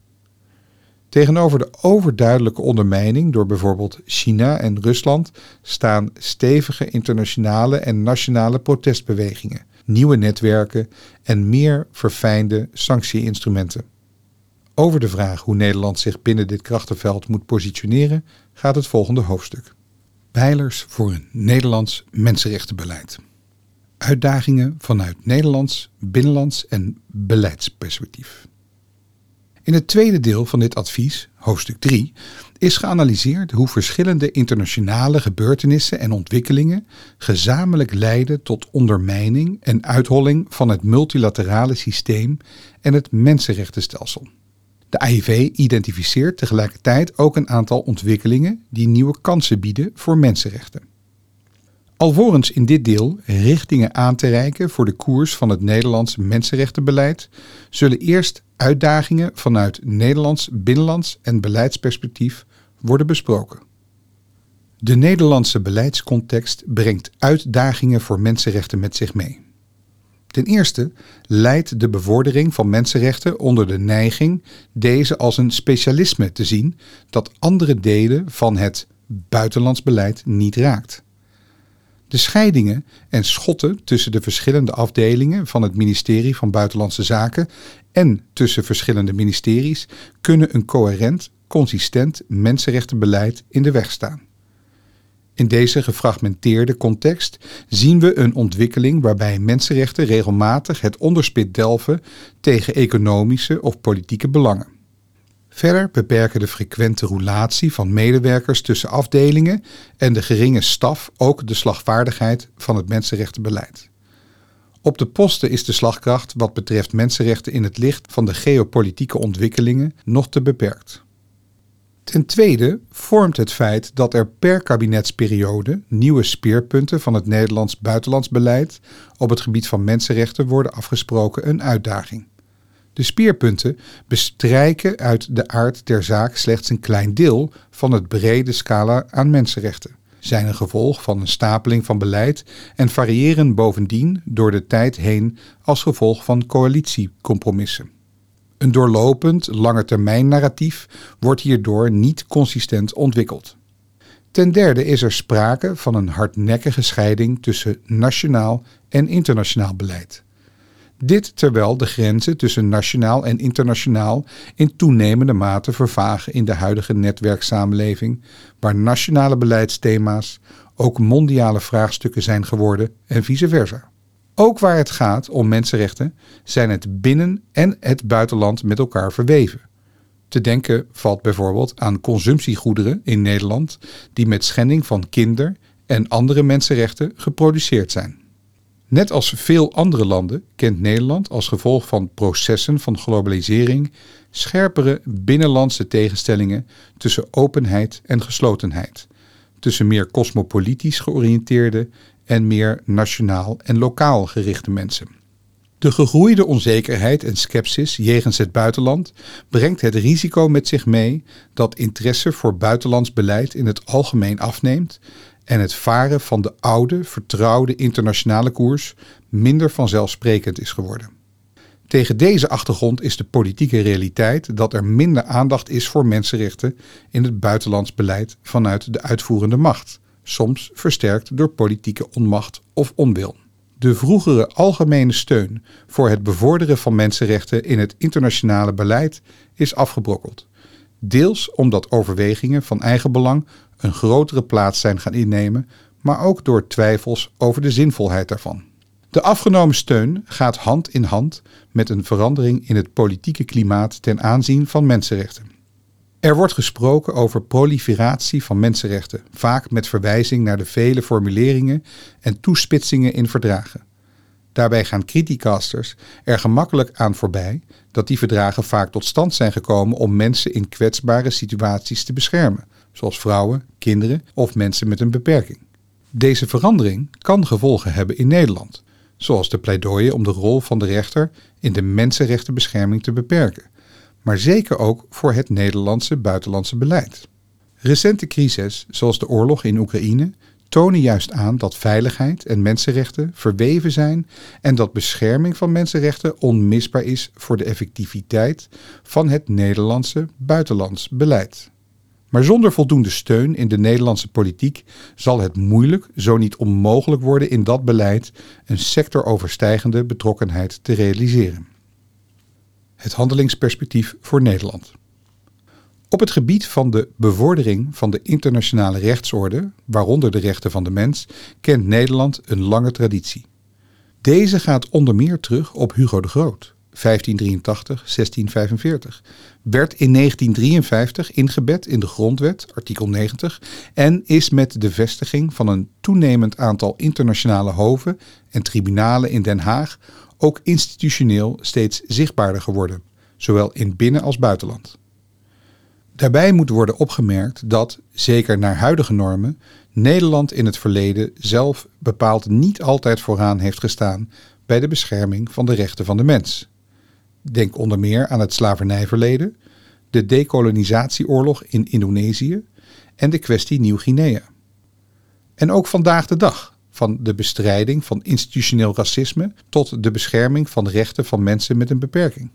Tegenover de overduidelijke ondermijning door bijvoorbeeld China en Rusland staan stevige internationale en nationale protestbewegingen, nieuwe netwerken en meer verfijnde sanctieinstrumenten. Over de vraag hoe Nederland zich binnen dit krachtenveld moet positioneren gaat het volgende hoofdstuk. Pijlers voor een Nederlands mensenrechtenbeleid. Uitdagingen vanuit Nederlands, binnenlands en beleidsperspectief. In het tweede deel van dit advies, hoofdstuk 3, is geanalyseerd hoe verschillende internationale gebeurtenissen en ontwikkelingen gezamenlijk leiden tot ondermijning en uitholling van het multilaterale systeem en het mensenrechtenstelsel. De AIV identificeert tegelijkertijd ook een aantal ontwikkelingen die nieuwe kansen bieden voor mensenrechten. Alvorens in dit deel richtingen aan te reiken voor de koers van het Nederlands mensenrechtenbeleid, zullen eerst uitdagingen vanuit Nederlands binnenlands en beleidsperspectief worden besproken. De Nederlandse beleidscontext brengt uitdagingen voor mensenrechten met zich mee. Ten eerste leidt de bevordering van mensenrechten onder de neiging deze als een specialisme te zien dat andere delen van het buitenlands beleid niet raakt. De scheidingen en schotten tussen de verschillende afdelingen van het ministerie van Buitenlandse Zaken en tussen verschillende ministeries kunnen een coherent, consistent mensenrechtenbeleid in de weg staan. In deze gefragmenteerde context zien we een ontwikkeling waarbij mensenrechten regelmatig het onderspit delven tegen economische of politieke belangen. Verder beperken de frequente roulatie van medewerkers tussen afdelingen en de geringe staf ook de slagvaardigheid van het mensenrechtenbeleid. Op de posten is de slagkracht wat betreft mensenrechten in het licht van de geopolitieke ontwikkelingen nog te beperkt. Ten tweede vormt het feit dat er per kabinetsperiode nieuwe speerpunten van het Nederlands buitenlands beleid op het gebied van mensenrechten worden afgesproken een uitdaging. De speerpunten bestrijken uit de aard der zaak slechts een klein deel van het brede scala aan mensenrechten, zijn een gevolg van een stapeling van beleid en variëren bovendien door de tijd heen als gevolg van coalitiecompromissen. Een doorlopend langetermijn-narratief wordt hierdoor niet consistent ontwikkeld. Ten derde is er sprake van een hardnekkige scheiding tussen nationaal en internationaal beleid. Dit terwijl de grenzen tussen nationaal en internationaal in toenemende mate vervagen in de huidige netwerksamenleving, waar nationale beleidsthema's ook mondiale vraagstukken zijn geworden en vice versa. Ook waar het gaat om mensenrechten zijn het binnen- en het buitenland met elkaar verweven. Te denken valt bijvoorbeeld aan consumptiegoederen in Nederland die met schending van kinder- en andere mensenrechten geproduceerd zijn. Net als veel andere landen kent Nederland als gevolg van processen van globalisering scherpere binnenlandse tegenstellingen tussen openheid en geslotenheid, tussen meer cosmopolitisch georiënteerde en meer nationaal en lokaal gerichte mensen. De gegroeide onzekerheid en sceptisch jegens het buitenland brengt het risico met zich mee dat interesse voor buitenlands beleid in het algemeen afneemt en het varen van de oude, vertrouwde internationale koers minder vanzelfsprekend is geworden. Tegen deze achtergrond is de politieke realiteit dat er minder aandacht is voor mensenrechten in het buitenlands beleid vanuit de uitvoerende macht, soms versterkt door politieke onmacht of onwil. De vroegere algemene steun voor het bevorderen van mensenrechten in het internationale beleid is afgebrokkeld. Deels omdat overwegingen van eigen belang een grotere plaats zijn gaan innemen, maar ook door twijfels over de zinvolheid daarvan. De afgenomen steun gaat hand in hand met een verandering in het politieke klimaat ten aanzien van mensenrechten. Er wordt gesproken over proliferatie van mensenrechten, vaak met verwijzing naar de vele formuleringen en toespitsingen in verdragen. Daarbij gaan criticasters er gemakkelijk aan voorbij dat die verdragen vaak tot stand zijn gekomen om mensen in kwetsbare situaties te beschermen, zoals vrouwen, kinderen of mensen met een beperking. Deze verandering kan gevolgen hebben in Nederland, zoals de pleidooien om de rol van de rechter in de mensenrechtenbescherming te beperken, maar zeker ook voor het Nederlandse buitenlandse beleid. Recente crises, zoals de oorlog in Oekraïne, tonen juist aan dat veiligheid en mensenrechten verweven zijn en dat bescherming van mensenrechten onmisbaar is voor de effectiviteit van het Nederlandse buitenlands beleid. Maar zonder voldoende steun in de Nederlandse politiek zal het moeilijk, zo niet onmogelijk worden in dat beleid een sectoroverstijgende betrokkenheid te realiseren. Het handelingsperspectief voor Nederland. Op het gebied van de bevordering van de internationale rechtsorde, waaronder de rechten van de mens, kent Nederland een lange traditie. Deze gaat onder meer terug op Hugo de Groot, 1583-1645, werd in 1953 ingebed in de Grondwet, artikel 90, en is met de vestiging van een toenemend aantal internationale hoven en tribunalen in Den Haag ook institutioneel steeds zichtbaarder geworden, zowel in binnen- als buitenland. Daarbij moet worden opgemerkt dat, zeker naar huidige normen, Nederland in het verleden zelf bepaald niet altijd vooraan heeft gestaan bij de bescherming van de rechten van de mens. Denk onder meer aan het slavernijverleden, de decolonisatieoorlog in Indonesië en de kwestie Nieuw-Guinea. En ook vandaag de dag, van de bestrijding van institutioneel racisme tot de bescherming van rechten van mensen met een beperking.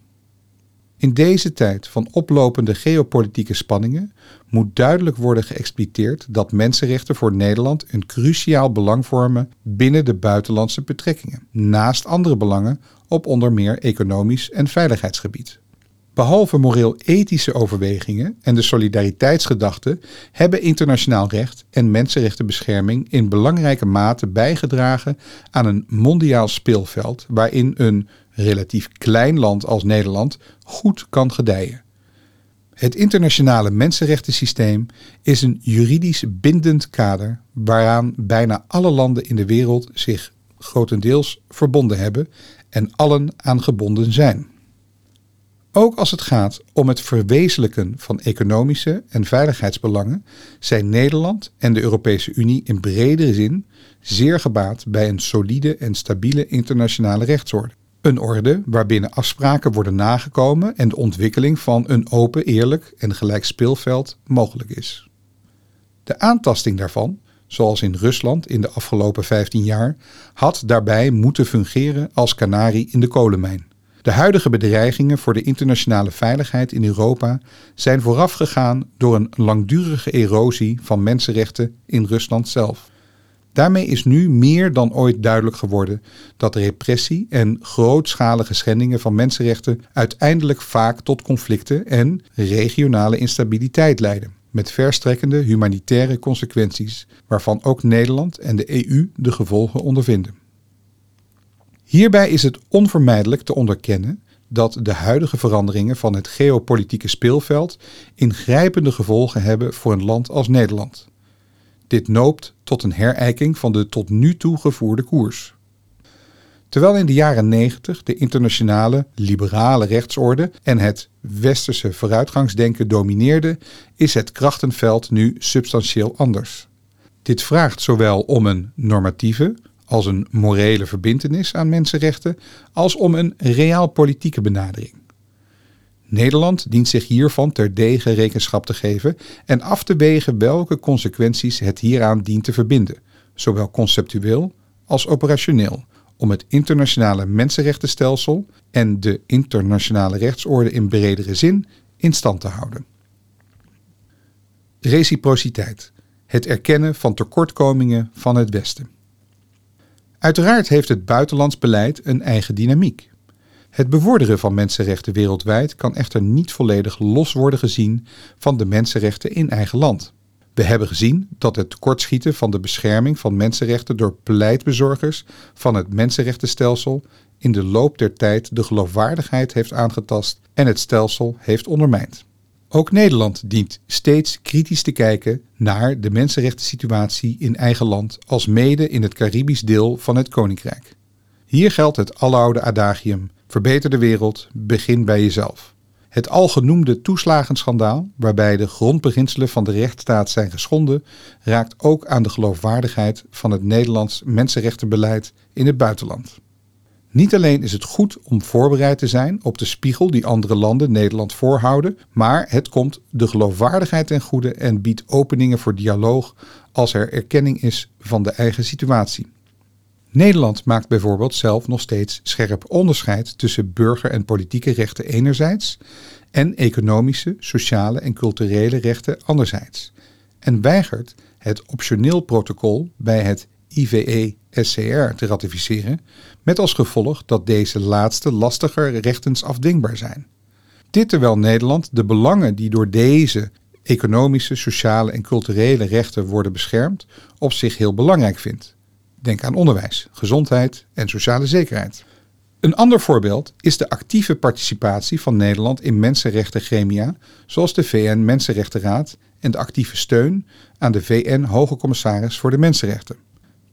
In deze tijd van oplopende geopolitieke spanningen moet duidelijk worden geëxpliteerd dat mensenrechten voor Nederland een cruciaal belang vormen binnen de buitenlandse betrekkingen, naast andere belangen op onder meer economisch en veiligheidsgebied. Behalve moreel-ethische overwegingen en de solidariteitsgedachte hebben internationaal recht en mensenrechtenbescherming in belangrijke mate bijgedragen aan een mondiaal speelveld waarin een relatief klein land als Nederland goed kan gedijen. Het internationale mensenrechtensysteem is een juridisch bindend kader waaraan bijna alle landen in de wereld zich grotendeels verbonden hebben en allen aan gebonden zijn. Ook als het gaat om het verwezenlijken van economische en veiligheidsbelangen zijn Nederland en de Europese Unie in bredere zin zeer gebaat bij een solide en stabiele internationale rechtsorde. Een orde waarbinnen afspraken worden nagekomen en de ontwikkeling van een open, eerlijk en gelijk speelveld mogelijk is. De aantasting daarvan, zoals in Rusland in de afgelopen 15 jaar, had daarbij moeten fungeren als kanarie in de kolenmijn. De huidige bedreigingen voor de internationale veiligheid in Europa zijn voorafgegaan door een langdurige erosie van mensenrechten in Rusland zelf. Daarmee is nu meer dan ooit duidelijk geworden dat repressie en grootschalige schendingen van mensenrechten uiteindelijk vaak tot conflicten en regionale instabiliteit leiden, met verstrekkende humanitaire consequenties, waarvan ook Nederland en de EU de gevolgen ondervinden. Hierbij is het onvermijdelijk te onderkennen dat de huidige veranderingen van het geopolitieke speelveld ingrijpende gevolgen hebben voor een land als Nederland. Dit noopt tot een herijking van de tot nu toe gevoerde koers. Terwijl in de jaren 90 de internationale liberale rechtsorde en het westerse vooruitgangsdenken domineerden, is het krachtenveld nu substantieel anders. Dit vraagt zowel om een normatieve als een morele verbintenis aan mensenrechten, als om een reaal politieke benadering. Nederland dient zich hiervan terdege rekenschap te geven en af te wegen welke consequenties het hieraan dient te verbinden, zowel conceptueel als operationeel, om het internationale mensenrechtenstelsel en de internationale rechtsorde in bredere zin in stand te houden. Reciprociteit. Het erkennen van tekortkomingen van het Westen. Uiteraard heeft het buitenlands beleid een eigen dynamiek. Het bevorderen van mensenrechten wereldwijd kan echter niet volledig los worden gezien van de mensenrechten in eigen land. We hebben gezien dat het tekortschieten van de bescherming van mensenrechten door pleitbezorgers van het mensenrechtenstelsel in de loop der tijd de geloofwaardigheid heeft aangetast en het stelsel heeft ondermijnd. Ook Nederland dient steeds kritisch te kijken naar de mensenrechten-situatie in eigen land, als mede in het Caribisch deel van het Koninkrijk. Hier geldt het aloude adagium: verbeter de wereld, begin bij jezelf. Het algenoemde toeslagenschandaal, waarbij de grondbeginselen van de rechtsstaat zijn geschonden, raakt ook aan de geloofwaardigheid van het Nederlands mensenrechtenbeleid in het buitenland. Niet alleen is het goed om voorbereid te zijn op de spiegel die andere landen Nederland voorhouden, maar het komt de geloofwaardigheid ten goede en biedt openingen voor dialoog als er erkenning is van de eigen situatie. Nederland maakt bijvoorbeeld zelf nog steeds scherp onderscheid tussen burger- en politieke rechten enerzijds en economische, sociale en culturele rechten anderzijds. En weigert het optioneel protocol bij het IVE-SCR te ratificeren, met als gevolg dat deze laatste lastiger rechtens afdingbaar zijn. Dit terwijl Nederland de belangen die door deze economische, sociale en culturele rechten worden beschermd op zich heel belangrijk vindt. Denk aan onderwijs, gezondheid en sociale zekerheid. Een ander voorbeeld is de actieve participatie van Nederland in mensenrechtengremia, zoals de VN Mensenrechtenraad en de actieve steun aan de VN Hoge Commissaris voor de Mensenrechten.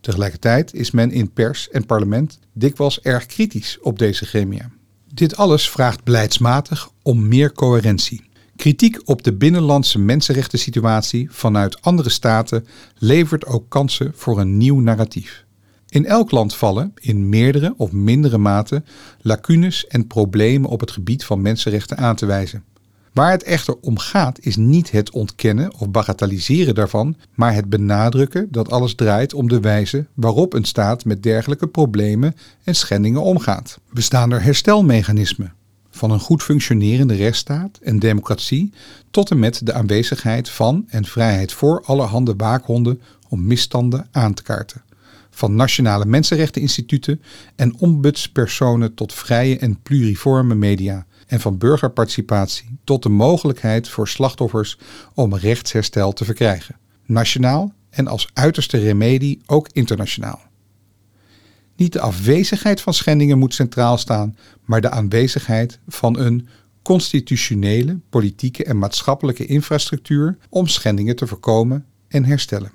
Tegelijkertijd is men in pers en parlement dikwijls erg kritisch op deze gremia. Dit alles vraagt beleidsmatig om meer coherentie. Kritiek op de binnenlandse mensenrechten-situatie vanuit andere staten levert ook kansen voor een nieuw narratief. In elk land vallen, in meerdere of mindere mate, lacunes en problemen op het gebied van mensenrechten aan te wijzen. Waar het echter om gaat is niet het ontkennen of bagatelliseren daarvan, maar het benadrukken dat alles draait om de wijze waarop een staat met dergelijke problemen en schendingen omgaat. Bestaan er herstelmechanismen? Van een goed functionerende rechtsstaat en democratie tot en met de aanwezigheid van en vrijheid voor allerhande waakhonden om misstanden aan te kaarten. Van nationale mensenrechteninstituten en ombudspersonen tot vrije en pluriforme media en van burgerparticipatie tot de mogelijkheid voor slachtoffers om rechtsherstel te verkrijgen, nationaal en als uiterste remedie ook internationaal. Niet de afwezigheid van schendingen moet centraal staan, maar de aanwezigheid van een constitutionele, politieke en maatschappelijke infrastructuur om schendingen te voorkomen en herstellen.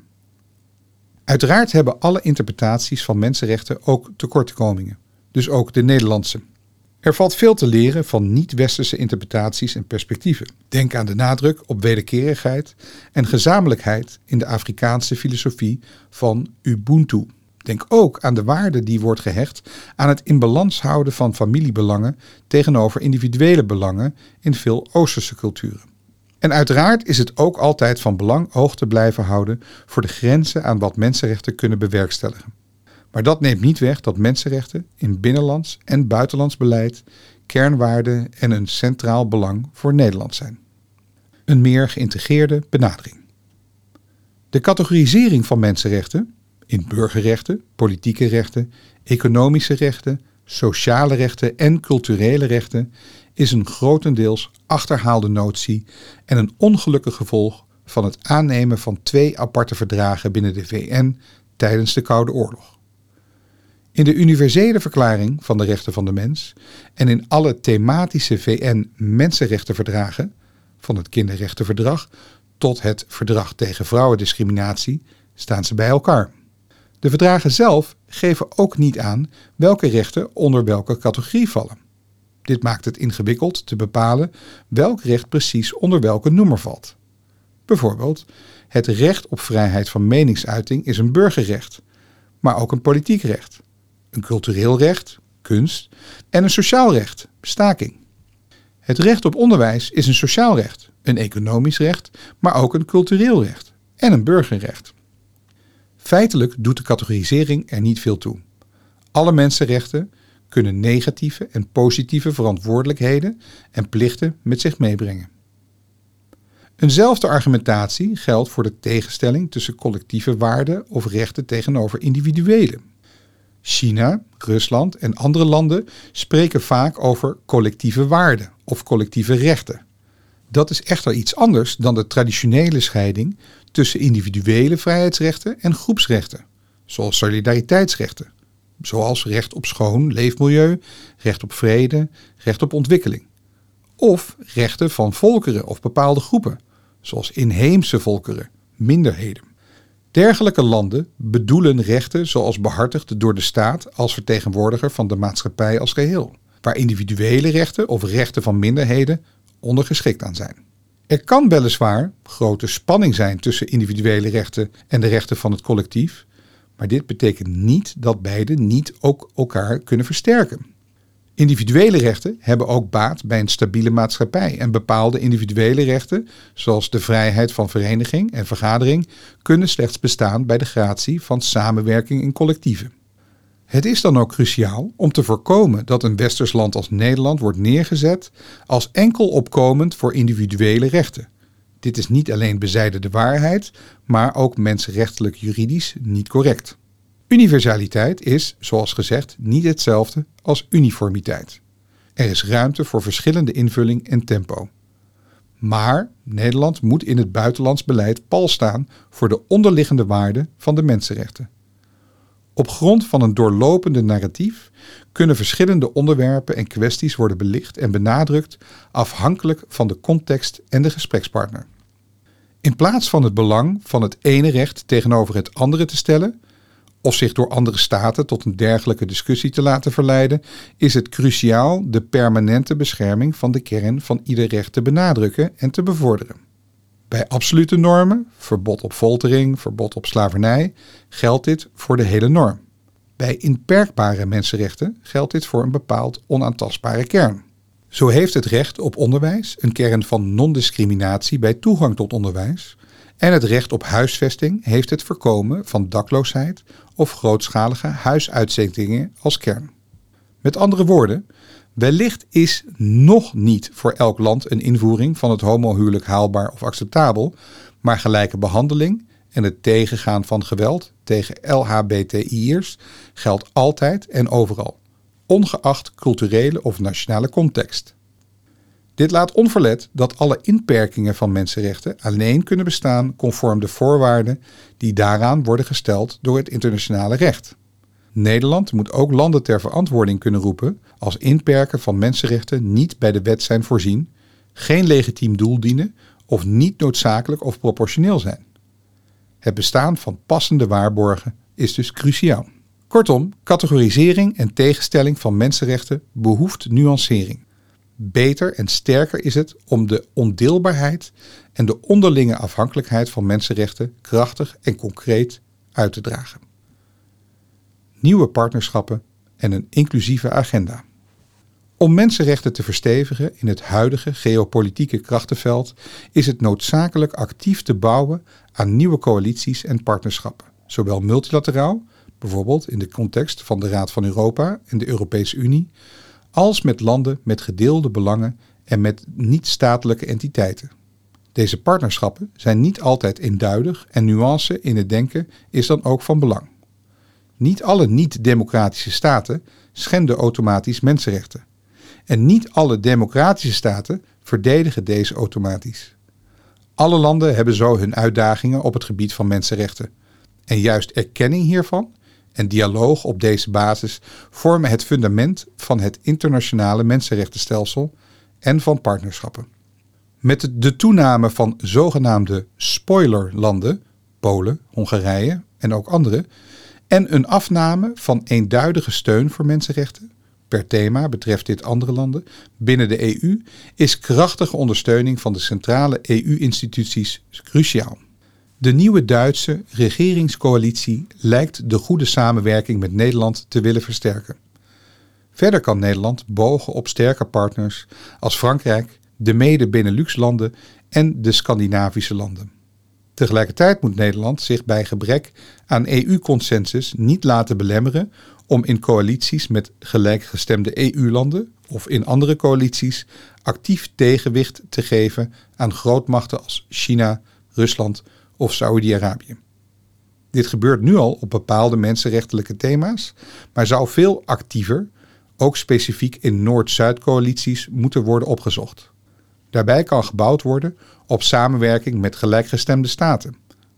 Uiteraard hebben alle interpretaties van mensenrechten ook tekortkomingen, dus ook de Nederlandse. Er valt veel te leren van niet-westerse interpretaties en perspectieven. Denk aan de nadruk op wederkerigheid en gezamenlijkheid in de Afrikaanse filosofie van Ubuntu. Denk ook aan de waarde die wordt gehecht aan het in balans houden van familiebelangen tegenover individuele belangen in veel Oosterse culturen. En uiteraard is het ook altijd van belang oog te blijven houden voor de grenzen aan wat mensenrechten kunnen bewerkstelligen. Maar dat neemt niet weg dat mensenrechten in binnenlands en buitenlands beleid kernwaarden en een centraal belang voor Nederland zijn. Een meer geïntegreerde benadering. De categorisering van mensenrechten in burgerrechten, politieke rechten, economische rechten, sociale rechten en culturele rechten is een grotendeels achterhaalde notie en een ongelukkig gevolg van het aannemen van twee aparte verdragen binnen de VN tijdens de Koude Oorlog. In de Universele Verklaring van de Rechten van de Mens en in alle thematische VN-mensenrechtenverdragen, van het Kinderrechtenverdrag tot het Verdrag tegen vrouwendiscriminatie, staan ze bij elkaar. De verdragen zelf geven ook niet aan welke rechten onder welke categorie vallen. Dit maakt het ingewikkeld te bepalen welk recht precies onder welke noemer valt. Bijvoorbeeld, het recht op vrijheid van meningsuiting is een burgerrecht, maar ook een politiek recht een cultureel recht, kunst, en een sociaal recht, staking. Het recht op onderwijs is een sociaal recht, een economisch recht, maar ook een cultureel recht en een burgerrecht. Feitelijk doet de categorisering er niet veel toe. Alle mensenrechten kunnen negatieve en positieve verantwoordelijkheden en plichten met zich meebrengen. Eenzelfde argumentatie geldt voor de tegenstelling tussen collectieve waarden of rechten tegenover individuele. China, Rusland en andere landen spreken vaak over collectieve waarden of collectieve rechten. Dat is echter iets anders dan de traditionele scheiding tussen individuele vrijheidsrechten en groepsrechten, zoals solidariteitsrechten, zoals recht op schoon leefmilieu, recht op vrede, recht op ontwikkeling. Of rechten van volkeren of bepaalde groepen, zoals inheemse volkeren, minderheden. Dergelijke landen bedoelen rechten zoals behartigd door de staat als vertegenwoordiger van de maatschappij als geheel, waar individuele rechten of rechten van minderheden ondergeschikt aan zijn. Er kan weliswaar grote spanning zijn tussen individuele rechten en de rechten van het collectief, maar dit betekent niet dat beide niet ook elkaar kunnen versterken. Individuele rechten hebben ook baat bij een stabiele maatschappij en bepaalde individuele rechten, zoals de vrijheid van vereniging en vergadering, kunnen slechts bestaan bij de gratie van samenwerking in collectieven. Het is dan ook cruciaal om te voorkomen dat een westers land als Nederland wordt neergezet als enkel opkomend voor individuele rechten. Dit is niet alleen bezijden de waarheid, maar ook mensenrechtelijk juridisch niet correct. Universaliteit is, zoals gezegd, niet hetzelfde als uniformiteit. Er is ruimte voor verschillende invulling en tempo. Maar Nederland moet in het buitenlands beleid pal staan voor de onderliggende waarden van de mensenrechten. Op grond van een doorlopende narratief kunnen verschillende onderwerpen en kwesties worden belicht en benadrukt afhankelijk van de context en de gesprekspartner. In plaats van het belang van het ene recht tegenover het andere te stellen, of zich door andere staten tot een dergelijke discussie te laten verleiden, is het cruciaal de permanente bescherming van de kern van ieder recht te benadrukken en te bevorderen. Bij absolute normen, verbod op foltering, verbod op slavernij, geldt dit voor de hele norm. Bij inperkbare mensenrechten geldt dit voor een bepaald onaantastbare kern. Zo heeft het recht op onderwijs een kern van non-discriminatie bij toegang tot onderwijs, en het recht op huisvesting heeft het voorkomen van dakloosheid of grootschalige huisuitzettingen als kern. Met andere woorden, wellicht is nog niet voor elk land een invoering van het homohuwelijk haalbaar of acceptabel, maar gelijke behandeling en het tegengaan van geweld tegen LHBTI'ers geldt altijd en overal, ongeacht culturele of nationale context. Dit laat onverlet dat alle inperkingen van mensenrechten alleen kunnen bestaan conform de voorwaarden die daaraan worden gesteld door het internationale recht. Nederland moet ook landen ter verantwoording kunnen roepen als inperken van mensenrechten niet bij de wet zijn voorzien, geen legitiem doel dienen of niet noodzakelijk of proportioneel zijn. Het bestaan van passende waarborgen is dus cruciaal. Kortom, categorisering en tegenstelling van mensenrechten behoeft nuancering beter en sterker is het om de ondeelbaarheid en de onderlinge afhankelijkheid van mensenrechten krachtig en concreet uit te dragen. Nieuwe partnerschappen en een inclusieve agenda. Om mensenrechten te verstevigen in het huidige geopolitieke krachtenveld is het noodzakelijk actief te bouwen aan nieuwe coalities en partnerschappen, zowel multilateraal, bijvoorbeeld in de context van de Raad van Europa en de Europese Unie, als met landen met gedeelde belangen en met niet-statelijke entiteiten. Deze partnerschappen zijn niet altijd eenduidig en nuance in het denken is dan ook van belang. Niet alle niet-democratische staten schenden automatisch mensenrechten. En niet alle democratische staten verdedigen deze automatisch. Alle landen hebben zo hun uitdagingen op het gebied van mensenrechten. En juist erkenning hiervan en dialoog op deze basis vormen het fundament van het internationale mensenrechtenstelsel en van partnerschappen. Met de toename van zogenaamde spoilerlanden, Polen, Hongarije en ook andere, en een afname van eenduidige steun voor mensenrechten, per thema betreft dit andere landen, binnen de EU, is krachtige ondersteuning van de centrale EU-instituties cruciaal. De nieuwe Duitse regeringscoalitie lijkt de goede samenwerking met Nederland te willen versterken. Verder kan Nederland bogen op sterke partners als Frankrijk, de mede-Benelux-landen en de Scandinavische landen. Tegelijkertijd moet Nederland zich bij gebrek aan EU-consensus niet laten belemmeren om in coalities met gelijkgestemde EU-landen of in andere coalities actief tegenwicht te geven aan grootmachten als China, Rusland of Saoedi-Arabië. Dit gebeurt nu al op bepaalde mensenrechtelijke thema's, maar zou veel actiever, ook specifiek in Noord-Zuid-coalities, moeten worden opgezocht. Daarbij kan gebouwd worden op samenwerking met gelijkgestemde staten.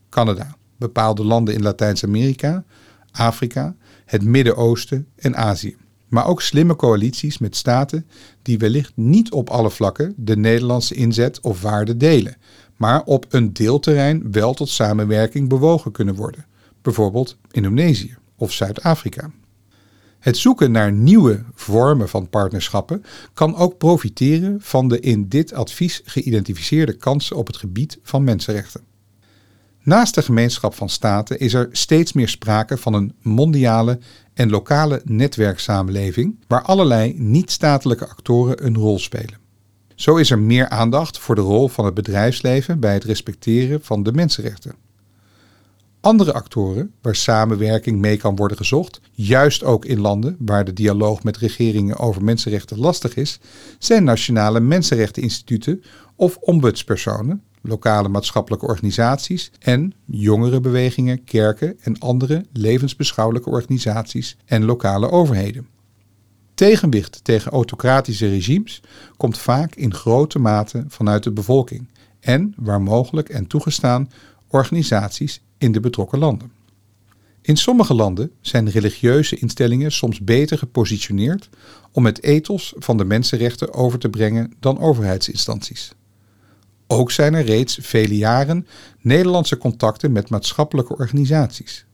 Canada, bepaalde landen in Latijns-Amerika, Afrika, het Midden-Oosten en Azië. Maar ook slimme coalities met staten die wellicht niet op alle vlakken de Nederlandse inzet of waarde delen, maar op een deelterrein wel tot samenwerking bewogen kunnen worden, bijvoorbeeld Indonesië of Zuid-Afrika. Het zoeken naar nieuwe vormen van partnerschappen kan ook profiteren van de in dit advies geïdentificeerde kansen op het gebied van mensenrechten. Naast de gemeenschap van staten is er steeds meer sprake van een mondiale en lokale netwerksamenleving waar allerlei niet-statelijke actoren een rol spelen. Zo is er meer aandacht voor de rol van het bedrijfsleven bij het respecteren van de mensenrechten. Andere actoren waar samenwerking mee kan worden gezocht, juist ook in landen waar de dialoog met regeringen over mensenrechten lastig is, zijn nationale mensenrechteninstituten of ombudspersonen, lokale maatschappelijke organisaties en jongerenbewegingen, kerken en andere levensbeschouwelijke organisaties en lokale overheden. Tegenwicht tegen autocratische regimes komt vaak in grote mate vanuit de bevolking en, waar mogelijk en toegestaan, organisaties in de betrokken landen. In sommige landen zijn religieuze instellingen soms beter gepositioneerd om het ethos van de mensenrechten over te brengen dan overheidsinstanties. Ook zijn er reeds vele jaren Nederlandse contacten met maatschappelijke organisaties.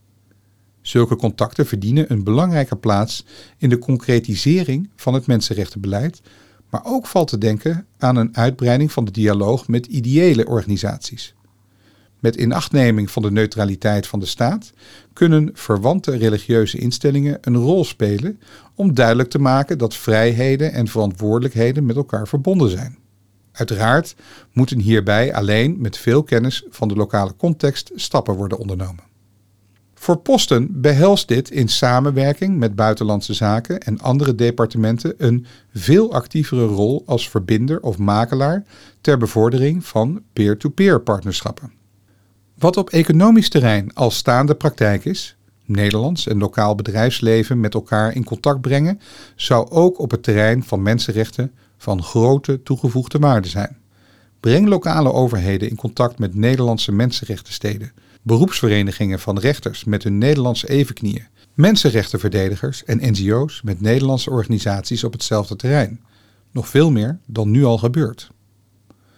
Zulke contacten verdienen een belangrijke plaats in de concretisering van het mensenrechtenbeleid, maar ook valt te denken aan een uitbreiding van de dialoog met ideële organisaties. Met inachtneming van de neutraliteit van de staat kunnen verwante religieuze instellingen een rol spelen om duidelijk te maken dat vrijheden en verantwoordelijkheden met elkaar verbonden zijn. Uiteraard moeten hierbij alleen met veel kennis van de lokale context stappen worden ondernomen. Voor posten behelst dit in samenwerking met buitenlandse zaken en andere departementen een veel actievere rol als verbinder of makelaar ter bevordering van peer-to-peer partnerschappen. Wat op economisch terrein al staande praktijk is, Nederlands en lokaal bedrijfsleven met elkaar in contact brengen, zou ook op het terrein van mensenrechten van grote toegevoegde waarde zijn. Breng lokale overheden in contact met Nederlandse mensenrechtensteden, beroepsverenigingen van rechters met hun Nederlandse evenknieën, mensenrechtenverdedigers en NGO's met Nederlandse organisaties op hetzelfde terrein. Nog veel meer dan nu al gebeurt.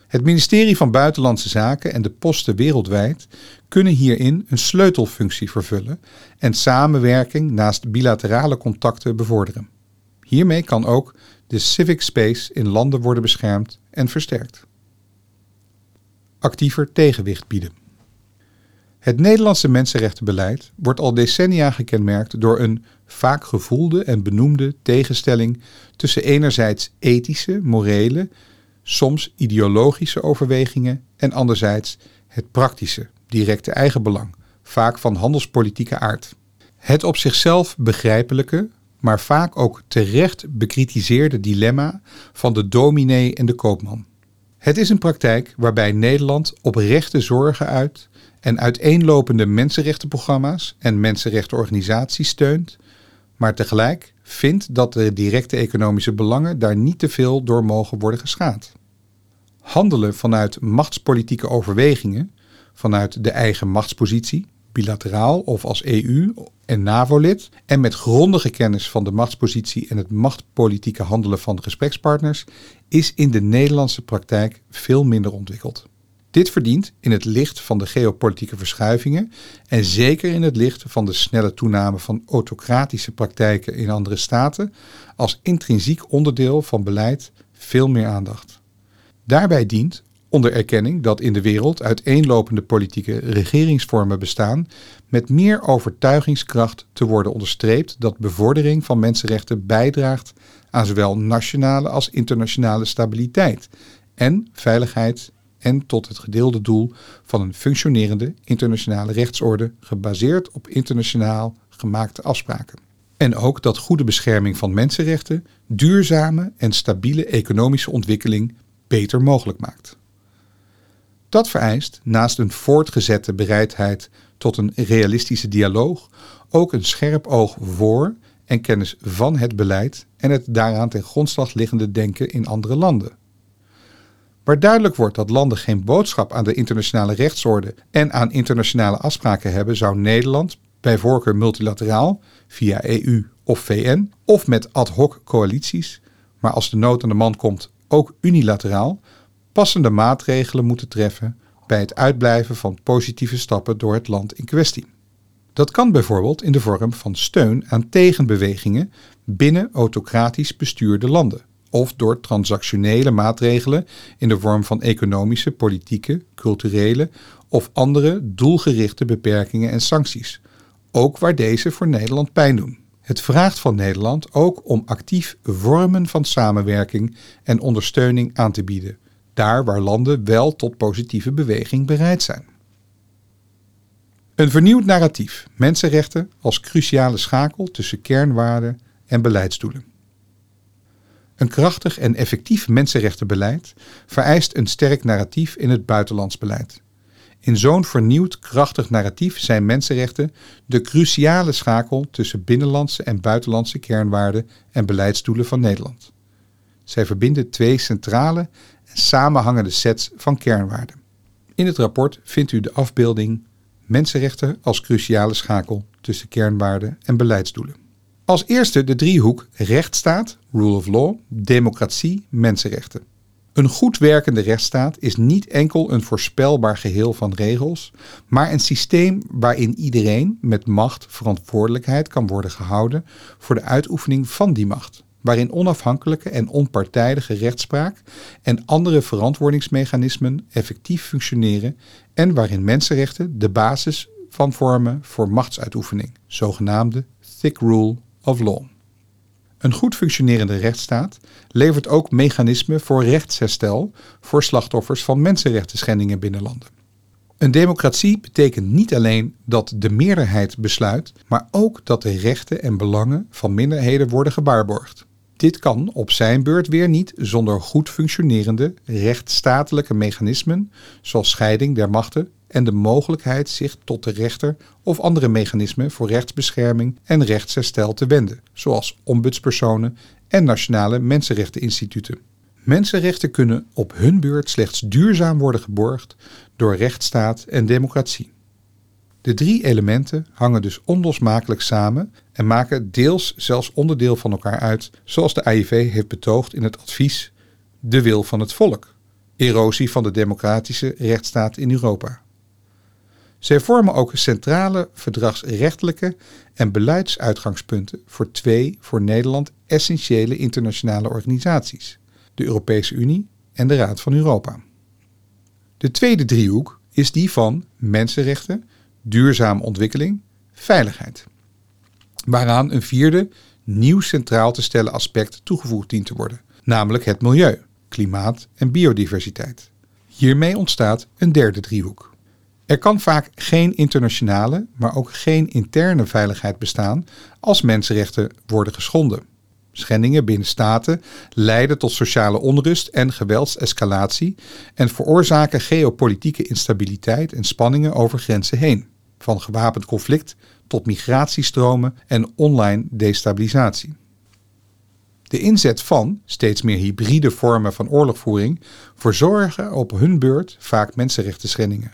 Het ministerie van Buitenlandse Zaken en de posten wereldwijd kunnen hierin een sleutelfunctie vervullen en samenwerking naast bilaterale contacten bevorderen. Hiermee kan ook de civic space in landen worden beschermd en versterkt. Actiever tegenwicht bieden. Het Nederlandse mensenrechtenbeleid wordt al decennia gekenmerkt door een vaak gevoelde en benoemde tegenstelling tussen enerzijds ethische, morele, soms ideologische overwegingen en anderzijds het praktische, directe eigenbelang, vaak van handelspolitieke aard. Het op zichzelf begrijpelijke, maar vaak ook terecht bekritiseerde dilemma van de dominee en de koopman. Het is een praktijk waarbij Nederland oprechte zorgen uit en uiteenlopende mensenrechtenprogramma's en mensenrechtenorganisaties steunt, maar tegelijk vindt dat de directe economische belangen daar niet te veel door mogen worden geschaad. Handelen vanuit machtspolitieke overwegingen, vanuit de eigen machtspositie, bilateraal of als EU en NAVO-lid, en met grondige kennis van de machtspositie en het machtpolitieke handelen van gesprekspartners, is in de Nederlandse praktijk veel minder ontwikkeld. Dit verdient in het licht van de geopolitieke verschuivingen en zeker in het licht van de snelle toename van autocratische praktijken in andere staten als intrinsiek onderdeel van beleid veel meer aandacht. Daarbij dient, onder erkenning dat in de wereld uiteenlopende politieke regeringsvormen bestaan, met meer overtuigingskracht te worden onderstreept dat bevordering van mensenrechten bijdraagt aan zowel nationale als internationale stabiliteit en veiligheid en tot het gedeelde doel van een functionerende internationale rechtsorde gebaseerd op internationaal gemaakte afspraken. En ook dat goede bescherming van mensenrechten duurzame en stabiele economische ontwikkeling beter mogelijk maakt. Dat vereist, naast een voortgezette bereidheid tot een realistische dialoog ook een scherp oog voor en kennis van het beleid en het daaraan ten grondslag liggende denken in andere landen. Waar duidelijk wordt dat landen geen boodschap aan de internationale rechtsorde en aan internationale afspraken hebben, zou Nederland, bij voorkeur multilateraal, via EU of VN, of met ad hoc coalities, maar als de nood aan de man komt ook unilateraal, passende maatregelen moeten treffen bij het uitblijven van positieve stappen door het land in kwestie. Dat kan bijvoorbeeld in de vorm van steun aan tegenbewegingen binnen autocratisch bestuurde landen, of door transactionele maatregelen in de vorm van economische, politieke, culturele of andere doelgerichte beperkingen en sancties, ook waar deze voor Nederland pijn doen. Het vraagt van Nederland ook om actief vormen van samenwerking en ondersteuning aan te bieden, daar waar landen wel tot positieve beweging bereid zijn. Een vernieuwd narratief, mensenrechten als cruciale schakel tussen kernwaarden en beleidsdoelen. Een krachtig en effectief mensenrechtenbeleid vereist een sterk narratief in het buitenlands beleid. In zo'n vernieuwd krachtig narratief zijn mensenrechten de cruciale schakel tussen binnenlandse en buitenlandse kernwaarden en beleidsdoelen van Nederland. Zij verbinden twee centrale en samenhangende sets van kernwaarden. In het rapport vindt u de afbeelding Mensenrechten als cruciale schakel tussen kernwaarden en beleidsdoelen. Als eerste de driehoek rechtsstaat, rule of law, democratie, mensenrechten. Een goed werkende rechtsstaat is niet enkel een voorspelbaar geheel van regels, maar een systeem waarin iedereen met macht verantwoordelijkheid kan worden gehouden voor de uitoefening van die macht, waarin onafhankelijke en onpartijdige rechtspraak en andere verantwoordingsmechanismen effectief functioneren en waarin mensenrechten de basis van vormen voor machtsuitoefening, zogenaamde thick rule of law. Een goed functionerende rechtsstaat levert ook mechanismen voor rechtsherstel voor slachtoffers van mensenrechten schendingen binnen landen. Een democratie betekent niet alleen dat de meerderheid besluit, maar ook dat de rechten en belangen van minderheden worden gewaarborgd. Dit kan op zijn beurt weer niet zonder goed functionerende rechtsstatelijke mechanismen, zoals scheiding der machten en de mogelijkheid zich tot de rechter of andere mechanismen voor rechtsbescherming en rechtsherstel te wenden, zoals ombudspersonen en nationale mensenrechteninstituten. Mensenrechten kunnen op hun beurt slechts duurzaam worden geborgd door rechtsstaat en democratie. De drie elementen hangen dus onlosmakelijk samen en maken deels zelfs onderdeel van elkaar uit, zoals de AIV heeft betoogd in het advies De wil van het volk, erosie van de democratische rechtsstaat in Europa. Zij vormen ook centrale verdragsrechtelijke en beleidsuitgangspunten voor twee voor Nederland essentiële internationale organisaties: de Europese Unie en de Raad van Europa. De tweede driehoek is die van mensenrechten, duurzame ontwikkeling, veiligheid. Waaraan een vierde, nieuw centraal te stellen aspect toegevoegd dient te worden, namelijk het milieu, klimaat en biodiversiteit. Hiermee ontstaat een derde driehoek. Er kan vaak geen internationale, maar ook geen interne veiligheid bestaan als mensenrechten worden geschonden. Schendingen binnen staten leiden tot sociale onrust en geweldsescalatie en veroorzaken geopolitieke instabiliteit en spanningen over grenzen heen, van gewapend conflict tot migratiestromen en online destabilisatie. De inzet van steeds meer hybride vormen van oorlogvoering verzorgen op hun beurt vaak mensenrechten schendingen.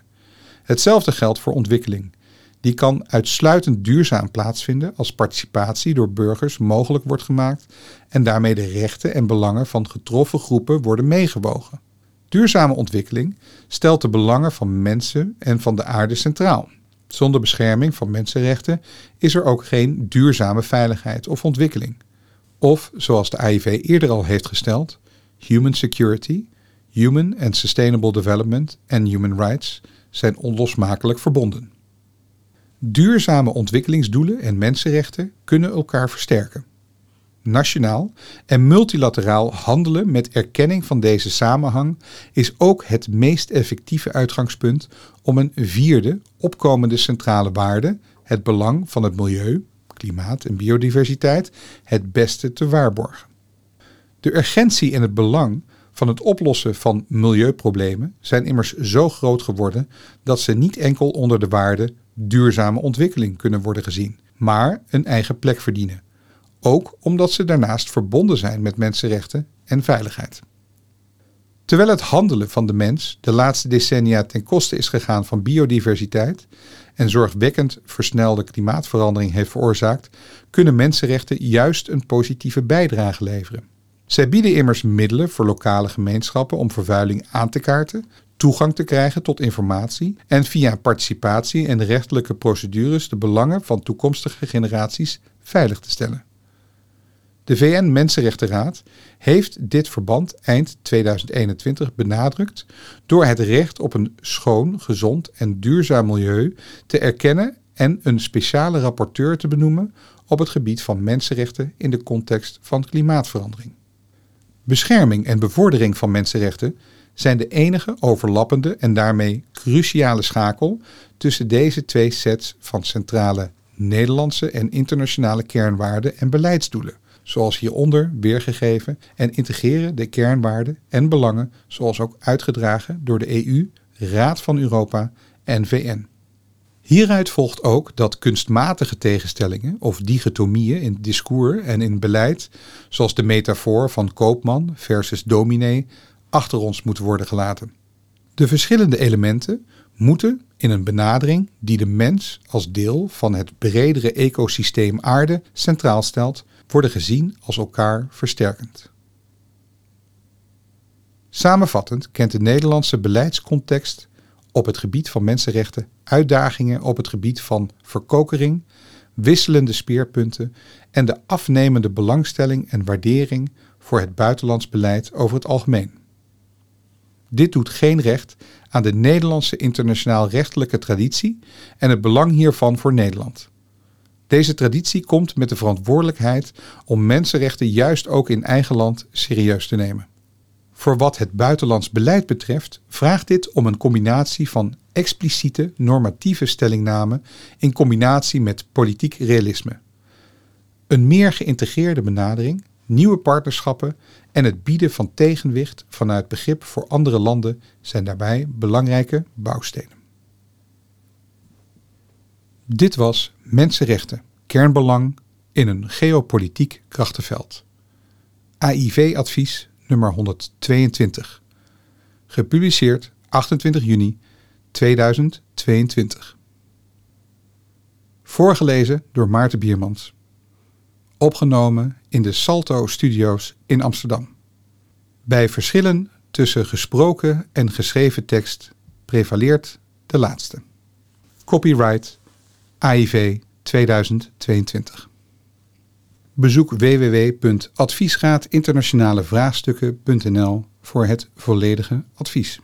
Hetzelfde geldt voor ontwikkeling. Die kan uitsluitend duurzaam plaatsvinden als participatie door burgers mogelijk wordt gemaakt en daarmee de rechten en belangen van getroffen groepen worden meegewogen. Duurzame ontwikkeling stelt de belangen van mensen en van de aarde centraal. Zonder bescherming van mensenrechten is er ook geen duurzame veiligheid of ontwikkeling. Of, zoals de AIV eerder al heeft gesteld, human security, human and sustainable development en human rights zijn onlosmakelijk verbonden. Duurzame ontwikkelingsdoelen en mensenrechten kunnen elkaar versterken. Nationaal en multilateraal handelen met erkenning van deze samenhang is ook het meest effectieve uitgangspunt om een vierde opkomende centrale waarde, het belang van het milieu, klimaat en biodiversiteit, het beste te waarborgen. De urgentie en het belang van het oplossen van milieuproblemen zijn immers zo groot geworden dat ze niet enkel onder de waarde duurzame ontwikkeling kunnen worden gezien, maar een eigen plek verdienen. Ook omdat ze daarnaast verbonden zijn met mensenrechten en veiligheid. Terwijl het handelen van de mens de laatste decennia ten koste is gegaan van biodiversiteit en zorgwekkend versnelde klimaatverandering heeft veroorzaakt, kunnen mensenrechten juist een positieve bijdrage leveren. Zij bieden immers middelen voor lokale gemeenschappen om vervuiling aan te kaarten, toegang te krijgen tot informatie en via participatie en rechtelijke procedures de belangen van toekomstige generaties veilig te stellen. De VN-Mensenrechtenraad heeft dit verband eind 2021 benadrukt door het recht op een schoon, gezond en duurzaam milieu te erkennen en een speciale rapporteur te benoemen op het gebied van mensenrechten in de context van klimaatverandering. Bescherming en bevordering van mensenrechten zijn de enige overlappende en daarmee cruciale schakel tussen deze twee sets van centrale Nederlandse en internationale kernwaarden en beleidsdoelen, zoals hieronder weergegeven, en integreren de kernwaarden en belangen, zoals ook uitgedragen door de EU, Raad van Europa en VN. Hieruit volgt ook dat kunstmatige tegenstellingen of dichotomieën in discours en in beleid, zoals de metafoor van koopman versus dominee, achter ons moeten worden gelaten. De verschillende elementen moeten in een benadering die de mens als deel van het bredere ecosysteem aarde centraal stelt, worden gezien als elkaar versterkend. Samenvattend kent de Nederlandse beleidscontext op het gebied van mensenrechten uitdagingen op het gebied van verkokering, wisselende speerpunten en de afnemende belangstelling en waardering voor het buitenlands beleid over het algemeen. Dit doet geen recht aan de Nederlandse internationaal rechtelijke traditie en het belang hiervan voor Nederland. Deze traditie komt met de verantwoordelijkheid om mensenrechten juist ook in eigen land serieus te nemen. Voor wat het buitenlands beleid betreft vraagt dit om een combinatie van expliciete normatieve stellingname in combinatie met politiek realisme. Een meer geïntegreerde benadering, nieuwe partnerschappen en het bieden van tegenwicht vanuit begrip voor andere landen zijn daarbij belangrijke bouwstenen. Dit was Mensenrechten, kernbelang in een geopolitiek krachtenveld. AIV-advies nummer 122. Gepubliceerd 28 juni 2022. Voorgelezen door Maarten Biermans. Opgenomen in de Salto Studios in Amsterdam. Bij verschillen tussen gesproken en geschreven tekst prevaleert de laatste. Copyright AIV 2022. Bezoek www.adviesraadinternationalevraagstukken.nl voor het volledige advies.